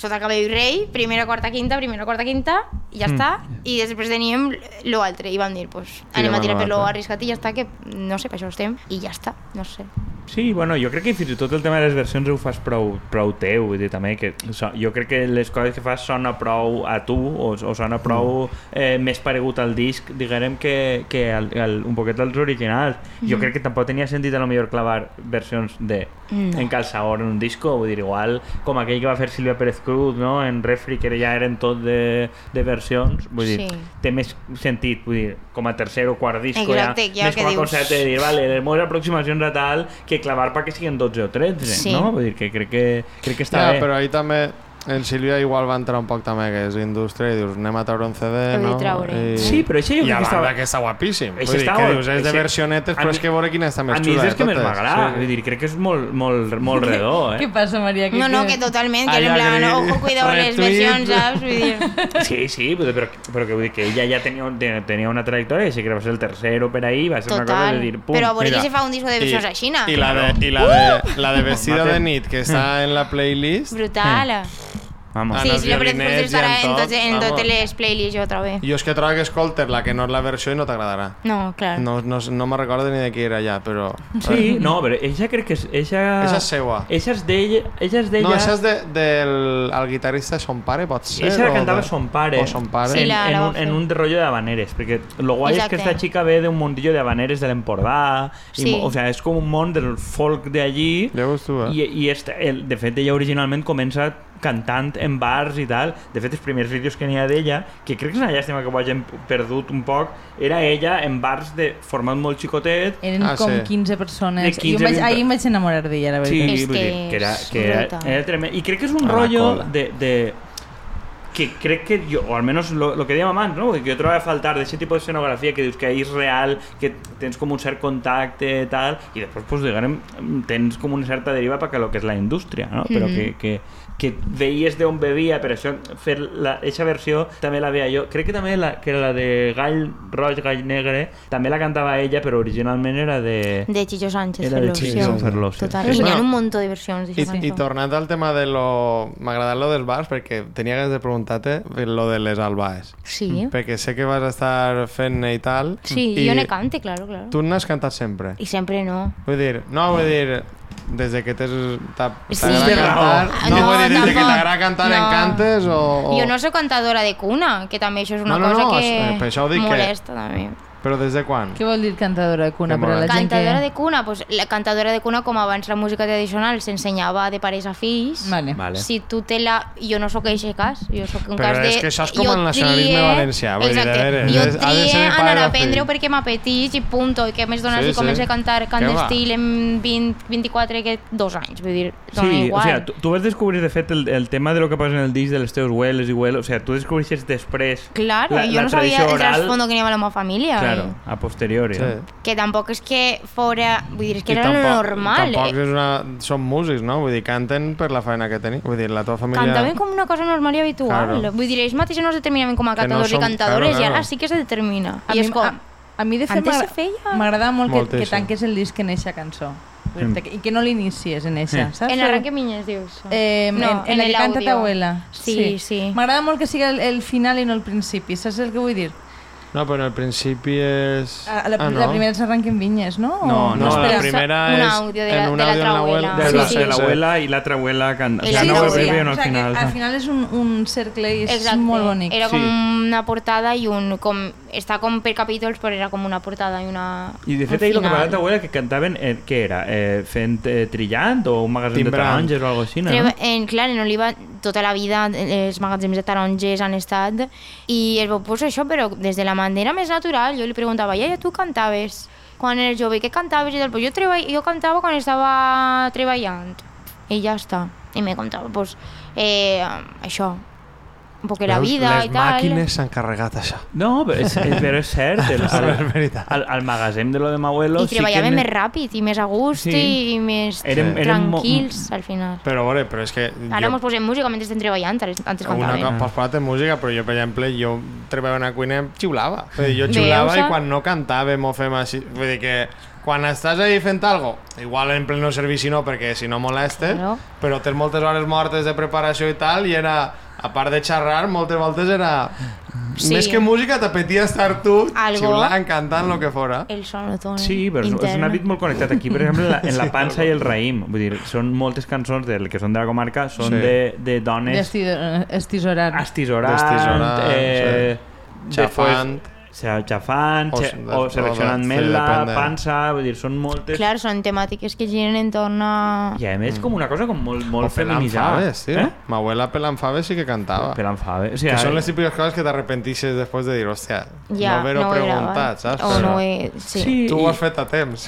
sota cabell rei, primera, quarta, quinta, primera, quarta, quinta, i ja està. I després teníem l'altre i vam dir, pues, anem a tirar per lo arriscat i ja està, que no sé, per això estem, i ja està, no sé. Sí, bueno, jo crec que fins i tot el tema de les versions ho fas prou, prou teu, vull dir, també que so, jo crec que les coses que fas sona prou a tu o, o sona prou eh, més paregut al disc, diguem que, que al, al, un poquet als originals. Jo crec que tampoc tenia sentit a lo millor clavar versions de No. en calçador en un disco, vull dir, igual com aquell que va fer Sílvia Pérez Cruz, no? en Refri, que ja eren tot de, de versions, vull dir, Sí. té més sentit, vull dir, com a tercer o quart disco, Exacte, ja, ja més com a dius- concepte de dir, vale, les meves aproximacions a tal que clavar perquè siguin 12 o 13, Sí. no? Vull dir que crec que, crec que està Ja, bé. però ahí també en Sílvia igual va entrar un poc també que és indústria i dius anem a treure un CD, no? I... Sí, però això jo I crec a que estava... que està guapíssim. Això Vull dir, està- que dius, és de versionetes, a però mi- és que veure quina està més A mi xula és que més m'agrada, Sí. vull dir, crec que és molt, molt, molt <laughs> redó, eh? Què passa, Maria? No, no, que totalment, que Allà en plan, que- ojo, cuidado les versions, saps? Vull dir... <laughs> Sí, sí, però, però, però que vull dir que ella ja tenia, tenia una trajectòria i sí que va ser el tercero per ahí, va ser una cosa Total. de dir, pum, Però a veure se fa un disco de versions així, no? I la de, i la de, la de <laughs> Vestido de nit, que està en la playlist, Brutal. Vamos. Sí, en els sí, estarà i en en, tot, en vamos. totes les playlists jo trobo. jo és que trobo que escoltes la que no és la versió i no t'agradarà. No, clar. No, no, no me recordo ni de qui era ja, però... Sí, no, però ella crec que és... Ella, Esa és seua. Ella és d'ella... Ella és d'ella... No, això és de, del el guitarrista de son pare, pot ser? Ella la cantava de- son pare. O son pare. Sí, en, la- en, la va un, en un rollo de habaneres, perquè lo guai és que Exacte. esta chica ve d'un mundillo de habaneres de l'Empordà, i Sí. mo- o sea, és com un món del folk de allí, Ja veus tu, eh? i, i esta, el, de fet ella originalment comença cantant en bars i tal, de fet els primers vídeos que n'hi ha d'ella, que crec que és una llàstima que ho hagin perdut un poc, era ella en bars de format molt xicotet, Eren Ah, com sí. 15 persones. De jo 15, em vaig, 20. ahir em vaig enamorar d'ella, la Sí, veritat. És vull dir, que que era, és que era, era tremendo. I crec que és un cola. de, de, que crec que jo, o almenys lo, lo que dèiem abans, no? que jo trobo a faltar d'aquest tipus d'escenografia que dius que és real, que tens com un cert contacte i tal, i després pues, diguem, tens com una certa deriva perquè lo que és la indústria, no? però Mhm. que, que, que veies d'on bevia, per això fer la, eixa versió també la veia jo. Crec que també la, que era la de Gall Roig, Gall Negre, també la cantava ella, però originalment era de... De Chicho Sánchez, Era de. Chicho Ferlosio. Total. Sí. N'hi ha Bueno, un muntó de versions I. I tornant al tema de lo... M'ha agradat lo dels bars perquè tenia ganes de preguntar-te lo de les albaes. Sí. Perquè sé que vas estar fent-ne i tal. Sí, i jo ne cante, claro, claro. Tu n'has cantat sempre. I sempre no. Vull dir, no, vull dir, des de que Sí. t'agrada Té cantar... No, No, vull dir, des de que t'agrada cantar en No. cantes o, o... Jo no soc cantadora de cuna, que també això és una No, no, cosa no, que eh, per això ho dic que- molesta també. Però des de quan? Què vol dir cantadora de cuna? Que Per a la gent Cantadora que... de cuna, pues, la cantadora de cuna, com abans la música tradicional s'ensenyava de pares a fills, Vale. Vale. si tu te la... Jo no sóc eixe cas, jo sóc un Però cas de... és que això és com jo el nacionalisme trie- valencià, vull dir, Exacte. a veure, jo trie anar a aprendre-ho perquè m'apeteix i punto, i que més donar Sí, si sí. comença a cantar cant Què d'estil en 20, 24 que dos anys, vull dir, dona Sí, igual. o sea, tu, tu vas descobrir de fet el, el tema de lo que passa en el disc de les teves hueles i hueles, o sea, tu descobreixes després Claro, la, jo la no sabia el trasfondo que n'hi havia a la meva família. Claro, a posteriori. Sí. no? Que tampoc és que fora... Vull dir, és que I era tampoc- normal. Tampoc eh. és una... Són músics, no? Vull dir, canten per la feina que tenen. Vull dir, la teva família... Cantaven com una cosa normal i habitual. Claro. Vull dir, ells mateixos no es determinaven com a Que no cantadors som- i cantadores claro, i ara claro. sí que se determina. A I mi, és com... a, a mi de fet m'agrada molt que, que tanques el disc en eixa cançó. Mm. I que no l'inicies en eixa, Sí. saps? En Arranque Minyes, dius. Eh, No, en, en, en el el Canta audio. abuela. Sí, sí. M'agrada molt que siga el, el final i no el principi, saps el que vull dir? No, però el principi és... Ah, la, ah, no. la primera és Arranquen vinyes, no? No, No, espera. la primera Un és... àudio de en la- un de l'altra en abuela. De Sí, la, sí. l'abuela i l'altra abuela o la sea, no ho abuela. veuen o al que final. al final és un, un cercle i és Exacte. molt bonic. Era com Sí. una portada i un... Com, està com per capítols, però era com una portada i una... I de fet un ahir el que final. va l'abuela que cantaven, eh, què era? Eh, fent eh, trillant o un magasin de taronges o alguna cosa així, no? En, clar, en Oliva tota la vida eh, els magatzems de taronges han estat i es veu pues, això, però des de la manera més natural jo li preguntava, iaia, tu cantaves quan eres jove, què cantaves? I tal, pues jo, treba, jo cantava quan estava treballant i ja està i me contava, pues, eh, això un poc la Veus? vida Les i tal màquines s'han carregat això. No, però és, és, però és cert. <laughs> El, És el, veritat. al, al magasin de lo de Mauelo i sí que... més ràpid i més a gust Sí. i més Érem- érem mo- tranquils al final Però, a veure, però és que... ara jo- mos posem música mentre estem treballant antes antes Una cantàvem cosa, pots parlar de música, però jo, per exemple, jo treballava en la cuina xiulava. Vull dir, jo xiulava Veus, i quan no cantàvem o fem així... Vull dir que quan estàs ahí fent algo, igual en pleno servici no, perquè si no molestes, Claro. però tens moltes hores mortes de preparació i tal, i era, a part de xerrar, moltes voltes era... Sí. Més que música, t'apetia estar tu Algo. xiulant, cantant, lo que fora. el sonotone Sí, però és, és un àmbit molt connectat. Aquí, per exemple, en la, en la pansa i el raïm. Vull dir, són moltes cançons del que són de la comarca, són Sí. de, de dones Estisorant. estisorant, D'estisorant, eh, de Xafant. Pues, xafant, O o, s- o seleccionant sí, mel·la, depèn de- pansa, vull dir, són moltes... Clar, són temàtiques que giren entorn a... I a més com una cosa com molt, molt feminitzada. faves, tio. Eh? Mi abuela pelant faves sí que cantava. Pelant faves. O sigui, Que són les típiques coses que t'arrepentixes després de dir, hòstia, Ja, no haver-ho no preguntat, saps? O Però no he... Sí. Sí, Tu ho has fet a temps.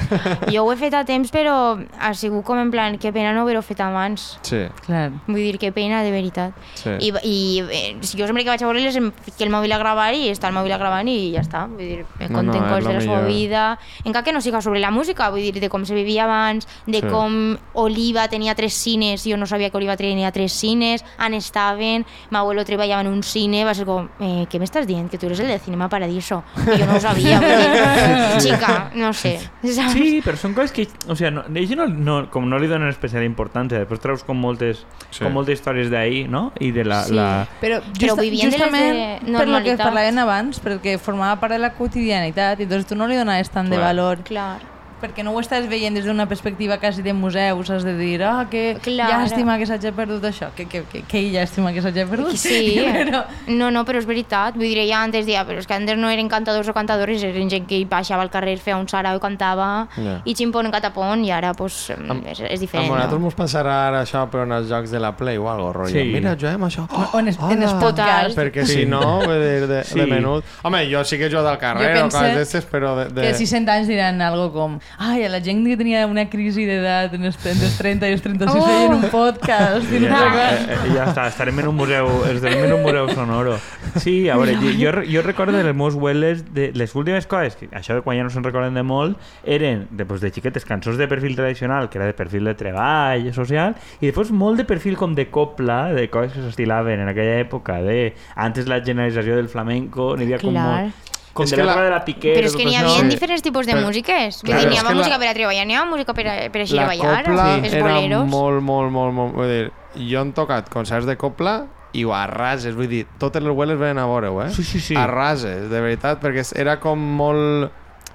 Jo ho he fet a temps, però ha sigut com en plan, que pena no haver-ho fet abans. sí, Clar. Vull dir, que pena, de veritat. sí. I, i eh, jo sempre que vaig a veure-les fico el mòbil a gravar i està el mòbil a gravant i ja està. Vull dir, No, conten no, coses de la seva millor. vida. Encara que no siga sobre la música, vull dir, de com se vivia abans, de Sí. com Oliva tenia tres cines, jo no sabia que Oliva tenia tres cines, on estaven, m'abuelo treballava en un cine, va ser com, eh, què m'estàs dient? Que tu eres el de Cinema Paradiso. I jo no ho sabia, vull dir, <laughs> xica, no sé. saps? Sí, però són coses que... O sigui, no, ells no, no, com no li donen especial importància, després treus com moltes, Sí. com moltes històries d'ahir, no? I de la... Sí. la... Però, Però justa, vivien de les de per lo que normalitat. parlaven abans, perquè formava part de la quotidianitat i doncs tu no li donaves tant de Clar. valor Clar. Perquè no ho estàs veient des d'una perspectiva quasi de museu, has de dir, ah, que Clar. llàstima que s'hagi perdut això, que, que, que, que llàstima que s'hagi perdut. Sí, <laughs> però... no, no, però és veritat. Vull dir, ja antes dia, però és que antes no eren cantadors o cantadores, eren gent que baixava al carrer, feia un sarau i cantava, Ja. i ximpon en catapon, i ara pues, Am- és, és A diferent. nosaltres no? mos passarà ara això per en els jocs de la Play o algo, rotllo. Sí. Mira, juguem això. O en, es, en hola. Spotcast. Perquè si no, dir, de, Sí. de menut... Home, jo sí que jo del carrer Jo o coses d'estes, però de... de... Que si 100 anys diran algo com ai, a la gent que tenia una crisi d'edat en els, entre els 30 i els 36 Oh! feien un podcast i Ja, sé eh, eh, ja està, estarem en un museu, estarem en un museu sonoro. Sí, a veure, jo, jo, jo recordo de les meus abueles, de les últimes coses, que això de quan ja no se'n recorden de molt, eren de, pues, de xiquetes cançons de perfil tradicional, que era de perfil de treball social, i després molt de perfil com de copla, de coses que s'estilaven en aquella època, de antes la generalització del flamenco, n'hi havia com Clar. molt... Com És de que l'època la- de la piquera... Però és que n'hi havia Sí. diferents tipus de Però- músiques. Vull Claro, dir, n'hi havia que la- música per a treballar, n'hi havia música per a, per a així la ballar, copla els era boleros. molt, molt, molt, molt... Vull dir, jo hem tocat concerts de copla i a rases, vull dir, totes les abueles venen a veure-ho, eh? Sí, sí, sí. A rases, de veritat, perquè era com molt...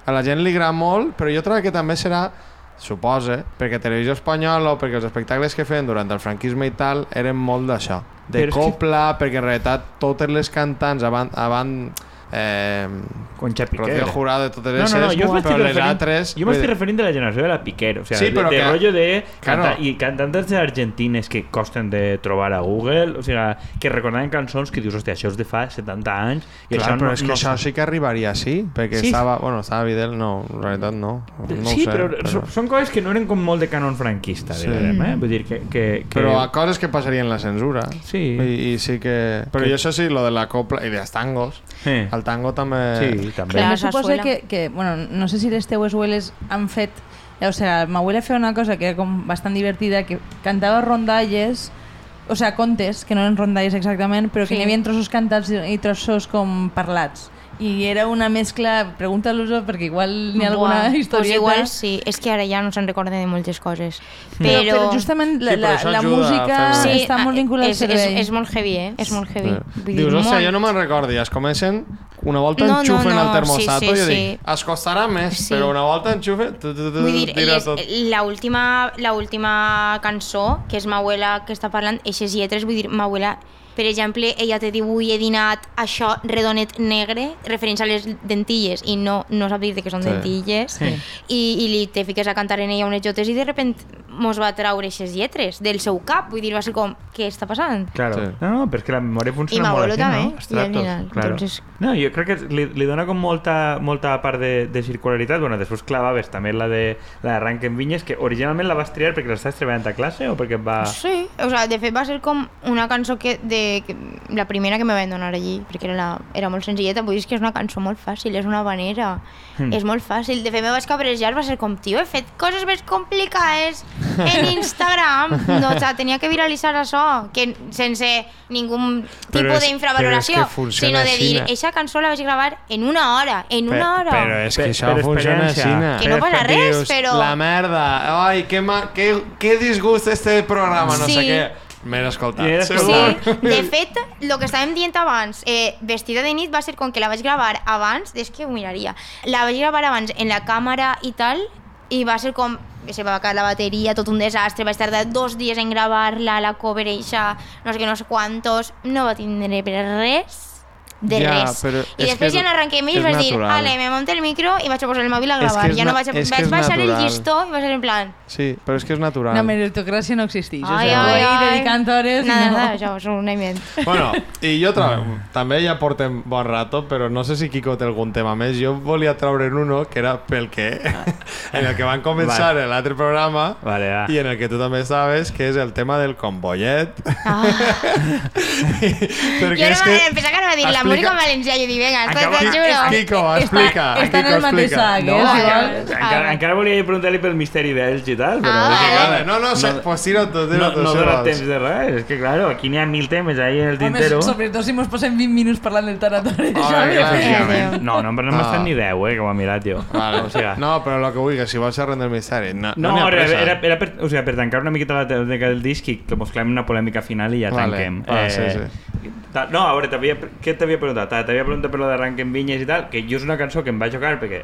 A la gent li agrada molt, però jo trobo que també serà suposa, perquè Televisió Espanyola o perquè els espectacles que feien durant el franquisme i tal eren molt d'això. De Però és que- copla, perquè en realitat totes les cantants abans, abans eh, Concha Piquer. Rocío Jurado de totes No, les no, no, jo però les altres... jo m'estic referint de la generació de la Piquer, o sea, Sí, de, de que- rollo de Claro. canta, i cantantes argentines que costen de trobar a Google, o sigui, que recordaven cançons que dius, hòstia, això és de fa 70 anys i Clar, això però no, és que no això sí que arribaria així, perquè Sí. estava... Bueno, estava Vidal, no, en realitat no. no sí, sé, però, però... són coses que no eren com molt de canon franquista, Sí. sí. direm, eh? Vull dir que... que, que... Però a coses que passarien la censura. Sí. I, i sí que... Però Que- jo això sí, lo de la copla i dels tangos. Eh. El tango també... Sí, també. Clar. Suposa zarzuela. que, que, bueno, no sé si les teues abueles han fet... O sea, ma abuela feia una cosa que era com bastant divertida, que cantava rondalles, o sea, contes, que no eren rondalles exactament, però que Sí. n'hi havia trossos cantats i trossos com parlats. I era una mescla, pregunta-los perquè igual n'hi ha alguna Buah, historieta. Pues igual sí, és que ara ja no se'n recorden de moltes coses. Però, Però, però justament la, Sí, però la, la música fer- sí, està molt vinculada al és, és, cervell. és molt heavy, eh? És molt heavy. Sí. Vull Dius, hòstia, molt... jo no me'n recordo, i es comencen, una volta No, no, enxufen no, el termostato sí, i sí, jo sí. dic, es costarà més, Sí. però una volta enxufen, tu, tu, tu, Vull dir, tira les, tot. la última, la última cançó, que és ma abuela que està parlant, eixes lletres, vull dir, ma abuela, per exemple, ella te diu, avui he dinat això redonet negre, referint a les dentilles, i no, no sap dir que són Sí. dentilles, Sí. i, i li te fiques a cantar en ella unes jotes i de repent mos va traure eixes lletres del seu cap, vull dir, va ser com, què està passant? Claro. Sí. No, no, però és que la memòria I funciona molt així, també, no? i al Estratos, final, claro. entonces- No, jo crec que li, li dona com molta, molta part de, de circularitat. Bueno, després clavaves també la de la d'Arranque en Vinyes, que originalment la vas triar perquè l'estaves treballant a classe o perquè va... Sí, o sea, de fet va ser com una cançó que, de, que la primera que me van donar allí, perquè era, la, era molt senzilleta, vull dir que és una cançó molt fàcil, és una vanera, Mm. és molt fàcil. De fet, me vaig cabrejar, va ser com, tio, he fet coses més complicades en <laughs> Instagram. No, o sea, tenia que viralitzar això, que sense ningú tipus d'infravaloració, sinó de dir, eixa cançó la vaig gravar en una hora, en una hora. Però és que Per- això per funciona així. Que no passa res, però- La merda, ai, que, ma, que, que disgust este programa, no Sí. sé què. M'he escoltat. Escoltat. Sí, de fet, el que estàvem dient abans, eh, vestida de nit va ser com que la vaig gravar abans, és que ho miraria, la vaig gravar abans en la càmera i tal, i va ser com que se va acabar la bateria, tot un desastre, vaig tardar dos dies en gravar-la, la cover eixa, no sé què, no sé quantos, no va tindre per res de Ja, res. però I és després que ja no arrenqué més i és vaig dir, ale, me monte el micro i vaig a posar el mòbil a És que gravar. és ja no vaig, és vaig és baixar el llistó i va ser en plan... Sí, però és que és natural. La meritocràcia no existeix. Ai, o sigui, ai, ai. dedicant hores... i Nada, no. nada, això és un invent. Bueno, i jo tra... també ja portem bon rato, però no sé si Kiko té algun tema més. Jo volia traure'n uno que era pel que... en el que van començar Vale. l'altre programa Vale, va. i en el que tu també estaves, que és el tema del convoyet. Ah. <laughs> Perquè Jo és no que... que... pensava que no va dir la En valencià. Jo dic, vinga, esto Acaba- te juro. Kiko, Està- explica. està en el mateix sac, no, eh. Encara, Ah. encara volia preguntar-li pel misteri d'Elx i tal, però... Ah, vale. Vale, no, no, no, pues tira tu, tira no, tu. no dona temps de res. És que, claro, aquí n'hi ha mil temes ahí en el Home, tintero. sobretot si mos posem 20 minuts parlant del tanatori. Ah. Eh, No, no, però no m'ha Ah. estat ni 10, eh, que ho ha mirat jo. Vale. No, però el que vulguis, si vols xerrar del misteri. No, No, no, n'hi ha era, pressa. era, era per, o sigui, per tancar una miqueta la tècnica del disc i que mos clavem una polèmica final i ja Vale. tanquem. Ah, sí, sí. ta- No, a veure, què t'havia preguntat? Ah, T'havia preguntat per lo d'Arranquen Vinyes i tal, que jo és una cançó que em va xocar perquè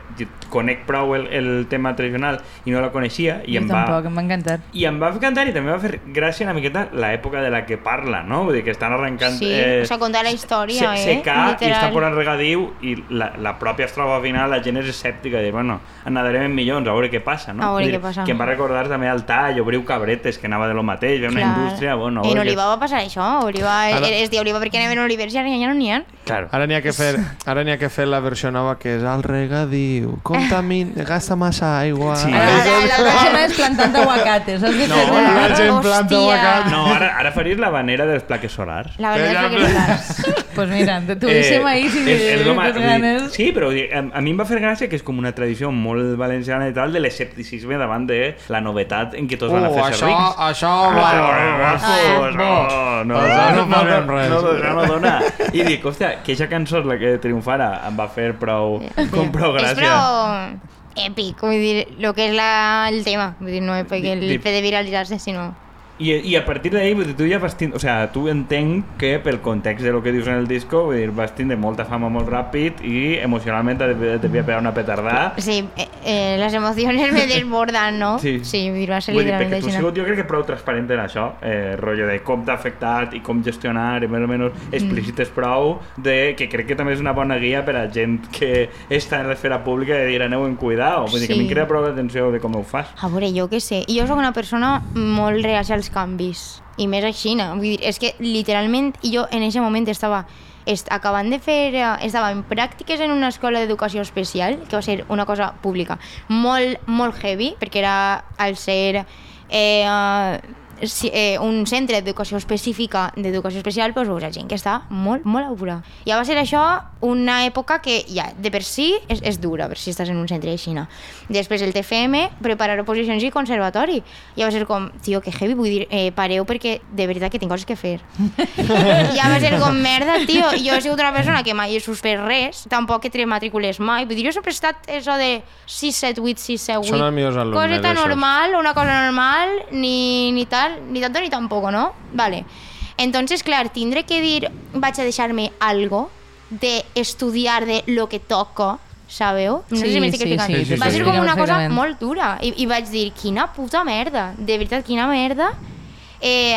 conec prou el, el tema tradicional i no la coneixia i Jo em va... tampoc, em va encantar. I em va encantar i també va fer gràcia una miqueta l'època de la que parla, no? Vull dir que estan arrencant... Sí, o sea, contar la història, se, eh? I Literal. està posant regadiu i la, la pròpia estrofa final la gent és escèptica i dir, bueno, en nadarem en milions, a veure què passa, no? A veure dir, què passa. Que em va recordar també al tall, obriu cabretes, que anava de lo mateix, ve una Clar. indústria, bueno... En Oliva va passar això. Oliva, Ara- es diu Oliva perquè anem en olivers i ara ja no n'hi ha. Claro. Ara n'hi ha que <laughs> fer, ara n'hi ha que fer la versió nova que és al regadiu, contamin, gasta massa aigua. Sí. Ara, Ara- ara, la persona és plantant aguacates, saps què No, la gent planta Hòstia. aguacate. No, ara, ara faries la vanera dels plaques solars. La veritat Ja, és que solars. <laughs> Pues mira, t'ho deixem ahí si és, és lo ma- tens vull dir, ganes. Sí, però dir, a, a mi em va fer gràcia que és com una tradició molt valenciana i tal de l'escepticisme davant de la novetat en què tots van a Oh, això, rics. això, Ah, bueno, no, no, Això no, no farem res. No, no, no dona. I dic, hòstia, que aquesta cançó és la que triomfara em va fer prou, <laughs> com prou És gràcia. prou èpic, vull dir, el que és la, el tema. Vull dir, no és perquè el fet de viralitzar-se, sinó... I, I a partir dir, tu ja vas tindre... O sea, tu entenc que pel context de lo que dius en el disco, dir, vas tindre molta fama molt ràpid i emocionalment te devia, pegar una petardada. Sí, eh, eh, les emocions me desbordan, no? Sí. sí vull dir, va ser Vull dir, literalment perquè tu has així. sigut, jo crec que prou transparent en això, eh, rotllo de com t'ha afectat i com gestionar, i més o menys explícites prou, de, que crec que també és una bona guia per a gent que està en l'esfera pública de dir aneu en cuidao. Vull dir que a mi Sí. em crea prou l'atenció de com ho fas. A veure, jo què sé. Jo sóc una persona molt reacia als canvis. I més així, no? Vull dir, és que literalment jo en aquest moment estava est acabant de fer... eh, Estava en pràctiques en una escola d'educació especial, que va ser una cosa pública molt, molt heavy, perquè era al ser... Eh, si- eh, un centre d'educació específica d'educació especial, doncs veus a gent que està molt, molt avorida. Ja va ser això una època que ja de per si és, és dura, per si estàs en un centre de Xina. Després el TFM, preparar oposicions i conservatori. Ja va ser com, tio, que heavy, vull dir, eh, pareu perquè de veritat que tinc coses que fer. ja va ser com, merda, tio, jo he sigut una persona que mai he suspès res, tampoc que te matriculés mai. Vull dir, jo sempre he estat això de 6, 7, 8, 6, 7, 8. Són els millors alumnes, Coseta normal, una cosa normal, ni, ni tal, ni tanto ni tampoco, ¿no? Vale. Entonces, clar, tindré que dir, vaig a deixar-me algo de estudiar de lo que toco, sabeu? No sé Sí, si m'estic sí, explicant. sí, sí, Va sí, ser sí. com una cosa molt dura. I, I vaig dir, quina puta merda, de veritat, quina merda. Eh,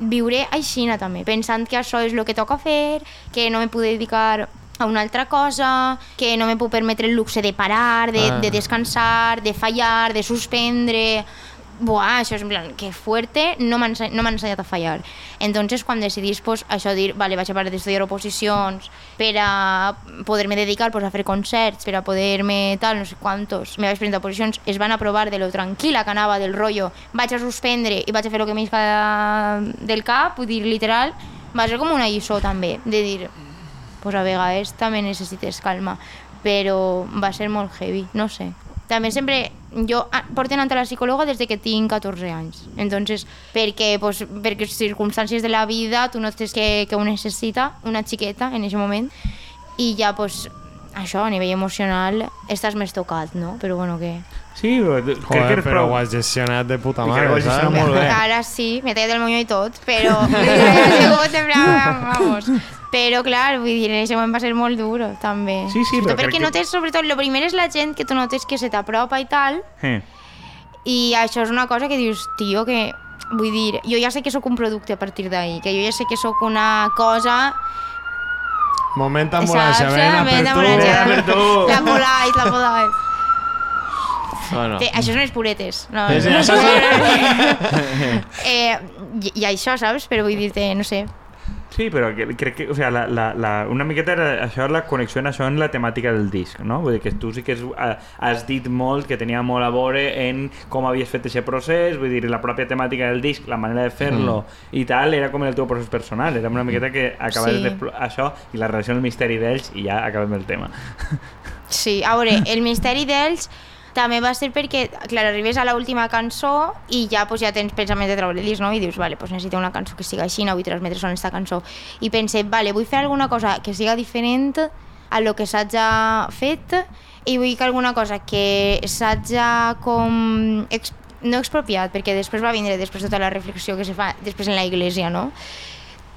viuré aixina també, pensant que això és el que toca fer, que no me puc dedicar a una altra cosa, que no me puc permetre el luxe de parar, de, Ah. de descansar, de fallar, de suspendre... Buah, això és en plan, que fuerte, no ense- no ensenyat a fallar. Entonces, quan decidís, pues, això dir, vale, vaig a parar d'estudiar oposicions per a poder-me dedicar pues, a fer concerts, per a poder-me tal, no sé quantos. Me vaig presentar oposicions, es van aprovar de lo tranquil·la que anava del rotllo, vaig a suspendre i vaig a fer el que m'isca del cap, vull dir, literal, va ser com una lliçó també, de dir, pues a vegades també necessites calma, però va ser molt heavy, no sé. També sempre, jo ah, porto anant a la psicòloga des de que tinc 14 anys. Entonces, perquè, pues, perquè circumstàncies de la vida tu notes que, que ho necessita una xiqueta en aquest moment i ja, pues, això, a nivell emocional, estàs més tocat, no? Però bueno, que... Sí, però crec que Joder, eres però prou... ho has gestionat de puta mare, ho has gestionat molt bé. Ara sí, m'he tallat el moño i tot, però... vamos. Però, clar, vull dir, en aquest moment va ser molt duro, també. Sí, sí, però perquè crec que- notes, sobretot, el primer és la gent que tu notes que se t'apropa i tal, Eh. i això és una cosa que dius, tio, que... Vull dir, jo ja sé que sóc un producte a partir d'ahir, que jo ja sé que sóc una cosa Moment. Ven a per tu. La polite, la polite. Bueno. Té, això són les puretes. No, Sí, sí, no això <laughs> eh, i, I això, saps? Però vull dir-te, no sé. Sí, però que- crec que, o sea, la, la, la, una miqueta era això la connexió en això en la temàtica del disc, no? Vull dir que tu sí que has, ha- has dit molt que tenia molt a veure en com havies fet aquest procés, vull dir, la pròpia temàtica del disc, la manera de fer-lo mm. i tal, era com el teu procés personal, era una miqueta que acabaves Sí. sí. d'explo- això i la relació amb el misteri d'ells i ja acabem el tema. <laughs> Sí, a veure, el misteri d'ells també va ser perquè, clar, arribes a l'última cançó i ja, pues, ja tens pensament de treure el disc, no? I dius, vale, pues necessito una cançó que siga així, no vull transmetre en esta cançó. I pense, vale, vull fer alguna cosa que siga diferent a lo que s'haja fet i vull que alguna cosa que s'haja com... Ex no expropiat, perquè després va vindre després tota la reflexió que se fa després en la iglesia, no?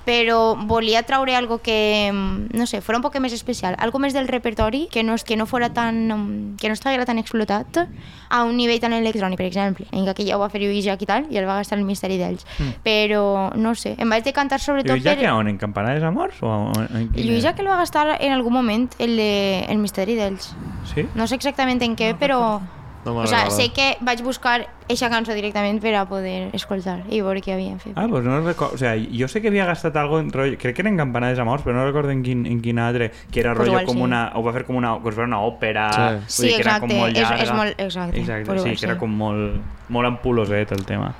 Però volia traure algo que, mm, no sé, fora un poc més especial, algo més del repertori, que no, és- que no fora tan, mm, que no estigués tan explotat a un nivell tan electrònic, per exemple. En que ja ho va fer Lluís Jack i tal, i el va gastar el misteri d'ells. Però, no sé, em vaig decantar sobretot Lluís ja per... que on? En Campanades Amors? O en, en Lluís Jack el va gastar en algun moment, el, de, el misteri d'ells. Sí? No sé exactament en què, però... No o recordo. sé que vaig buscar eixa cançó directament per a poder escoltar i veure què havien fet. Ah, pues no recordo. O sea, yo sé que había gastado algo en rollo. Creo que era en Campanades Amors, pero no recuerdo en quin, en quin altre. Que era Pues rollo igual como sí. una. O va a fer com una. Com una òpera. Sí. vull Sí, dir que era com exacte, molt és- llarga. és molt- exacte, Exacte, pues sí, igual que era sí. com molt, molt ampuloset el tema.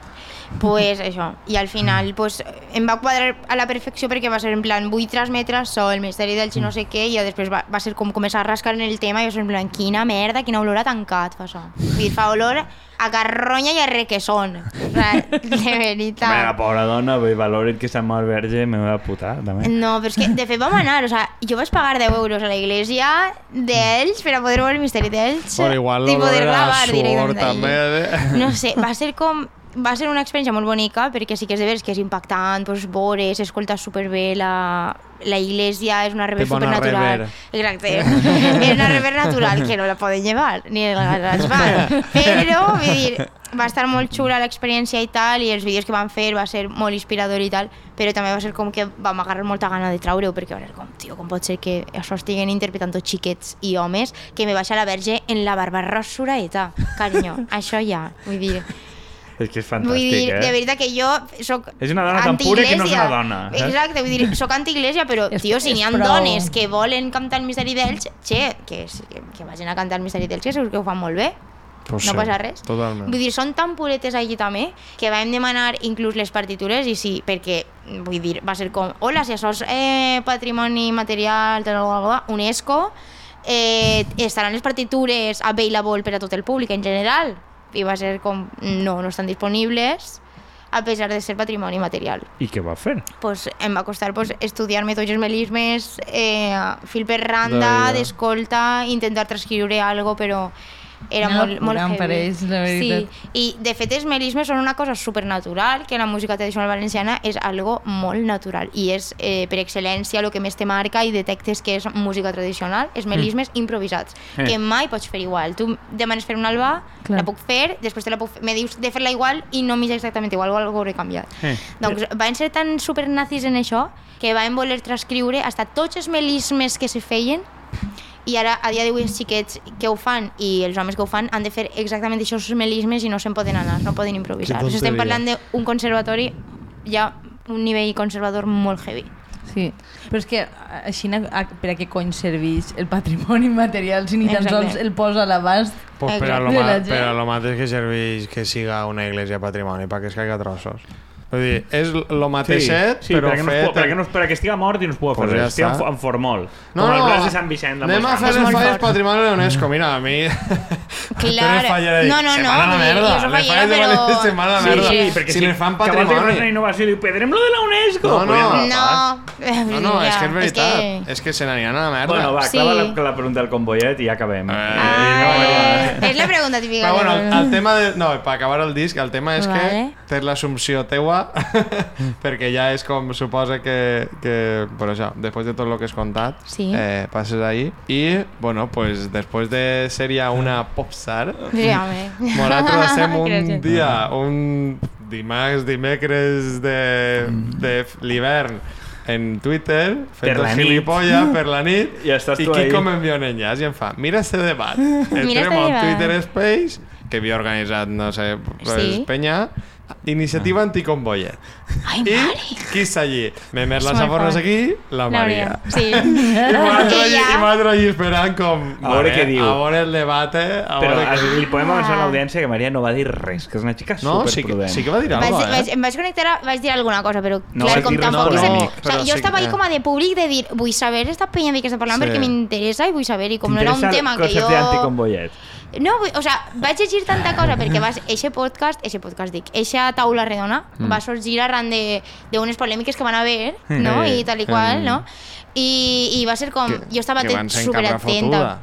<laughs> pues això, i al final pues, em va quadrar a la perfecció perquè va ser en plan, vull transmetre això, el misteri del i no sé què, i després va, va ser com començar a rascar en el tema i va ser en plan, quina merda, quina olor a tancat fa això. Vull dir, fa olor a carronya i a requesón. O sea, de <laughs> Home, la veritat. pobra dona, vull dir, valorit que s'ha mort verge, me va putar, també. No, però és que de fet vam anar, o sea, jo vaig pagar 10 euros a la iglesia d'ells per a poder veure el misteri d'ells Però igual l'olor poder era suor directament també. Eh? No sé, va ser com va ser una experiència molt bonica perquè sí que és de veres que és impactant, pues, veure, s'escolta superbé, la, la iglesia és una rever supernatural. rever. Exacte. <laughs> és una rever natural que no la poden llevar, ni gas van. <laughs> Però, vull dir, va estar molt xula l'experiència i tal, i els vídeos que van fer va ser molt inspirador i tal, però també va ser com que vam agarrar molta gana de traure-ho, perquè va ser com, tio, com pot ser que això estiguen interpretant tots xiquets i homes que me baixa la verge en la barba rosuraeta, carinyo, això ja, vull dir... <laughs> És que és fantàstic, Vull dir, eh? de veritat que jo soc És una dona tan pura que no és una dona, saps? Exacte, vull dir, <laughs> soc anti-iglesia, però, tio, si n'hi ha prou. dones que volen cantar el misteri d'ells, che, que, que, que vagin a cantar el misteri d'ells, que segur que ho fan molt bé. Pues no sí, passa res. Totalment. Vull dir, són tan puretes allí també que vam demanar inclús les partitures i sí, perquè, vull dir, va ser com hola, si això és eh, patrimoni material, tal, tal, tal, UNESCO, eh, estaran les partitures available per a tot el públic en general. I va ser com, no, no estan disponibles a pesar de ser patrimoni material. I què va fer? Pues, em va costar pues, estudiar-me tots els melismes, eh, fil per randa, d'escolta, intentar transcriure algo, però era No, molt, molt heavy. per ells, la veritat. Sí, i de fet els melismes són una cosa supernatural, que la música tradicional valenciana és algo molt natural i és eh, per excel·lència el que més te marca i detectes que és música tradicional, els melismes improvisats, Eh. que mai pots fer igual. Tu demanes fer una alba, Clar. la puc fer, després te la puc fer, me dius de fer-la igual i no m'hi exactament igual, o algo hauré canviat. Eh. Doncs van ser tan supernazis en això que van voler transcriure hasta tots els melismes que se feien i ara a dia d'avui els xiquets que ho fan i els homes que ho fan han de fer exactament aquests melismes i no se'n poden anar, no poden improvisar. O sigui, estem parlant d'un conservatori ja un nivell conservador molt heavy. Sí, però és que a- així per a què cony serveix el patrimoni <laughs> material si ni tan sols el posa a l'abast? Pues per a, lo De la ma- gent. per a lo mateix que serveix que siga una iglesia patrimoni, perquè es caiga trossos. Vull dir, és lo mateixet, sí, però perquè, no es, fet... perquè, no, perquè estigui mort i no es pugui Pues fer ja res. Estic en, en formol. No, com el no, Blas de Sant Vicent. de anem a fer És les falles patrimoni de l'UNESCO. Mira, a mi... <laughs> Clar. No, no, no, vull dir, merda. jo soc Les fallera, falles de però- València se van a la Sí, merda. sí, perquè si si, fan de que fas una patrimoni... innovació diu, pedrem lo de la UNESCO. No, no. No. No, no, és que és veritat. que- És que se n'aniran a la merda. Bueno, va, Sí. clava la, la pregunta del convoyet i ja acabem. Eh, Ah, no, és la pregunta típica. Però bueno, de- el, el tema de... No, per acabar el disc, el tema és Vale. que tens l'assumpció teua <laughs> perquè ja és com suposa que, que per això, després de tot el que has contat Sí. eh, passes ahí i, bueno, pues després de ser ja una popstar <laughs> nosaltres hacem un Gràcies. dia un dimarts, dimecres de, de l'hivern en Twitter, Per fent la el nit. gilipolla per la nit, I estàs i ahí. m'envia un enllaç i em fa, mira este debat. <laughs> Mira Entrem al. Twitter Space, que havia organitzat, no sé, pues, Sí. Penya, Iniciativa Anticombollet. Ai, I mare. qui està allí? Memer És les fort. aquí, la La Maria. Maria. Sí. <laughs> I m'altre allí, m'altre allí esperant com... A veure què diu. A veure el debat, eh? A Però li podem avançar a l'audiència que Maria no va dir res, que és una xica No, sí que, sí que va dir Vaig, alguna cosa, vaig, eh? em vaig connectar, a- vaig dir alguna cosa, però No clar, com tampoc... és el- polèmic, o sea, sí jo estava ahí com a de públic de dir, vull saber esta penya de què està parlant Sí. perquè m'interessa i vull saber, i com no era un tema que coses jo... d'anticombollet. No, o sea, vaig llegir tanta cosa perquè vas, eixe podcast, eixe podcast dic, eixa taula redona Mm. va sorgir arran de, de unes polèmiques que van haver, no? I tal i qual, no? I, i va ser com... Que- jo estava super atenta.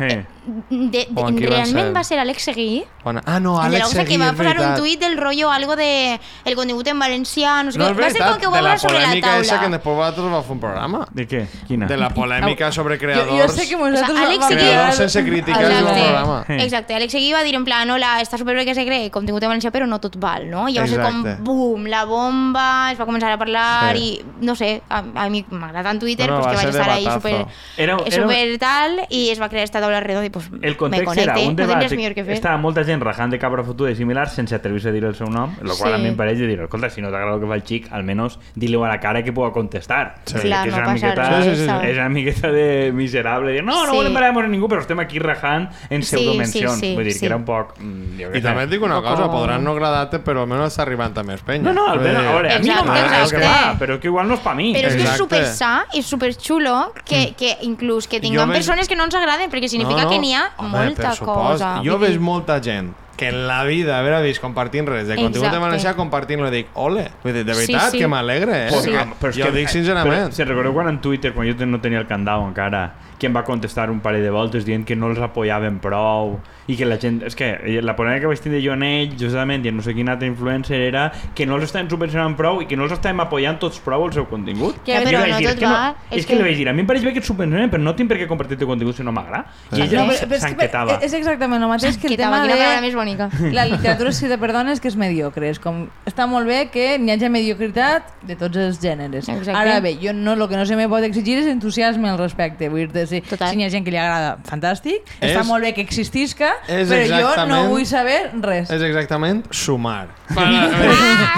Eh. De, de, realment ser? va ser Alex Seguí, Bona. Ah, no, de Àlex cosa que Seguí, va posar un tuit del rollo algo de el contingut en valencià, no sé No, què. Va ser com que ho va de la posar sobre la polèmica esa que taula. després vosaltres va fer un programa. De què? Quina? De la polèmica sobre Jo, creadors. jo sé que O sea, vosaltres... Àlex Seguí- Creadors sense crítiques Exacte. és un programa. Sí. Exacte, Alex Seguí va dir en plan, hola, està superbé que se cree contingut en valencià, però no tot val, no? I va ser com, bum, la bomba, es va començar a parlar Sí. i, no sé, a, a mi m'agrada en Twitter, No, no, pues, va que vaig estar ahí super, Era- eh, era- super tal, i es va crear esta taula redonda i pues, El me context era un debat que estava molta gent rajant de cabra fotuda i similars sense atrevir-se a dir el seu nom, el qual Sí. a mi em pareix de dir, escolta, si no t'agrada el que fa el xic, almenys di-li a la cara que puga contestar. Sí. Clar, que és no una miqueta, res, Sí, sí, sí. és una miqueta de miserable. Dir, no, no Sí. volem parlar amb ningú, però estem aquí rajant en Sí, pseudomencions. sí, sí, Vull dir sí. que era un poc... mm, jo I també et dic una cosa, podran no agradar-te, però almenys està arribant a més penya. No, no, almenys, a veure, a mi no m'agrada el que fa, però que igual no és per mi. Però és que és super sa i super xulo Mm. que, que inclús que tinguem persones que no ens agraden, perquè significa que n'hi ha Home, molta cosa. Jo Vull dir- veig molta gent que en la vida haver vist compartint res de contingut Exacte. de valencià compartint-lo i dic, ole, vull dir, de Sí, veritat sí. que m'alegre, eh? Sí. però és jo que, dic Però, sincerament. si recordeu quan en Twitter, quan jo no tenia el candau encara, que em va contestar un parell de voltes dient que no els apoyaven prou i que la gent... És que la polèmica que vaig tindre jo en ell, justament, i en no sé quin altre influencer, era que no els estaven subvencionant prou i que no els estàvem apoyant tots prou el seu contingut. Que, però no dir, tot que va, és, és que, que- li vaig dir, a mi em pareix bé que et subvencionen, però no tinc per què compartir el contingut si no m'agrada. I ella No, s'enquetava. és exactament el mateix que el tema quina de més bonica. <laughs> la literatura escrita per dones que és mediocre. És com, està molt bé que n'hi hagi mediocritat de tots els gèneres. Exacte. Ara bé, jo no, el que no se me pot exigir és entusiasme al respecte. Vull dir si, Total. si n'hi ha gent que li agrada, fantàstic. És- Està molt bé que existisca, és però jo no vull saber res. És exactament sumar. <laughs>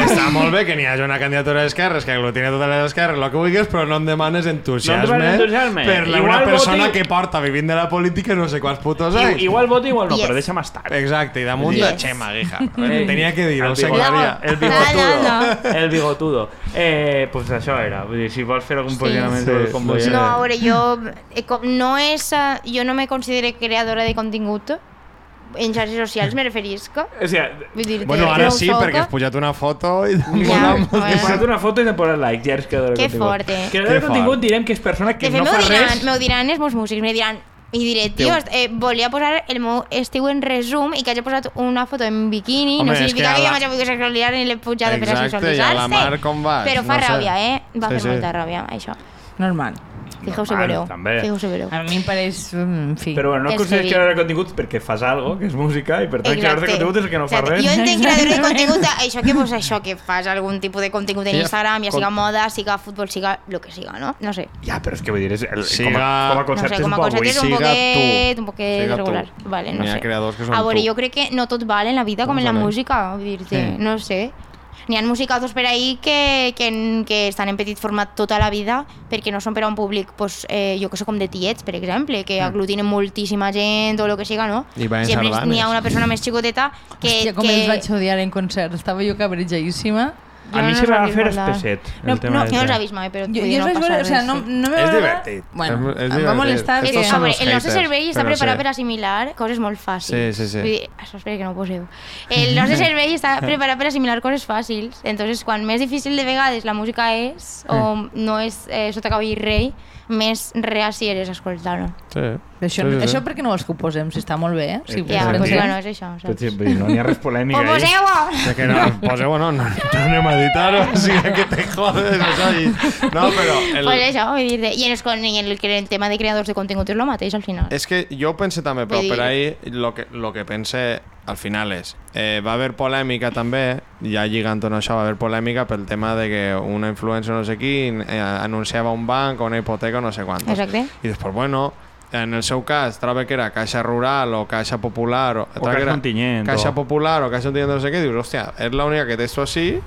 Està molt bé que n'hi hagi una candidatura d'esquerres que aglutini totes les esquerres, el que vulguis, però no em demanes entusiasme, No entusiasme. per la, Igual una persona voti- que porta vivint de la política no sé quants putos anys. I, igual vota, igual no, Yes. però deixa'm estar. Exacte, i damunt Yes. de Xema, guija. <laughs> Tenia que dir-ho, El ho sé, bigotudo. Maria. El No, bigotudo. El bigotudo. Eh, pues això era. Vull dir, si vols fer algun posicionament Sí, com sí, sí. No, a veure, jo eh, com- no és, eh, jo no me considero creadora de contingut en xarxes socials, me referisc. O sea, Vull dir Bueno, que ara sí, soc. perquè has pujat una foto i... Ja, <laughs> he bueno. posat una foto i t'he posat like, ja eres creador de Que contingut. fort, eh? Creador de Que contingut direm que és persona que De fet, no fa diran, res... m'ho diran els meus músics, me diran i diré, tio, eh, volia posar el meu estiu en resum i que hagi posat una foto en bikini, Home, no és significa que que, a jo la- m'hagi pogut sexualitzar ni l'he pujat per a Exacte, i a la mar com vas? Però fa No sé. ràbia, eh? Va Sí, fer sí. molta ràbia, això. Normal. Fijeu-se Normal, veureu. també. Veureu. A mi em pareix... mm, En fi. Però bueno, no És creador de contingut perquè fas algo, que és música, i per tant creador de contingut és el que no fa res. Jo entenc creador de contingut, això que, pues, això que fas algun tipus de contingut en Instagram, ja siga moda, siga futbol, siga lo que siga, no? No sé. Ja, però és que vull dir, és el, Siga- com, a, com a No concepte sé, és com un a poc concepte és un tu. un poquet regular. Vale, no N'hi ha sé. creadors que són a veure, tu. jo crec que no tot val en la vida com en la música, vull dir-te, no sé. N'hi ha musicazos per ahí que, que, que estan en petit format tota la vida perquè no són per a un públic, pues, eh, jo que sé, com de tiets, per exemple, que aglutinen moltíssima gent o el que siga, no? I Sempre n'hi ha una persona més xicoteta que... Hòstia, com que... els vaig odiar en concert. Estava jo cabrejadíssima. A mi no se els va vist fer bailar. espesset. No, No, jo no vist mai, però Jo, podria jo no o sigui, res, no, no me És va divertit. Bueno, És- és em va molestar que... A veure, el nostre cervell està preparat sí. per assimilar coses molt fàcils. Sí, sí, sí. Vull dir, això espero que no ho poseu. El nostre cervell està preparat per assimilar coses fàcils. Entonces, quan més difícil de vegades la música és, o no és eh, sota cavall rei, més reaci eres a escoltar-ho. Sí. Però això, Sí, sí, sí. això per què no vols que ho posem? Si està molt bé, eh? Si Eh, Ja, ho pues, pensem. bueno, és això, Però, saps? sí, vull dir, no hi ha res polèmic Ho ahí. poseu-ho! De que no, poseu no, no, no anem a editar-ho, o sigui que te jodes, això. I... No, però... El... Pues això, vull dir, i en, el, i en el, el tema de creadors de contingut és el mateix al final. És que jo ho pense també, però dir- per ahí lo que, lo que pense al final és eh, va haver polèmica també, ja lligant amb això, va haver polèmica pel tema de que una influencer no sé qui eh, anunciava un banc o una hipoteca o no sé quantos. Exacte. I després, bueno, en el seu cas, troba que era Caixa Rural o Caixa Popular o, troba Caixa Ontinyent, Caixa o- Popular o Caixa Ontinyent no sé què, dius, hòstia, és l'única que té esto así,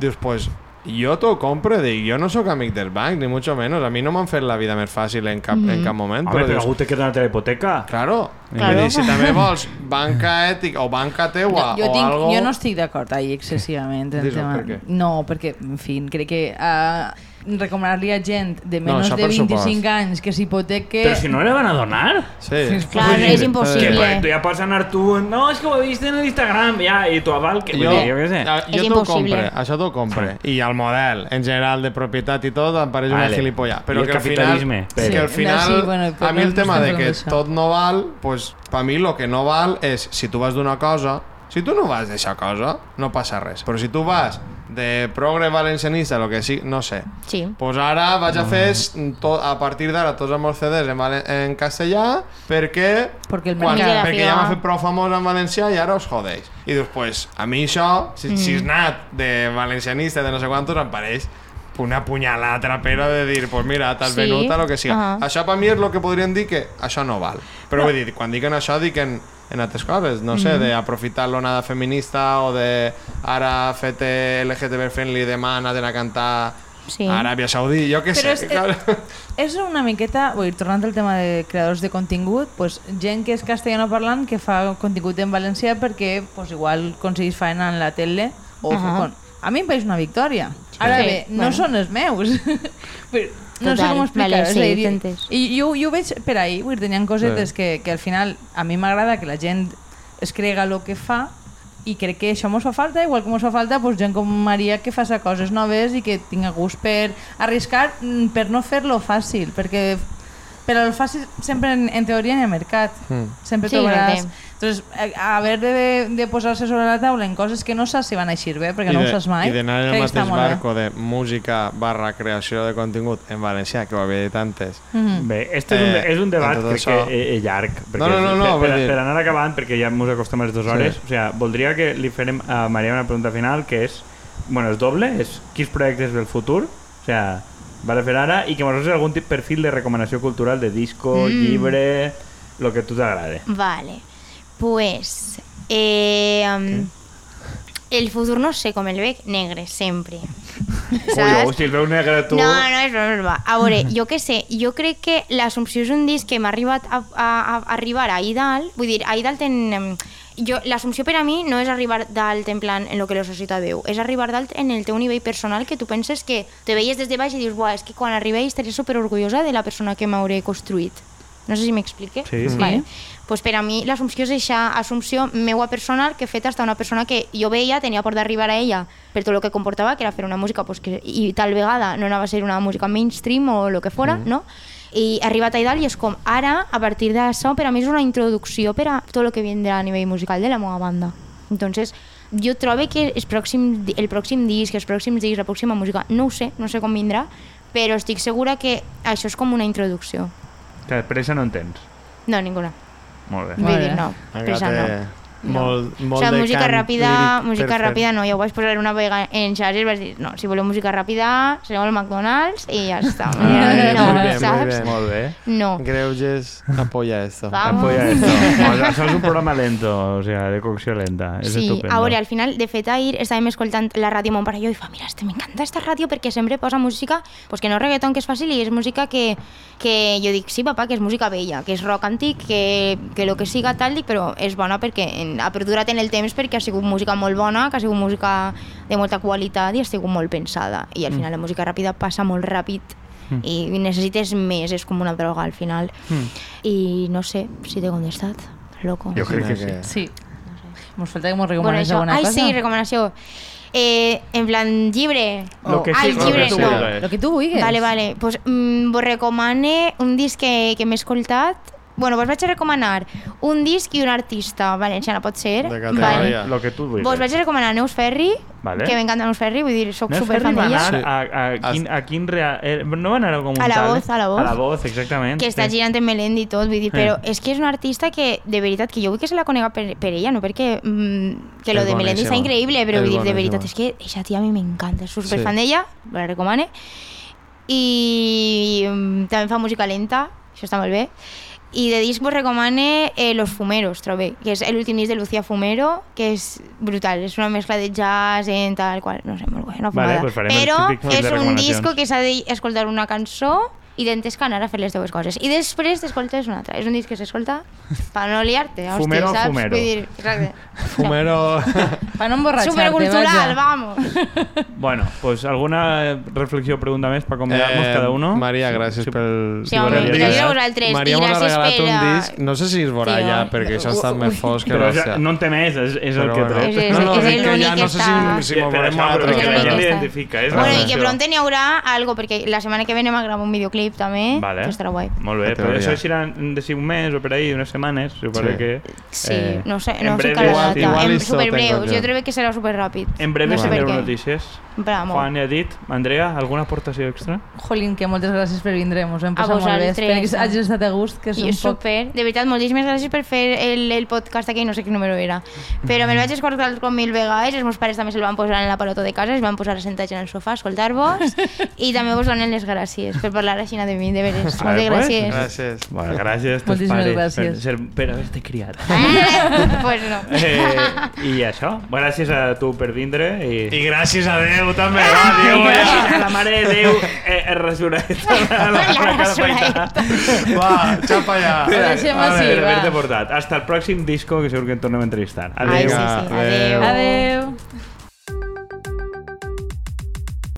dius, pues jo t'ho compro, dic, jo no sóc amic del banc, ni mucho menos, a mi no m'han fet la vida més fàcil en cap, en cap moment, Home, però dius, algú té que donar-te la hipoteca. Claro. Claro. Dir, si <laughs> també vols banca ètica o banca teua jo, jo, o tinc, algo... jo no estic d'acord ahir excessivament en tema. per què? No, perquè, en fi, crec que uh, recomanar-li a gent de No, menys això de per 25 supost. anys que s'hipoteque... Però si no le van a donar. Sí. Clar, dir, és impossible. Que, pues, tu ja pots anar tu... No, és que ho he vist en l'Instagram, ja, i tu aval... Que, Jo, dir, jo què sé. jo t'ho compre, això t'ho compre. I el model, en general, de propietat i tot, em pareix una Vale. gilipollà. I Però el que al final, capitalisme, que però- al Sí, final sí, bueno, però a mi el no tema de que tot no val, pues, per mi el que no val és, si tu vas d'una cosa, si tu no vas d'eixa cosa, no passa res. Però si tu vas de progre valencianista, el que sí, no sé, Sí. pues ara vaig a fer to, a partir d'ara tots els meus CDs en, valen- en castellà perquè, Perquè el quan, mercat- perquè ja m'ha fet prou famós en valencià i ara us jodeix. I dius, pues, a mi això, si, mm. si és nat de valencianista de no sé quantos, em pareix una punyalada trapera de dir, pues mira, t'has Sí. venut a lo que siga. Ahà. Això per mi és el que podríem dir que això no val. Però vull dir, quan diuen això, diuen en altres coses, no sé, d'aprofitar l'onada feminista o de ara fet LGTB friendly demà anaven a cantar Sí. a Aràbia Saudí, jo què Però sé. és- clar. És una miqueta, vull dir, tornant al tema de creadors de contingut, pues, gent que és castellano parlant que fa contingut en valencià perquè pues, igual aconseguís feina en la tele o Ahà. con... A mi em pareix una victòria. Ara Sí, bé, no bueno. són els meus. <laughs> Però no sé com explicar-ho. vale, és sí, a dir, t'he entès. I jo, jo ho veig per ahir, vull dir, tenien cosetes Sí. que, que al final a mi m'agrada que la gent es crega el que fa i crec que això mos fa falta, igual que mos fa falta pues, gent com Maria que faça coses noves i que tinga gust per arriscar, mm, per no fer-lo fàcil, perquè per al fàcil sempre en, en teoria n'hi ha mercat. Mm. Sempre Sí, trobaràs... exacte. Entonces, a, a haver de, de posar-se sobre la taula en coses que no saps si van eixir bé, perquè I no de- ho saps mai. I d'anar en el mateix barco de música barra creació de contingut en valencià, que ho havia dit antes. Mhm. Bé, este és, un, Eh, és un debat crec això- que és, és llarg. perquè No, no, no, no, per, per, dir- per anar acabant, perquè ja ens acostem a les dues hores, Sí. o sea, voldria que li farem a Maria una pregunta final, que és, bueno, és doble, és quins projectes del futur, o sea, va a fer ara, i que mos algun tip perfil de recomanació cultural de disco, Mm. llibre, lo que tu t'agrade. Vale. Pues. Eh, um, el futur no sé com el veig negre, sempre. Ui, <laughs> si el veu negre tu... No, no, és broma, és broma. A veure, jo què sé, jo crec que l'Assumpció és un disc que m'ha arribat a, a, a, arribar a dalt, vull dir, ahir dalt en... em, Jo, L'Assumpció per a mi no és arribar dalt en plan en lo que la societat veu, és arribar dalt en el teu nivell personal que tu penses que te veies des de baix i dius, buah, és que quan arribé estaré super orgullosa de la persona que m'hauré construït. No sé si m'explique. Sí, sí. Vale. Pues per a mi l'Assumpció és eixa assumpció meua personal que feta hasta una persona que jo veia, tenia por d'arribar a ella per tot el que comportava, que era fer una música pues, que, i tal vegada no anava a ser una música mainstream o el que fora, mm. no? I he arribat a dalt i és com, ara, a partir d'això, per a mi és una introducció per a tot el que vindrà a nivell musical de la meva banda. Entonces, jo trobo que el pròxim, el pròxim disc, els pròxims discs, la pròxima música, no ho sé, no sé com vindrà, però estic segura que això és com una introducció. Que pressa no en tens. No, ninguna. Molt bé. Vull dir, no, té no. Molt, o molt sigui, de música cant ràpida, música ràpida no, jo ho vaig posar una vegada en xarxes vaig dir, no, si voleu música ràpida, sereu al McDonald's i ja està. Ai, no, bien, muy saps? bien. Molt bé. No. Greuges apoya esto. Vamos. Apoya esto. O sea, això és un programa lento, o sea, de cocció lenta. És Sí, estupendo. a veure, al final, de fet, ahir estàvem escoltant la ràdio mon pare i jo i fa, mira, este, m'encanta esta ràdio perquè sempre posa música, pues que no és reggaeton, que és fàcil, i és música que, que jo dic, sí, papa, que és música vella, que és rock antic, que, que lo que siga tal, dic, però és bona perquè en, ha perdurat en el temps perquè ha sigut música molt bona, que ha sigut música de molta qualitat i ha sigut molt pensada. I al final la música ràpida passa molt ràpid i necessites més, és com una droga al final. I no sé si t'he contestat, loco. Jo crec que sí. Sí. Mos falta que mos Bueno, recomanes això, alguna ai, cosa. sí, recomanació. Eh, en plan, llibre. Lo que Ai, sí, lo llibre que no. sí. Lo que tu vulguis. Vale, vale. Pues, mm, vos recomane un disc que, que m'he escoltat Bueno, vos vaig a recomanar un disc i un artista valenciana, pot ser? De categoria. Lo que tu vulguis. Vos vaig a recomanar Neus Ferri, Vale. que m'encanta Neus Ferri, vull dir, soc Neus superfan Ferri va d'ella. anar Sí. a, a, quin, a quin real... Eh, no va anar a algun A la? Voz, a la Voz. A la voz, exactament. que està sí. girant en Melendi i tot, vull dir, Sí. però és que és una artista que, de veritat, que jo vull que se la conega per, per ella, no perquè mm, que lo És de Melendi està increïble, però vull dir, de veritat, és que aquesta tia a mi m'encanta, és superfan Sí. d'ella, la recomane. I mm, també fa música lenta, això està molt bé. I de disc vos recomane eh, Los Fumeros, trobe, que és l'últim disc de Lucía Fumero, que és brutal, és una mescla de jazz en tal qual, no sé, molt bé, una Vale, fumada. pues farem el Però típic fil de és un recomanacions. disco que s'ha d'escoltar una cançó i tens que anar a fer les teves coses. I després t'escoltes una altra. És un disc que s'escolta per no liar-te, Fumero, saps? fumero. Vull dir, exacte. Fumero... <laughs> Pa no emborratxar-te, Supercultural, vamos. <laughs> Bueno, pues alguna reflexió o pregunta més per acomiadar-nos cada uno? Eh, Maria, gràcies pel... Sí, home, gràcies a vosaltres. Maria m'ha regalat per... un disc, no sé si es veurà Sí, ja, perquè això està més fosc que Però ja, l'hòstia. no en té més, és, és el que bueno. trec. És- és- no, no, és dic que ja que no sé si, si Sí, m'ho per veurem això, un altre però És que la gent l'identifica, és Bueno, i que pronto n'hi haurà algo, perquè la setmana que ve anem a gravar un videoclip també, Vale. que estarà guai. Molt bé, La però això serà de si un mes o per ahí, unes setmanes, suposo Sí. que... Sí, eh, no sé, en no sé breve, cada data. igual En yo. jo crec que serà superràpid. En breve no sé per tindreu què. notícies. Bravo. Juan i Edith, Andrea, alguna aportació extra? Jolín, que moltes gràcies per vindre, mos hem A passat molt bé. Espero que hagis estat a gust, que és I un poc... super. De veritat, moltíssimes gràcies per fer el, el podcast aquí, no sé quin número era. Però me'l vaig escoltar com mil vegades, els meus pares també se'l van posar en l'aparató de casa, es van posar assentats en el sofà a escoltar-vos i també vos donen les gràcies per parlar així de mi, de veres. <laughs> Moltes pues, gràcies. Gràcies. Bueno, gràcies a Moltíssimes pares gràcies. per, ser, per haver-te criat. <laughs> Eh? pues no. Eh, I això, gràcies a tu per vindre i... I gràcies a Déu també, Ah, va, Déu, Déu, gràcies ja. a la Mare de Déu, eh, eh, resurrecta <laughs> la, la, La cara resurrecta. Va, xapa ja. Ho deixem així, per va. haver-te portat. Hasta el pròxim disco, que segur que en tornem a entrevistar. Ai, Adéu. sí, sí. Adéu. Adéu. Adeu.